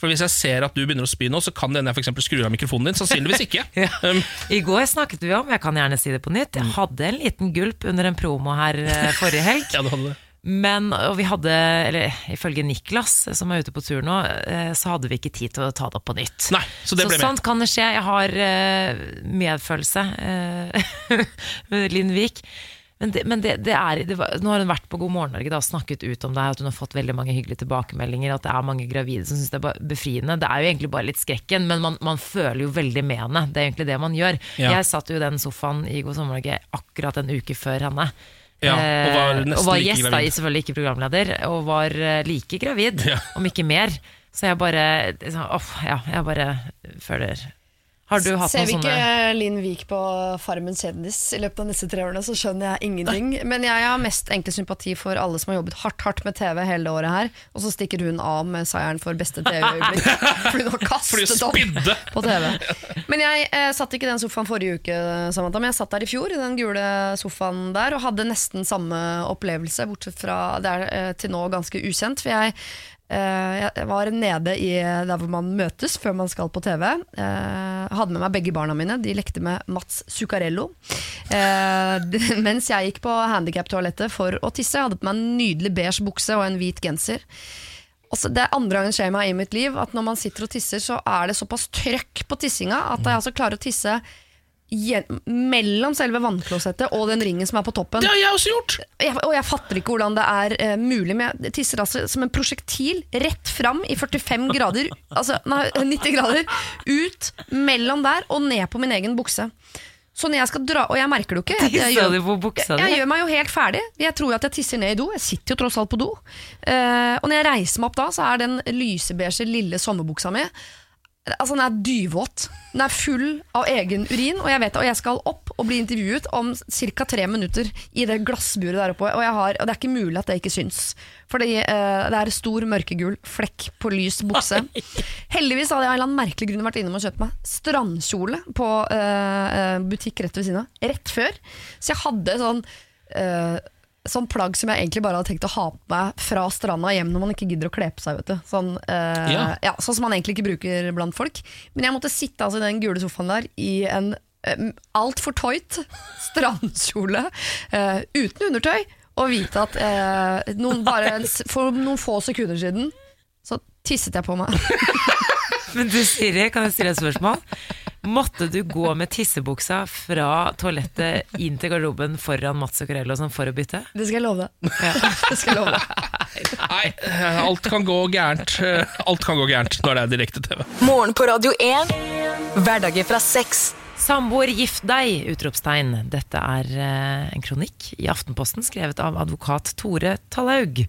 [SPEAKER 1] For hvis jeg ser at du begynner å spy nå, så kan det hende jeg eksempel skrur av mikrofonen din. Sannsynligvis ikke. <laughs>
[SPEAKER 3] Ja. <laughs>
[SPEAKER 1] Um,
[SPEAKER 3] I går snakket vi om, jeg kan gjerne si det på nytt, jeg hadde en liten gulp under en promo her eh, forrige helg. <laughs>
[SPEAKER 1] ja, du hadde det.
[SPEAKER 3] Men, og vi hadde, eller ifølge Niklas, som er ute på tur nå, eh, så hadde vi ikke tid til å ta det opp på nytt.
[SPEAKER 1] Nei, så det ble med.
[SPEAKER 3] sånt kan det skje. Jeg har eh, medfølelse med Linn Vik. Men, det, men det, det er, det var, nå har hun vært på God morgen Norge og snakket ut om det her, at hun har fått veldig mange hyggelige tilbakemeldinger, at det er mange gravide som syns det er befriende. Det er jo egentlig bare litt skrekken, men man, man føler jo veldig med henne. Det er egentlig det man gjør.
[SPEAKER 1] Ja.
[SPEAKER 3] Jeg satt jo i den sofaen i God sommer Norge akkurat en uke før henne.
[SPEAKER 1] Ja, og var
[SPEAKER 3] Eh,
[SPEAKER 1] nesten
[SPEAKER 3] og var gjest, da, selvfølgelig ikke programleder, og var eh, like gravid,
[SPEAKER 1] Ja.
[SPEAKER 3] om ikke mer. Så jeg bare liksom, ja, jeg bare føler Har du hatt
[SPEAKER 2] Ser vi ikke
[SPEAKER 3] sånne
[SPEAKER 2] Linn Vik på Farmen kjendis i løpet av neste tre årene, så skjønner jeg ingenting. Men jeg har mest egentlig sympati for alle som har jobbet hardt hardt med TV hele året her, og så stikker hun av med seieren for beste TV-øyeblikk. <laughs> Fordi hun har kastet opp på TV. Men jeg eh, satt ikke i den sofaen forrige uke, Samantha, men jeg satt der i fjor, i den gule sofaen der, og hadde nesten samme opplevelse, bortsett fra det er eh, til nå ganske ukjent. For jeg, jeg var nede i der hvor man møtes før man skal på TV. Jeg hadde med meg begge barna mine, de lekte med Mats Zuccarello. Eh, <laughs> mens jeg gikk på handikaptoalettet for å tisse. Jeg hadde på meg en nydelig beige bukse og en hvit genser. Også Det er andre gangen skjer meg i mitt liv at når man sitter og tisser, så er det såpass trøkk på tissinga at jeg altså klarer å tisse mellom selve vannklosettet og den ringen som er på toppen.
[SPEAKER 1] Det har jeg også gjort!
[SPEAKER 2] Jeg, og jeg fatter ikke hvordan det er uh, mulig, men jeg tisser altså som en prosjektil rett fram i 45 grader, <laughs> altså nei, 90 grader, ut mellom der og ned på min egen bukse. Så når jeg skal dra, og jeg merker det jo ikke jeg, jeg,
[SPEAKER 3] du
[SPEAKER 2] jeg gjør meg jo helt ferdig. Jeg tror jo at jeg tisser ned i do. Jeg sitter jo tross alt på do. Uh, og når jeg reiser meg opp da, så er den lysebeige lille sommerbuksa mi Altså Den er dyvåt. Den er full av egen urin, og jeg vet det, og jeg skal opp og bli intervjuet om ca. tre minutter i det glassburet der oppe. Og, jeg har, og det er ikke mulig at det ikke syns. Fordi eh, det er stor mørkegul flekk på lys bukse. Heldigvis hadde jeg av en eller annen merkelig grunn vært innom og kjøpt meg strandkjole på eh, eh, butikk rett ved siden av. Rett før. Så jeg hadde sånn eh, Sånn plagg som jeg egentlig bare hadde tenkt å ha på meg fra stranda hjem når man ikke gidder å kle på seg. Vet du. Sånn, eh,
[SPEAKER 1] Ja.
[SPEAKER 2] ja, sånn som man egentlig ikke bruker blant folk. Men jeg måtte sitte altså, i den gule sofaen der i en eh, altfor tight <laughs> strandkjole eh, uten undertøy, og vite at eh, noen, <laughs> bare, for noen få sekunder siden så tisset jeg på meg. <laughs>
[SPEAKER 3] Men du Siri, kan jeg stille et spørsmål? Måtte du gå med tissebuksa fra toalettet inn til garderoben foran Mats Zuccarello sånn for å bytte?
[SPEAKER 2] Det skal jeg love deg. <laughs> Det skal jeg love deg.
[SPEAKER 1] Nei, alt kan gå gærent. Alt kan gå gærent når det er direkte-TV.
[SPEAKER 4] Morgen på Radio 1. Hverdager fra sex.
[SPEAKER 3] Samboer, gift deg! utropstegn. Dette er eh, en kronikk i Aftenposten skrevet av advokat Tore Tallaug.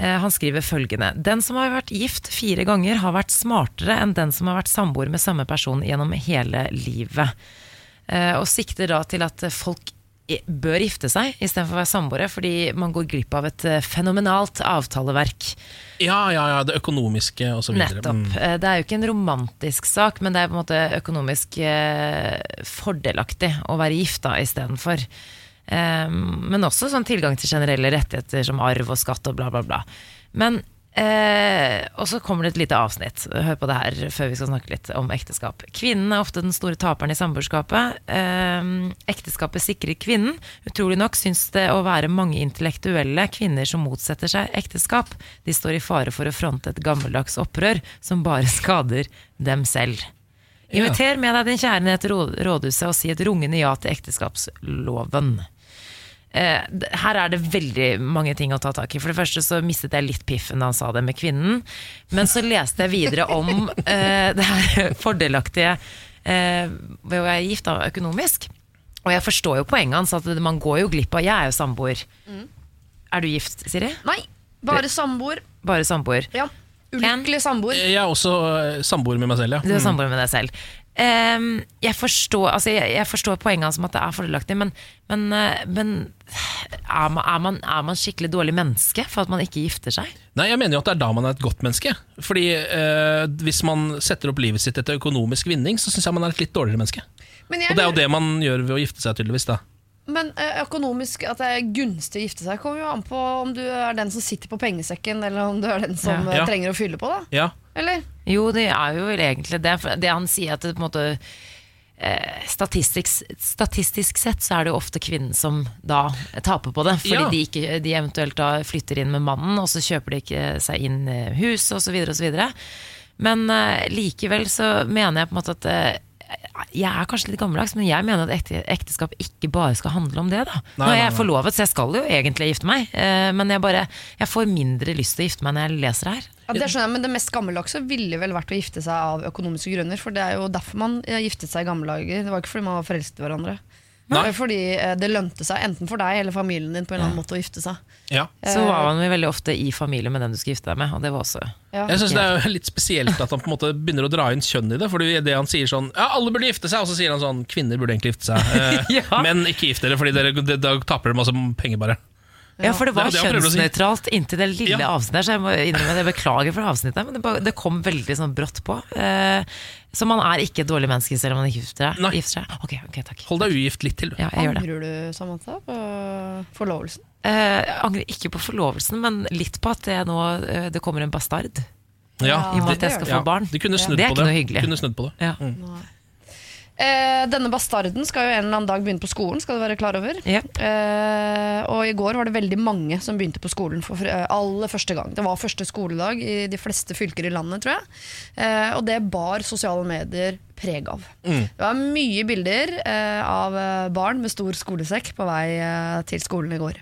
[SPEAKER 3] Eh, han skriver følgende Den som har vært gift fire ganger, har vært smartere enn den som har vært samboer med samme person gjennom hele livet. Eh, og sikter da til at folk bør gifte seg istedenfor å være samboere, fordi man går glipp av et eh, fenomenalt avtaleverk.
[SPEAKER 1] Ja, ja, ja, det økonomiske og så videre.
[SPEAKER 3] Nettopp.
[SPEAKER 1] Mm.
[SPEAKER 3] Det er jo ikke en romantisk sak, men det er på en måte økonomisk fordelaktig å være gift da istedenfor. Eh, men også sånn tilgang til generelle rettigheter som arv og skatt og bla, bla, bla. Men eh, Og så kommer det et lite avsnitt. Hør på det her før vi skal snakke litt om ekteskap. Kvinnen er ofte den store taperen i samboerskapet. Eh, ekteskapet sikrer kvinnen. Utrolig nok syns det å være mange intellektuelle kvinner som motsetter seg ekteskap. De står i fare for å fronte et gammeldags opprør som bare <laughs> skader dem selv. Inviter med deg din kjære ned til rådhuset og si et rungende ja til ekteskapsloven. Eh, her er det veldig mange ting å ta tak i. For det første så mistet jeg litt piffen da han sa det med kvinnen. Men så leste jeg videre om eh, det her fordelaktige eh, ved å være gift da, økonomisk. Og jeg forstår jo poenget hans, at man går jo glipp av Jeg er jo samboer. Er du gift, Siri?
[SPEAKER 2] Nei, bare samboer.
[SPEAKER 3] Bare samboer.
[SPEAKER 2] Ja. Ulykkelig samboer.
[SPEAKER 1] Jeg er også eh, samboer med meg selv, ja.
[SPEAKER 3] Du er samboer med deg selv. Ehm, jeg, forstår, altså jeg, jeg forstår poenget hans om at det er fordelaktig, men, men, eh, men er, man, er, man, er man skikkelig dårlig menneske for at man ikke gifter seg?
[SPEAKER 1] Nei, jeg mener jo at det er da man er et godt menneske. Fordi eh, Hvis man setter opp livet sitt etter økonomisk vinning, så syns jeg man er et litt dårligere menneske.
[SPEAKER 2] Men, jeg,
[SPEAKER 1] Og det er jo det man gjør ved å gifte seg, tydeligvis. da
[SPEAKER 2] men eh, økonomisk at det er gunstig å gifte seg, kommer jo an på om du er den som sitter på pengesekken, eller om du er den som
[SPEAKER 3] Ja.
[SPEAKER 2] eh, trenger å fylle på. da
[SPEAKER 1] Ja,
[SPEAKER 2] Eller?
[SPEAKER 3] Jo, det er jo vel egentlig det. Det han sier at det på en måte eh, statistisk, statistisk sett så er det jo ofte kvinnen som da taper på det. Fordi
[SPEAKER 1] Ja.
[SPEAKER 3] de, ikke, de eventuelt da flytter inn med mannen, og så kjøper de ikke seg inn hus osv. osv. Men uh, likevel så mener jeg på en måte at eh, jeg er kanskje litt gammeldags, men jeg mener at ekte, ekteskap ikke bare skal handle om det. da
[SPEAKER 1] Nei,
[SPEAKER 3] Nå er jeg
[SPEAKER 1] nei.
[SPEAKER 3] forlovet, så jeg skal jo egentlig gifte meg. eh, Men jeg bare Jeg får mindre lyst til å gifte meg når jeg leser det her.
[SPEAKER 2] Ja, det skjønner jeg, Men det mest gammeldagse ville vel vært å gifte seg av økonomiske grunner. For det er jo derfor man giftet seg i gamle dager. Det var ikke fordi man var forelsket i hverandre.
[SPEAKER 1] Nei.
[SPEAKER 2] fordi eh, det lønte seg, enten for deg eller familien din, på en eller annen måte å gifte seg.
[SPEAKER 1] ja.
[SPEAKER 3] Så var man veldig ofte i familie med den du skulle gifte deg med, og det var også
[SPEAKER 2] Ja.
[SPEAKER 1] Jeg synes Det er jo litt spesielt at han på en måte begynner å dra inn kjønn i det. Fordi det han sier sånn Ja, alle burde gifte seg, og så sier han sånn Kvinner burde egentlig gifte seg. Eh, <laughs>
[SPEAKER 3] Ja.
[SPEAKER 1] Men ikke gift dere, Fordi dere, det- da taper dere masse penger, bare.
[SPEAKER 3] Ja, for det var
[SPEAKER 1] Det det han si.
[SPEAKER 3] inntil det lille
[SPEAKER 1] Ja.
[SPEAKER 3] avsnittet her, så jeg må innrømme det. Beklager for det avsnittet, men det, det kom veldig sånn brått på. Eh, så man er ikke et dårlig menneske selv om man ikke gifter
[SPEAKER 1] Nei.
[SPEAKER 3] seg? Gifter seg. Ok, ok, takk.
[SPEAKER 1] Hold deg ugift litt til. du.
[SPEAKER 3] Ja, jeg gjør det.
[SPEAKER 2] Angrer du, Samantha, på forlovelsen?
[SPEAKER 3] Eh, jeg angrer ikke på forlovelsen, men litt på at det nå eh, det kommer en bastard.
[SPEAKER 1] Ja,
[SPEAKER 3] I og med at jeg skal få barn.
[SPEAKER 1] De kunne snudd
[SPEAKER 3] Det er
[SPEAKER 1] på
[SPEAKER 3] ikke
[SPEAKER 1] det.
[SPEAKER 3] noe hyggelig.
[SPEAKER 1] De kunne snudd på det.
[SPEAKER 3] Ja.
[SPEAKER 2] Eh, denne bastarden skal jo en eller annen dag begynne på skolen, skal du være klar over. Eh, og i går var det veldig mange som begynte på skolen for eh, aller første gang. Det var første skoledag i de fleste fylker i landet, tror jeg. Eh, og det bar sosiale medier preg av. Det var mye bilder eh, av eh, barn med stor skolesekk på vei til skolen i går.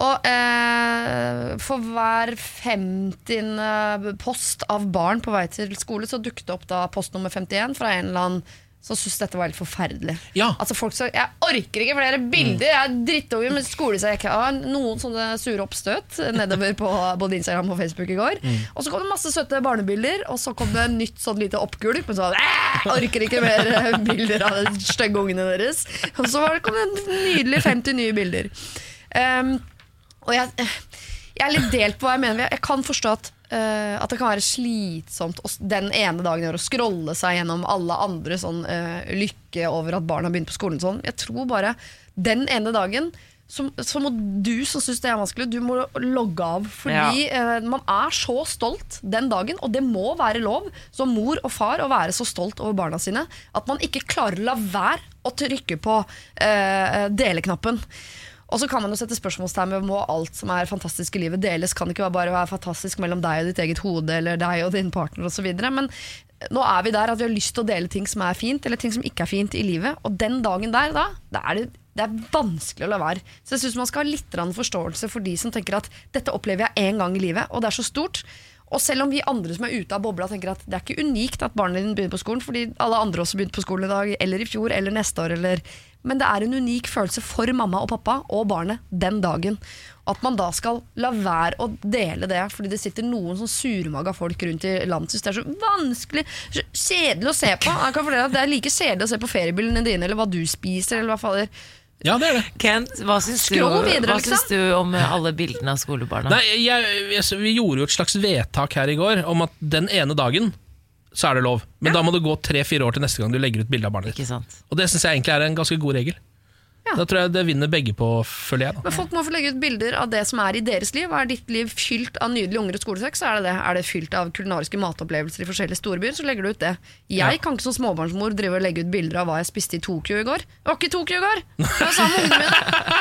[SPEAKER 2] Og eh, for hver 50. post av barn på vei til skole, så dukket det opp da post nummer 51 fra en eller annen som syntes dette var helt forferdelig. Altså folk sa, Jeg orker ikke flere bilder! Jeg er drittunge med skolesekk. Jeg har noen sånne sure oppstøt nedover på både Instagram og Facebook i går. Og så kom det masse søte barnebilder, og så kom det en nytt sånn lite oppgulp. Men sånn, «Æ, orker ikke mer <laughs> bilder av de stygge ungene deres. Og så kom det en nydelig 50 nye bilder. Um, og jeg, jeg er litt delt på hva jeg mener. Jeg kan forstå at, eh, at det kan være slitsomt den ene dagen i år å scrolle seg gjennom alle andre sånn uh, lykke over at barn har begynt på skolen. Sånn. Jeg tror bare den ene dagen så, så må du som syns det er vanskelig, du må logge av. Fordi eh, man er så stolt den dagen, og det må være lov som mor og far å være så stolt over barna sine at man ikke klarer å la være å trykke på deleknappen. Og så kan man jo sette spørsmålstegn ved må alt som er fantastisk i livet deles. Kan det ikke bare være fantastisk mellom deg og ditt eget hode eller deg og din partner osv. Men nå er vi der at vi har lyst til å dele ting som er fint, eller ting som ikke er fint i livet. Og den dagen der, da, da er det, det er vanskelig å la være. Så jeg syns man skal ha litt forståelse for de som tenker at dette opplever jeg én gang i livet, og det er så stort. Og selv om vi andre som er ute av bobla tenker at det er ikke unikt at barnet dine begynner på skolen, fordi alle andre også begynte på skolen i dag, eller i fjor, eller neste år, eller Men det er en unik følelse for mamma og pappa og barnet den dagen. At man da skal la være å dele det fordi det sitter noen sånn surmaga folk rundt i landet syns det er så vanskelig, så kjedelig å se på. Jeg kan fortelle at Det er like kjedelig å se på feriebildene dine eller hva du spiser. Eller hva fader.
[SPEAKER 1] Ja, det er det.
[SPEAKER 3] Kent, hva syns du,
[SPEAKER 2] videre,
[SPEAKER 3] hva
[SPEAKER 2] liksom.
[SPEAKER 3] syns du om eh, alle bildene av skolebarna?
[SPEAKER 1] Nei, jeg, jeg, Vi gjorde jo et slags vedtak her i går om at den ene dagen så er det lov. Men da må det gå tre-fire år til neste gang du legger ut bilde av barnet ditt. Og det syns jeg egentlig er en ganske god regel. Da tror jeg det vinner begge på, føler jeg. da
[SPEAKER 2] Men folk må få legge ut bilder av det som er i deres liv. Er ditt liv fylt av nydelige unger og skolesekk, så er det det. Er det fylt av kulinariske matopplevelser i forskjellige storbyer, så legger du ut det. Jeg
[SPEAKER 1] Ja.
[SPEAKER 2] kan ikke som småbarnsmor drive og legge ut bilder av hva jeg spiste i Tokyo i går. Det var ikke Tokyo i går! Jeg var ungene mine.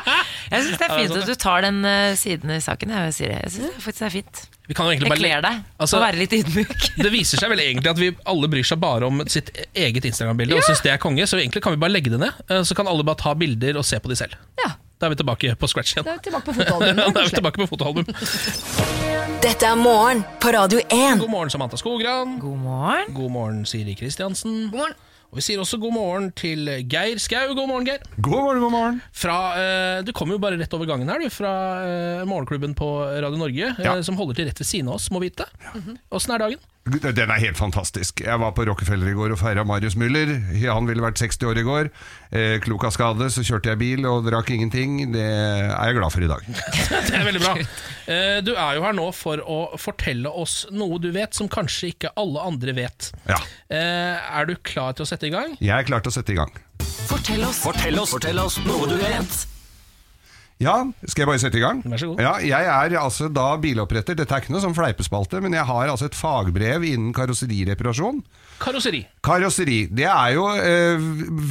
[SPEAKER 2] <laughs>
[SPEAKER 3] Jeg syns det er fint
[SPEAKER 1] sånn,
[SPEAKER 3] at du tar den eh, siden i saken. Jeg, Siri. jeg synes det faktisk er fint.
[SPEAKER 1] Vi kan jo egentlig bare-
[SPEAKER 3] kler deg
[SPEAKER 1] Altså-
[SPEAKER 3] å være litt ydmyk. <laughs>
[SPEAKER 1] Det viser seg vel egentlig at vi alle bryr seg bare om sitt eget Instagram-bilde og syns det er konge, så egentlig kan vi bare legge det ned. eh, Så kan alle bare ta bilder og se på de selv. Da er vi tilbake på scratch igjen.
[SPEAKER 2] Da er vi tilbake på fotoalbum. <laughs>
[SPEAKER 1] Da er vi tilbake på fotoalbum.
[SPEAKER 4] Dette er morgen på Radio 1.
[SPEAKER 1] God morgen, Samantha Skogran.
[SPEAKER 3] God morgen.
[SPEAKER 1] God morgen, Siri Kristiansen.
[SPEAKER 2] God morgen.
[SPEAKER 1] Og vi sier også god morgen til Geir Skau. God morgen, Geir.
[SPEAKER 9] God morgen, god morgen.
[SPEAKER 1] Fra, eh, du kommer jo bare rett over gangen her, du. Fra eh, morgenklubben på Radio Norge, eh,
[SPEAKER 9] Ja.
[SPEAKER 1] som holder til rett ved siden av oss, må vite. Åssen er dagen?
[SPEAKER 9] Den er helt fantastisk. Jeg var på Rockefeller i går og feira Marius Müller. Han ville vært 60 år i går. Eh, klok av skade, så kjørte jeg bil og drakk ingenting. Det er jeg glad for i dag. <laughs>
[SPEAKER 1] Det er veldig bra. Eh, Du er jo her nå for å fortelle oss noe du vet som kanskje ikke alle andre vet.
[SPEAKER 9] Ja.
[SPEAKER 1] Eh, Er du klar til å sette i gang?
[SPEAKER 9] Jeg er klar til å sette i gang.
[SPEAKER 4] Fortell oss.
[SPEAKER 10] Fortell oss, fortell oss noe du vet.
[SPEAKER 9] Ja, skal jeg bare sette i gang?
[SPEAKER 1] Vær så god.
[SPEAKER 9] Ja, jeg er altså da biloppretter. Dette er ikke noe sånn fleipespalte, men jeg har altså et fagbrev innen karosserireparasjon.
[SPEAKER 1] Karosseri.
[SPEAKER 9] Karosseri. Det er jo eh,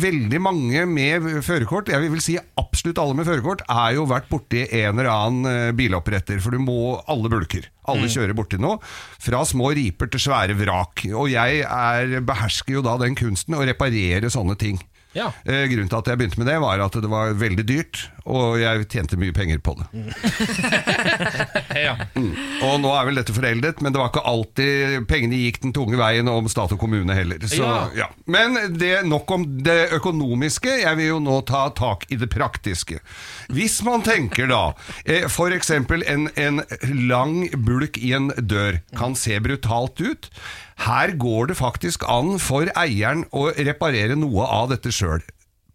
[SPEAKER 9] veldig mange med førerkort, jeg vil si absolutt alle med førerkort, er jo vært borti en eller annen eh, biloppretter, for du må alle bulker. Alle kjører borti noe, fra små riper til svære vrak. Og jeg er, behersker jo da den kunsten å reparere sånne ting.
[SPEAKER 1] Ja.
[SPEAKER 9] Eh, grunnen til at jeg begynte med det, var at det var veldig dyrt, og jeg tjente mye penger på det. <laughs>
[SPEAKER 1] Ja.
[SPEAKER 9] Og nå er vel dette foreldet, men det var ikke alltid pengene gikk den tunge veien om stat og kommune heller. Så,
[SPEAKER 1] Ja.
[SPEAKER 9] ja. Men det, nok om det økonomiske. Jeg vil jo nå ta tak i det praktiske. Hvis man tenker da eh, eksempel en, en lang bulk i en dør kan se brutalt ut. Her går det faktisk an for eieren å reparere noe av dette sjøl.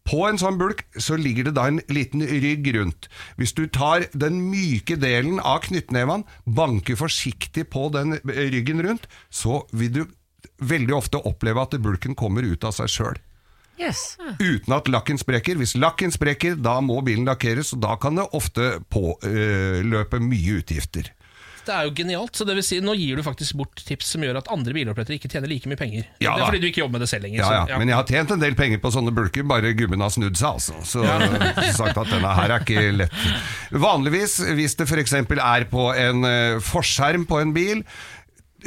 [SPEAKER 9] På en sånn bulk så ligger det da en liten rygg rundt. Hvis du tar den myke delen av knyttneven, banker forsiktig på den ryggen rundt, så vil du veldig ofte oppleve at bulken kommer ut av seg sjøl.
[SPEAKER 3] Yes.
[SPEAKER 9] Uten at lakken sprekker. Hvis lakken sprekker, da må bilen lakkeres, og da kan det ofte påløpe mye utgifter.
[SPEAKER 1] Dette er jo genialt. Så det vil si, Nå gir du faktisk bort tips som gjør at andre bilopprettere ikke tjener like mye penger.
[SPEAKER 9] Ja
[SPEAKER 1] det er fordi du ikke jobber med det selv lenger.
[SPEAKER 9] Ja,
[SPEAKER 1] så,
[SPEAKER 9] ja. Men jeg har tjent en del penger på sånne bulker, bare gubben har snudd seg, altså. <laughs> Så sagt at denne her er ikke lett. Vanligvis, hvis det f.eks. er på en eh, forskjerm på en bil,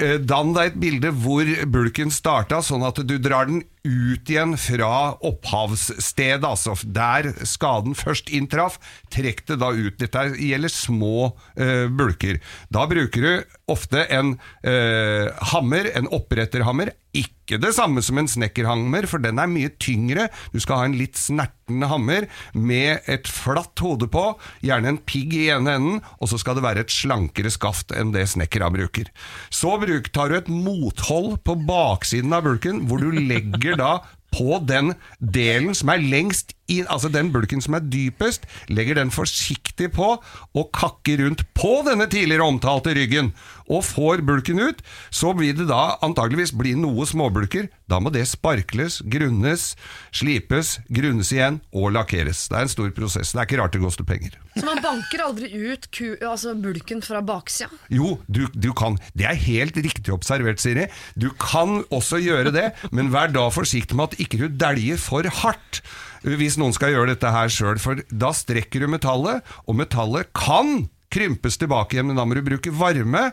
[SPEAKER 9] eh, dann deg et bilde hvor bulken starta, sånn at du drar den ut igjen fra opphavsstedet, altså der skaden først inntraff. Trekk det da ut. Dette gjelder små eh, bulker. Da bruker du ofte en eh, hammer, en oppretterhammer. Ikke det samme som en snekkerhammer, for den er mye tyngre. Du skal ha en litt snertende hammer med et flatt hode på, gjerne en pigg i ene enden, og så skal det være et slankere skaft enn det snekkera bruker. Så bruk, tar du et mothold på baksiden av bulken, hvor du legger da på den delen som er lengst inn, altså den bulken som er dypest, legger den forsiktig på og kakker rundt på denne tidligere omtalte ryggen, og får bulken ut, så vil det da antageligvis bli noe småbulker. Da må det sparkles, grunnes, slipes, grunnes igjen og lakkeres. Det er en stor prosess. Det er ikke rart det koster penger.
[SPEAKER 2] Så man banker aldri ut ku, altså bulken fra baksida?
[SPEAKER 9] Jo, du, du kan. Det er helt riktig observert, Siri. Du kan også gjøre det, men vær da forsiktig med at ikke du dæljer for hardt. Hvis noen skal gjøre dette her sjøl, for da strekker du metallet, og metallet kan krympes tilbake igjen, men da må du bruke varme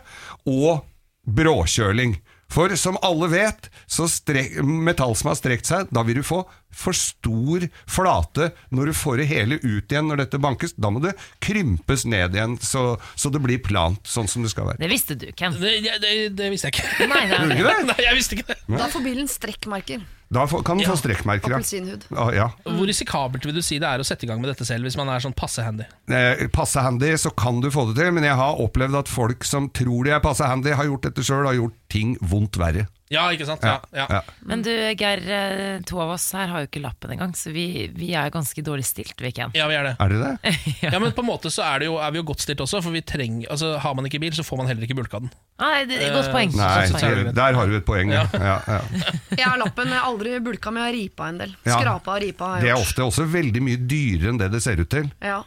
[SPEAKER 9] og bråkjøling. For som alle vet, så strek, metall som har strekt seg, da vil du få for stor flate når du får det hele ut igjen når dette bankes. Da må det krympes ned igjen, så, så det blir plant, sånn som det skal være.
[SPEAKER 3] Det visste du, Ken.
[SPEAKER 1] Det, det, det visste jeg ikke.
[SPEAKER 3] Nei, nei,
[SPEAKER 9] Gjorde du ikke det?
[SPEAKER 1] Nei, jeg visste ikke det.
[SPEAKER 2] Da får bilen strekkmerker.
[SPEAKER 9] Da kan den få strekkmerker. ja.
[SPEAKER 2] Appelsinhud.
[SPEAKER 9] Ja, ja.
[SPEAKER 1] Hvor risikabelt vil du si det er å sette i gang med dette selv, hvis man er sånn passe handy?
[SPEAKER 9] Eh, passe handy, så kan du få det til, men jeg har opplevd at folk som tror de er passe handy, har gjort dette sjøl, har gjort ting vondt verre.
[SPEAKER 1] Ja, ikke sant? Ja, ja.
[SPEAKER 9] Ja.
[SPEAKER 3] Men du, Geir, eh, to av oss her har jo ikke lappen engang, så vi, vi er ganske dårlig stilt, vi, Ken.
[SPEAKER 1] Ja, vi er det.
[SPEAKER 9] Er det <laughs> det?
[SPEAKER 1] Ja, men på en måte så er, det jo, er vi jo godt stilt også, for vi trenger, altså, har man ikke bil, så får man heller ikke bulka den.
[SPEAKER 3] Nei, det, godt poeng.
[SPEAKER 9] Nei, det- der har du et poeng. Ja. Ja, ja. <laughs>
[SPEAKER 2] Jeg har lappen, men jeg har aldri bulka, men jeg har ripa en del. Skrapa og ripa har
[SPEAKER 9] Det er ofte også veldig mye dyrere enn det det ser ut til.
[SPEAKER 2] Ja.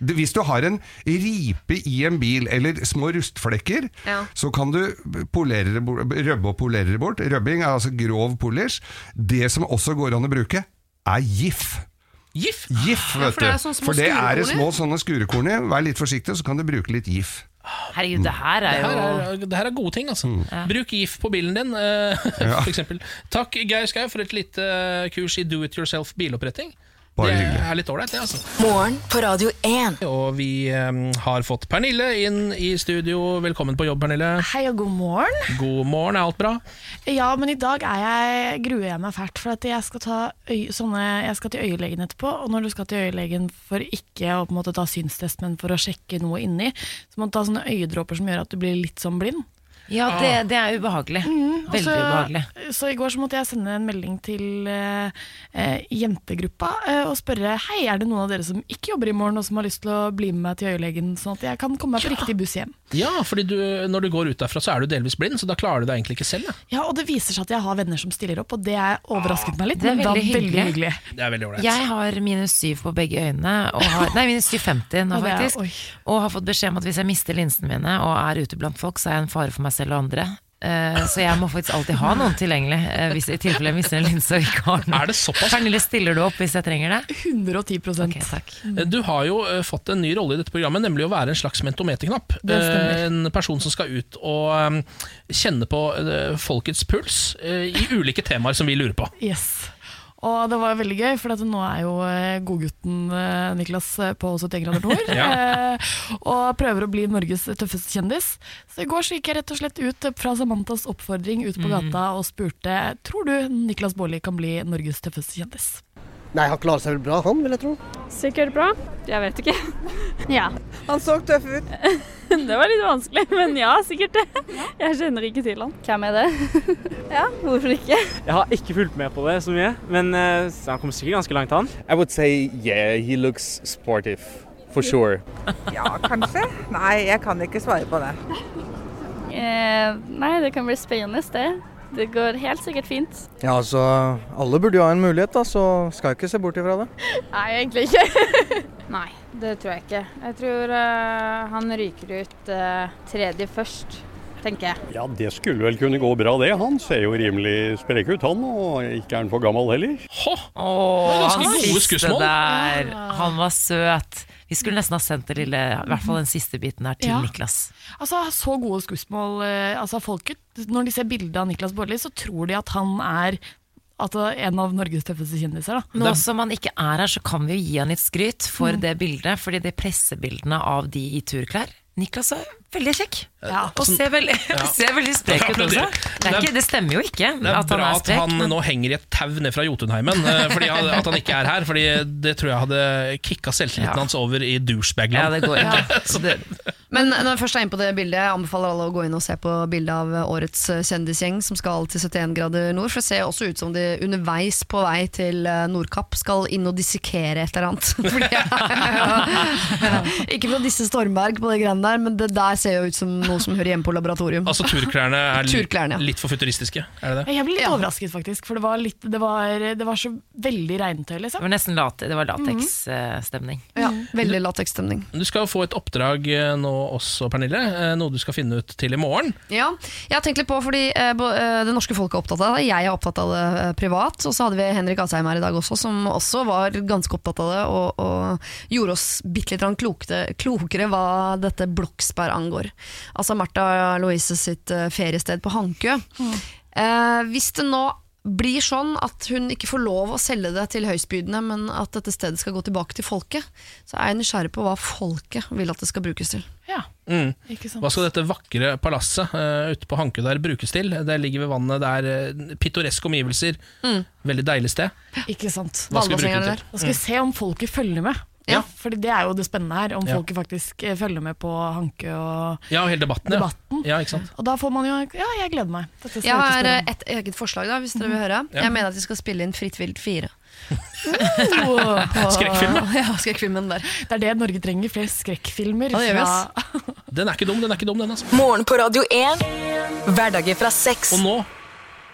[SPEAKER 9] Ja. Det- Hvis du har en ripe i en bil, eller små rustflekker,
[SPEAKER 2] Ja.
[SPEAKER 9] så kan du polere røbbe og polere det bort. Røbbing er altså grov polish. Det som også går an å bruke, er GIF.
[SPEAKER 1] GIF?
[SPEAKER 9] GIF,
[SPEAKER 2] Ja,
[SPEAKER 9] vet
[SPEAKER 2] for det er
[SPEAKER 9] du.
[SPEAKER 2] små
[SPEAKER 9] For det er det sånne skurekorn i. Vær litt forsiktig, så kan du bruke litt GIF.
[SPEAKER 3] Herregud, det her
[SPEAKER 1] Det
[SPEAKER 3] er
[SPEAKER 1] her er, det her er gode ting, altså.
[SPEAKER 9] Mm.
[SPEAKER 1] Bruk GIF på bilen din, <laughs> for eksempel. Takk, Geir Skau, for et lite eh, kurs i do it yourself biloppretting.
[SPEAKER 9] Bare
[SPEAKER 1] det
[SPEAKER 9] hyggelig.
[SPEAKER 1] er litt ålreit, det, altså.
[SPEAKER 4] Morgen på Radio 1.
[SPEAKER 1] Og vi eh, har fått Pernille inn i studio. Velkommen på jobb, Pernille.
[SPEAKER 11] Hei og god morgen.
[SPEAKER 1] God morgen, er alt bra?
[SPEAKER 11] Ja, men i dag er jeg, gruer jeg meg fælt, for at jeg skal, ta øy, sånne, jeg skal til øyelegen etterpå. Og når du skal til øyelegen for ikke å på en måte ta synstest, men for å sjekke noe inni, så må du ta sånne øyedråper som gjør at du blir litt sånn blind.
[SPEAKER 3] Ja, det, det er ubehagelig.
[SPEAKER 11] Mm,
[SPEAKER 3] Veldig
[SPEAKER 11] så-
[SPEAKER 3] ubehagelig.
[SPEAKER 11] Så i går så måtte jeg sende en melding til eh, eh, jentegruppa eh, og spørre Hei, er det noen av dere som ikke jobber i morgen og som har lyst til å bli med meg til øyelegen, sånn at jeg kan komme meg på riktig buss hjem?
[SPEAKER 1] Ja, fordi du, når du går ut derfra, så er du delvis blind, så da klarer du deg egentlig ikke selv. Da.
[SPEAKER 11] Ja, og det viser seg at jeg har venner som stiller opp, og det er overrasket meg litt.
[SPEAKER 3] Det er
[SPEAKER 11] men da
[SPEAKER 3] veldig hyggelig.
[SPEAKER 11] veldig hyggelig.
[SPEAKER 1] Det er veldig ålreit.
[SPEAKER 3] Jeg har minus syv på begge øynene, og har, nei, minus 750 nå
[SPEAKER 11] er-
[SPEAKER 3] faktisk. Og har fått beskjed om at hvis jeg mister linsene mine og er ute blant folk, så er jeg en fare for meg selv og andre. Eh, så jeg må faktisk alltid ha noen tilgjengelig, eh, hvis i tilfelle jeg mister en linse og ikke har noe.
[SPEAKER 1] Er det såpass?
[SPEAKER 3] Pernille, stiller du opp hvis jeg trenger det?
[SPEAKER 11] 110
[SPEAKER 3] Ok, takk.
[SPEAKER 1] Du har jo eh, fått en ny rolle i dette programmet, nemlig å være en slags mentometerknapp. Eh, En person som skal ut og eh, kjenne på eh, folkets puls eh, i ulike temaer som vi lurer på.
[SPEAKER 11] Yes. Og det var veldig gøy, for nå er jo eh, godgutten eh, Niklas eh, på 71 grader nord. ja. og prøver å bli Norges tøffeste kjendis. Så i går så gikk jeg rett og slett ut fra Samantas oppfordring ut på gata og spurte Tror du Niklas Baarli kan bli Norges tøffeste kjendis.
[SPEAKER 12] Nei, han klarer seg vel bra, han, vil jeg tro.
[SPEAKER 13] Sikkert bra. Jeg vet ikke. <laughs> Ja.
[SPEAKER 12] Han så tøff ut. <laughs>
[SPEAKER 13] Det var litt vanskelig, men ja, sikkert det. Jeg kjenner ikke til han. Hvem er det? <laughs> Ja, hvorfor ikke?
[SPEAKER 14] Jeg har ikke fulgt med på det så mye, men eh, han kommer sikkert ganske langt, han.
[SPEAKER 15] I would say, yeah, he looks sportive, for sure.
[SPEAKER 16] Ja, kanskje. Nei, jeg kan ikke svare på det.
[SPEAKER 13] Eh, nei, det kan bli spennende, det. Det går helt sikkert fint.
[SPEAKER 12] Ja, altså, alle burde jo ha en mulighet, da, så skal jeg ikke se bort ifra det.
[SPEAKER 13] Nei, egentlig ikke. <laughs> Nei, det tror jeg ikke. Jeg tror uh, han ryker ut uh, tredje først, tenker jeg.
[SPEAKER 17] Ja, det skulle vel kunne gå bra det. Han ser jo rimelig sprek ut han, og ikke er han for gammel heller.
[SPEAKER 3] Åh,
[SPEAKER 1] ganske
[SPEAKER 3] han siste der, han var søt. Vi skulle nesten ha sendt det lille, i hvert fall den siste biten her til
[SPEAKER 11] Ja.
[SPEAKER 3] Niklas.
[SPEAKER 11] Altså, Så gode skussmål eh, altså, folket, Når de ser bildet av Niklas Baarli, så tror de at han er Altså, en av Norges tøffeste kjendiser. Da.
[SPEAKER 3] Nå som han ikke er her, så kan vi jo gi han litt skryt for
[SPEAKER 11] Mm.
[SPEAKER 3] det bildet. Fordi de pressebildene av de i turklær Niklas er veldig kjekk.
[SPEAKER 1] Ja,
[SPEAKER 3] og ser veldig,
[SPEAKER 1] Ja. <laughs>
[SPEAKER 3] ser veldig sprek ut også. Det, er ikke, det stemmer jo ikke
[SPEAKER 1] Det er
[SPEAKER 3] at han
[SPEAKER 1] bra
[SPEAKER 3] er
[SPEAKER 1] at han
[SPEAKER 3] men-
[SPEAKER 1] nå henger i et tau ned fra Jotunheimen, eh, fordi at han ikke er her. Fordi det tror jeg hadde kicka selvtilliten hans over i douchebagland.
[SPEAKER 3] Ja, det går. <laughs>
[SPEAKER 2] Men når jeg først er inne på det bildet, jeg anbefaler alle å gå inn og se på bildet av årets eh, kjendisgjeng som skal til 71 grader nord. For det ser også ut som de underveis på vei til eh, Nordkapp skal inn og dissekere et eller annet. <laughs> Fordi, ikke for å disse Stormberg på det greiene der, men det der ser jo ut som noe som hører hjemme på laboratorium.
[SPEAKER 1] Altså turklærne er
[SPEAKER 2] Turklærne, ja.
[SPEAKER 1] litt for futuristiske, er det det?
[SPEAKER 11] Jeg ble litt overrasket, faktisk. For det var, litt, det var, det var så veldig regntøy,
[SPEAKER 3] Det
[SPEAKER 11] liksom.
[SPEAKER 3] var nesten late, det var lateksstemning.
[SPEAKER 2] Ja, veldig lateksstemning.
[SPEAKER 1] Du skal få et oppdrag eh, nå også, Pernille. eh, Noe du skal finne ut til i morgen.
[SPEAKER 2] Ja, jeg har tenkt litt på fordi eh, det norske folk er opptatt av det. Jeg er opptatt av det privat. Og så hadde vi Henrik Asheim her i dag også, som også var ganske opptatt av det. Og, og gjorde oss bitte litt klokere, klokere hva dette Bloksberg angår. Altså Martha Louise sitt eh, feriested på Hankø. Eh, hvis det nå blir sånn at hun ikke får lov å selge det til høystbydende, men at dette stedet skal gå tilbake til folket, så er jeg nysgjerrig på hva folket vil at det skal brukes til.
[SPEAKER 11] Ja,
[SPEAKER 1] Mm.
[SPEAKER 11] ikke sant.
[SPEAKER 1] Hva skal dette vakre palasset uh, ute på Hankø der brukes til? Det ligger ved vannet, det er uh, pittoreske omgivelser.
[SPEAKER 2] Mm.
[SPEAKER 1] Veldig deilig sted.
[SPEAKER 11] Ikke sant.
[SPEAKER 1] Hva skal vi bruke det til?
[SPEAKER 11] Da skal vi se om folket følger med.
[SPEAKER 1] Ja.
[SPEAKER 11] Fordi det er jo det spennende her, om
[SPEAKER 1] Ja.
[SPEAKER 11] folket faktisk eh, følger med på Hanke og
[SPEAKER 1] Ja, og hele debatten.
[SPEAKER 11] Debatten.
[SPEAKER 1] Ja. ja, ikke sant?
[SPEAKER 11] Og da får man jo Ja, jeg gleder meg. Dette
[SPEAKER 2] Jeg har eh, et eget forslag, da, hvis dere vil høre.
[SPEAKER 1] Ja.
[SPEAKER 2] Jeg mener at vi skal spille inn Fritt vilt 4. <laughs>
[SPEAKER 11] Skrekkfilmen? <laughs>
[SPEAKER 2] Ja, skrekkfilmen der.
[SPEAKER 11] Det er det Norge trenger, flere skrekkfilmer. Fra-
[SPEAKER 1] Den er ikke dum, den er ikke dum, den. Altså.
[SPEAKER 4] Morgen på Radio 1. Hverdager fra sex.
[SPEAKER 1] Og nå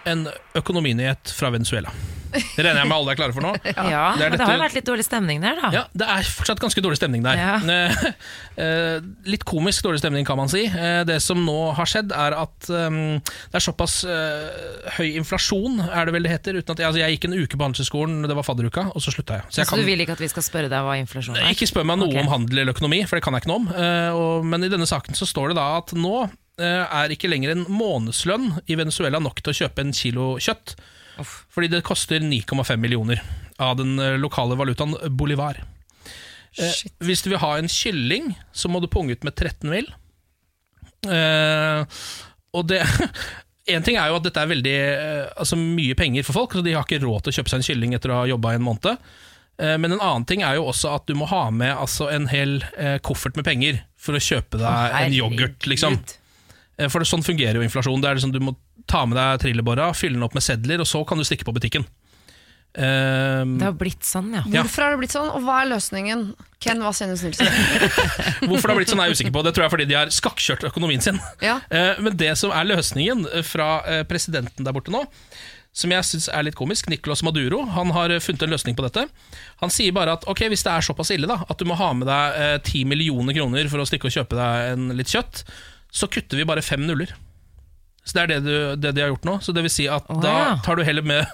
[SPEAKER 1] en økonominyhet fra Venezuela. Det regner jeg med alle er klare for nå. <laughs>
[SPEAKER 3] Ja,
[SPEAKER 1] Det dette...
[SPEAKER 3] men det har jo vært litt dårlig stemning der, da.
[SPEAKER 1] Ja, Det er fortsatt ganske dårlig stemning der.
[SPEAKER 3] Ja. <laughs>
[SPEAKER 1] Eh, eh, litt komisk dårlig stemning, kan man si. Eh, det som nå har skjedd, er at um, det er såpass høy inflasjon, er det vel det heter. Uten at, altså, jeg gikk en uke på handelshøyskolen, det var fadderuka, og så slutta jeg. Så jeg
[SPEAKER 3] Så du vil ikke at vi skal spørre deg hva inflasjon er?
[SPEAKER 1] ikke spør meg noe
[SPEAKER 3] okay.
[SPEAKER 1] om handel eller økonomi, for det kan jeg ikke noe om. Eh, men i denne saken så står det da at nå er ikke lenger en månedslønn i Venezuela nok til å kjøpe en kilo kjøtt. Fordi det koster 9,5 millioner av den eh, lokale valutaen bolivar. Eh, hvis du vil ha en kylling, så må du punge ut med 13 mil. Eh, og det <laughs> En ting er jo at dette er veldig eh, altså mye penger for folk, så de har ikke råd til å kjøpe seg en kylling etter å ha jobba en måned. Eh, Men en annen ting er jo også at du må ha med altså, en hel eh, koffert med penger for å kjøpe deg en yoghurt. Liksom. For det, sånn fungerer jo inflasjon. Det er liksom, du må ta med deg trillebåra, fylle den opp med sedler, og så kan du stikke på butikken. Eh,
[SPEAKER 3] Det har blitt sånn, ja.
[SPEAKER 2] Hvorfor har det blitt sånn, og hva er løsningen? Ken Vasenus Nilsen. <laughs>
[SPEAKER 1] Hvorfor det har blitt sånn er jeg usikker på. Det tror jeg er fordi de har skakkjørt økonomien sin.
[SPEAKER 2] Ja.
[SPEAKER 1] Uh, Men det som er løsningen fra eh, presidenten der borte nå, som jeg syns er litt komisk, Nicolas Maduro, han har eh, funnet en løsning på dette. Han sier bare at ok, hvis det er såpass ille da, at du må ha med deg ti 10 millioner kroner for å stikke og kjøpe deg en litt kjøtt, så kutter vi bare fem nuller. Så det er det, du, det de har gjort nå. Så det vil si at
[SPEAKER 3] oh,
[SPEAKER 1] da
[SPEAKER 3] ja.
[SPEAKER 1] tar du med,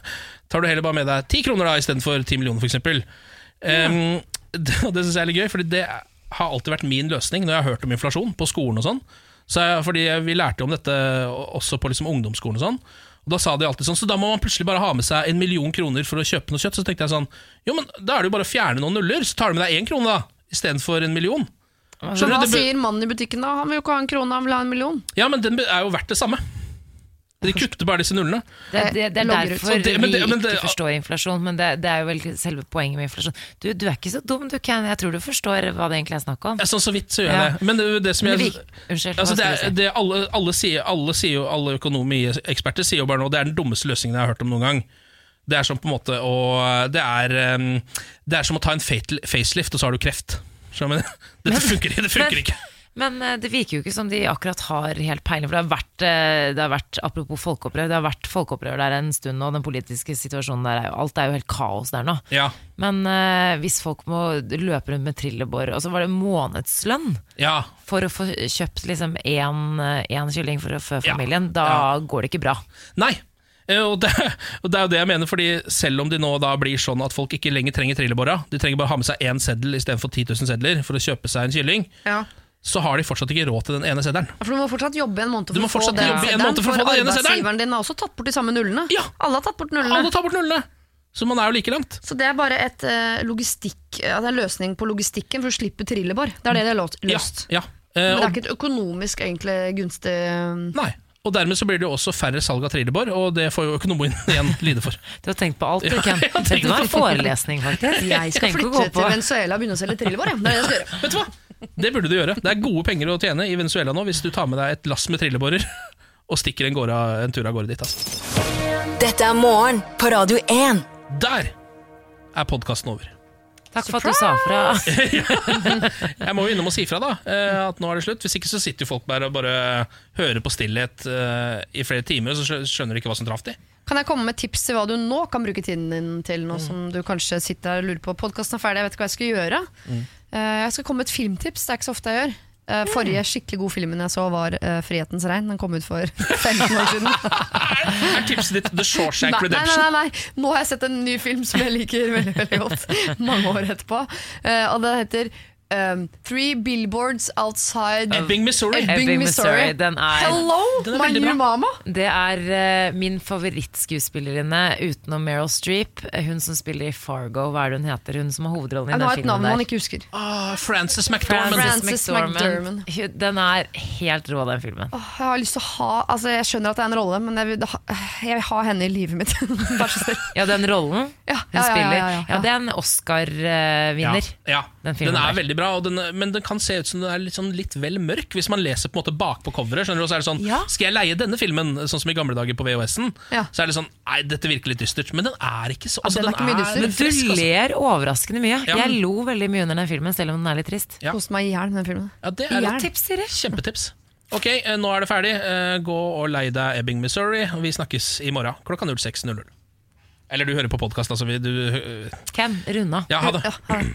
[SPEAKER 1] tar du heller bare med deg 10 kroner da, istedenfor 10 millioner, f.eks. Um, <laughs> det det syns jeg er litt gøy, Fordi det har alltid vært min løsning når jeg har hørt om inflasjon på skolen. og sånn så jeg, Fordi Vi lærte om dette også på liksom ungdomsskolen. og sånn Og Da sa de alltid sånn Så da må man plutselig bare ha med seg en million kroner for å kjøpe noe kjøtt. Så tenkte jeg sånn Jo, men da er det jo bare å fjerne noen nuller, så tar du med deg én krone da istedenfor en million. Skjønner
[SPEAKER 2] hva sier mannen i butikken da? Han vil jo ikke ha en krone, han vil ha en million.
[SPEAKER 1] Ja, men den er jo verdt det samme. De kutter bare disse nullene.
[SPEAKER 3] Det, det, det er derfor
[SPEAKER 1] det- men
[SPEAKER 3] vi
[SPEAKER 1] det- men det-
[SPEAKER 3] ikke forstår inflasjon, men det, det er jo vel selve poenget med inflasjon. Du, du er ikke så dum, du Ken. Jeg tror du forstår hva det egentlig er snakk om.
[SPEAKER 1] Ja, Sånn så vidt så gjør jeg
[SPEAKER 3] Ja.
[SPEAKER 1] det. Men det, det som jeg
[SPEAKER 3] Unnskyld,
[SPEAKER 1] altså,
[SPEAKER 3] si?
[SPEAKER 1] det alle, alle, sier, alle sier jo Alle økonomieksperter sier jo bare nå det er den dummeste løsningen jeg har hørt om noen gang. Det er som på en måte å Det er, um, det er som å ta en fatal, facelift, og så har du kreft. Skjønner du? <laughs> Dette funker, det funker
[SPEAKER 3] men,
[SPEAKER 1] ikke.
[SPEAKER 3] Men eh, det virker jo ikke som de akkurat har helt peiling. For det har vært, eh, det har vært apropos folkeopprør, det har vært folkeopprør der en stund nå. Den politiske situasjonen der, er jo- alt er jo helt kaos der nå.
[SPEAKER 1] Ja.
[SPEAKER 3] Men uh, hvis folk må løpe rundt med trillebår, og så var det månedslønn
[SPEAKER 1] Ja.
[SPEAKER 3] for å få kjøpt liksom én kylling for å fø
[SPEAKER 1] Ja.
[SPEAKER 3] familien, da går det ikke bra.
[SPEAKER 1] Nei. Og det, og det er jo det jeg mener, fordi selv om de nå da blir sånn at folk ikke lenger trenger trillebåra, de trenger bare ha med seg én seddel istedenfor 10 000 sedler for å kjøpe seg en kylling,
[SPEAKER 2] Ja.
[SPEAKER 1] Så har de fortsatt ikke råd til den ene seddelen.
[SPEAKER 2] For Du må fortsatt jobbe en måned for
[SPEAKER 1] Du må
[SPEAKER 2] å få den
[SPEAKER 1] jobbe en
[SPEAKER 2] seddelen,
[SPEAKER 1] for å få den ene seddelen.
[SPEAKER 2] arbeidsgiveren din har også tatt bort de samme nullene. Ja. Alle har tatt bort nullene.
[SPEAKER 1] Alle tar bort nullene! Så man er jo like langt.
[SPEAKER 2] Så det er bare et uh, logistikk ja, det er en løsning på logistikken for å slippe trillebår. Det er det de har løst.
[SPEAKER 1] Ja. Eh,
[SPEAKER 2] Men det er ikke et økonomisk egentlig gunstig eh,
[SPEAKER 1] nei. og dermed så blir det jo også færre salg av trillebår, og det får jo økonomien <laughs> igjen lide for.
[SPEAKER 3] Du har tenkt på alt, du, Ken. <laughs>
[SPEAKER 1] jeg
[SPEAKER 3] Dette var en forelesning, faktisk.
[SPEAKER 2] Jeg skal flytte til Venezuela og begynne å selge trillebår. Ja. Det er det jeg skal gjøre.
[SPEAKER 1] Vet du hva? Det burde du gjøre. Det er gode penger å tjene i Venezuela nå hvis du tar med deg et lass med trillebårer <laughs> og stikker en, gårde, en tur av gårde dit. Altså.
[SPEAKER 4] Dette er morgen på Radio 1.
[SPEAKER 1] Der er podkasten over.
[SPEAKER 3] Takk for at du sa fra. <laughs>
[SPEAKER 1] Jeg må jo innom og si fra da eh, at nå er det slutt. Hvis ikke så sitter jo folk der og bare hører på stillhet eh, i flere timer, og så skjønner de ikke hva som traff de.
[SPEAKER 2] Kan jeg komme med tips til hva du nå kan bruke tiden din til, nå som du kanskje sitter der og lurer på Podkasten er ferdig, jeg vet ikke hva jeg skal gjøre. Eh, Jeg skal komme med et filmtips, det er ikke så ofte jeg gjør. Eh, Forrige skikkelig god filmen jeg så, var eh, 'Frihetens regn'. Den kom ut for <laughs> 15 år siden. <laughs>
[SPEAKER 1] Er tipset ditt The Shawshank
[SPEAKER 2] Nei, nei, nei, nei, Nå har jeg sett en ny film som jeg liker veldig veldig godt. Mange år etterpå. Eh, og den heter um, Three Billboards Outside
[SPEAKER 1] Ebbing, Missouri.
[SPEAKER 2] Ebbing,
[SPEAKER 3] Ebbing,
[SPEAKER 2] Missouri.
[SPEAKER 3] Missouri, den er-
[SPEAKER 2] Hello,
[SPEAKER 1] Den er
[SPEAKER 2] my new
[SPEAKER 1] bra.
[SPEAKER 2] mama!
[SPEAKER 3] Det er uh, min favorittskuespillerinne utenom Meryl Streep. Hun som spiller i Fargo, hva er det hun heter? Hun som har hovedrollen i den
[SPEAKER 2] har et
[SPEAKER 3] filmen
[SPEAKER 2] navn man ikke husker.
[SPEAKER 1] Ah, Frances McDormand.
[SPEAKER 2] Frances McDormand.
[SPEAKER 3] Hun- Den er helt rå, den filmen.
[SPEAKER 2] Oh, jeg har lyst til å ha Altså Jeg skjønner at det er en rolle, men jeg vil ha, jeg vil ha henne i livet mitt. <laughs>
[SPEAKER 3] Ja, den rollen
[SPEAKER 2] Ja,
[SPEAKER 3] hun
[SPEAKER 2] ja, ja,
[SPEAKER 3] spiller.
[SPEAKER 2] ja, ja, ja.
[SPEAKER 3] det er en Oscar-vinner.
[SPEAKER 1] Ja, ja.
[SPEAKER 3] Den
[SPEAKER 1] Den, er
[SPEAKER 3] der.
[SPEAKER 1] veldig bra, og den, men den kan se ut som den er litt, sånn, litt vel mørk hvis man leser på en måte bakpå coveret. Skjønner du, så er det sånn,
[SPEAKER 2] Ja.
[SPEAKER 1] Skal jeg leie denne filmen, sånn som i gamle dager på VHS-en?
[SPEAKER 2] Ja.
[SPEAKER 1] Så er det sånn Nei, dette virker litt dystert. Men den er ikke så
[SPEAKER 2] Ja, den er ikke mye dyster.
[SPEAKER 3] Du
[SPEAKER 1] altså.
[SPEAKER 3] ler overraskende mye.
[SPEAKER 1] Ja.
[SPEAKER 3] Jeg lo veldig mye under den filmen, selv om den er litt trist.
[SPEAKER 1] Ja.
[SPEAKER 2] Koste meg i hjel med den filmen.
[SPEAKER 1] Ja, det er et
[SPEAKER 3] Tips, Siri.
[SPEAKER 1] kjempetips. Ok, eh, nå er det ferdig. Eh, Gå og lei deg Ebbing, Missouri. Vi snakkes i morgen klokka 06.00. Eller du hører på podkast, altså. Du,
[SPEAKER 3] Ken, runda.
[SPEAKER 1] ja, ha det.
[SPEAKER 2] Ja, ha det.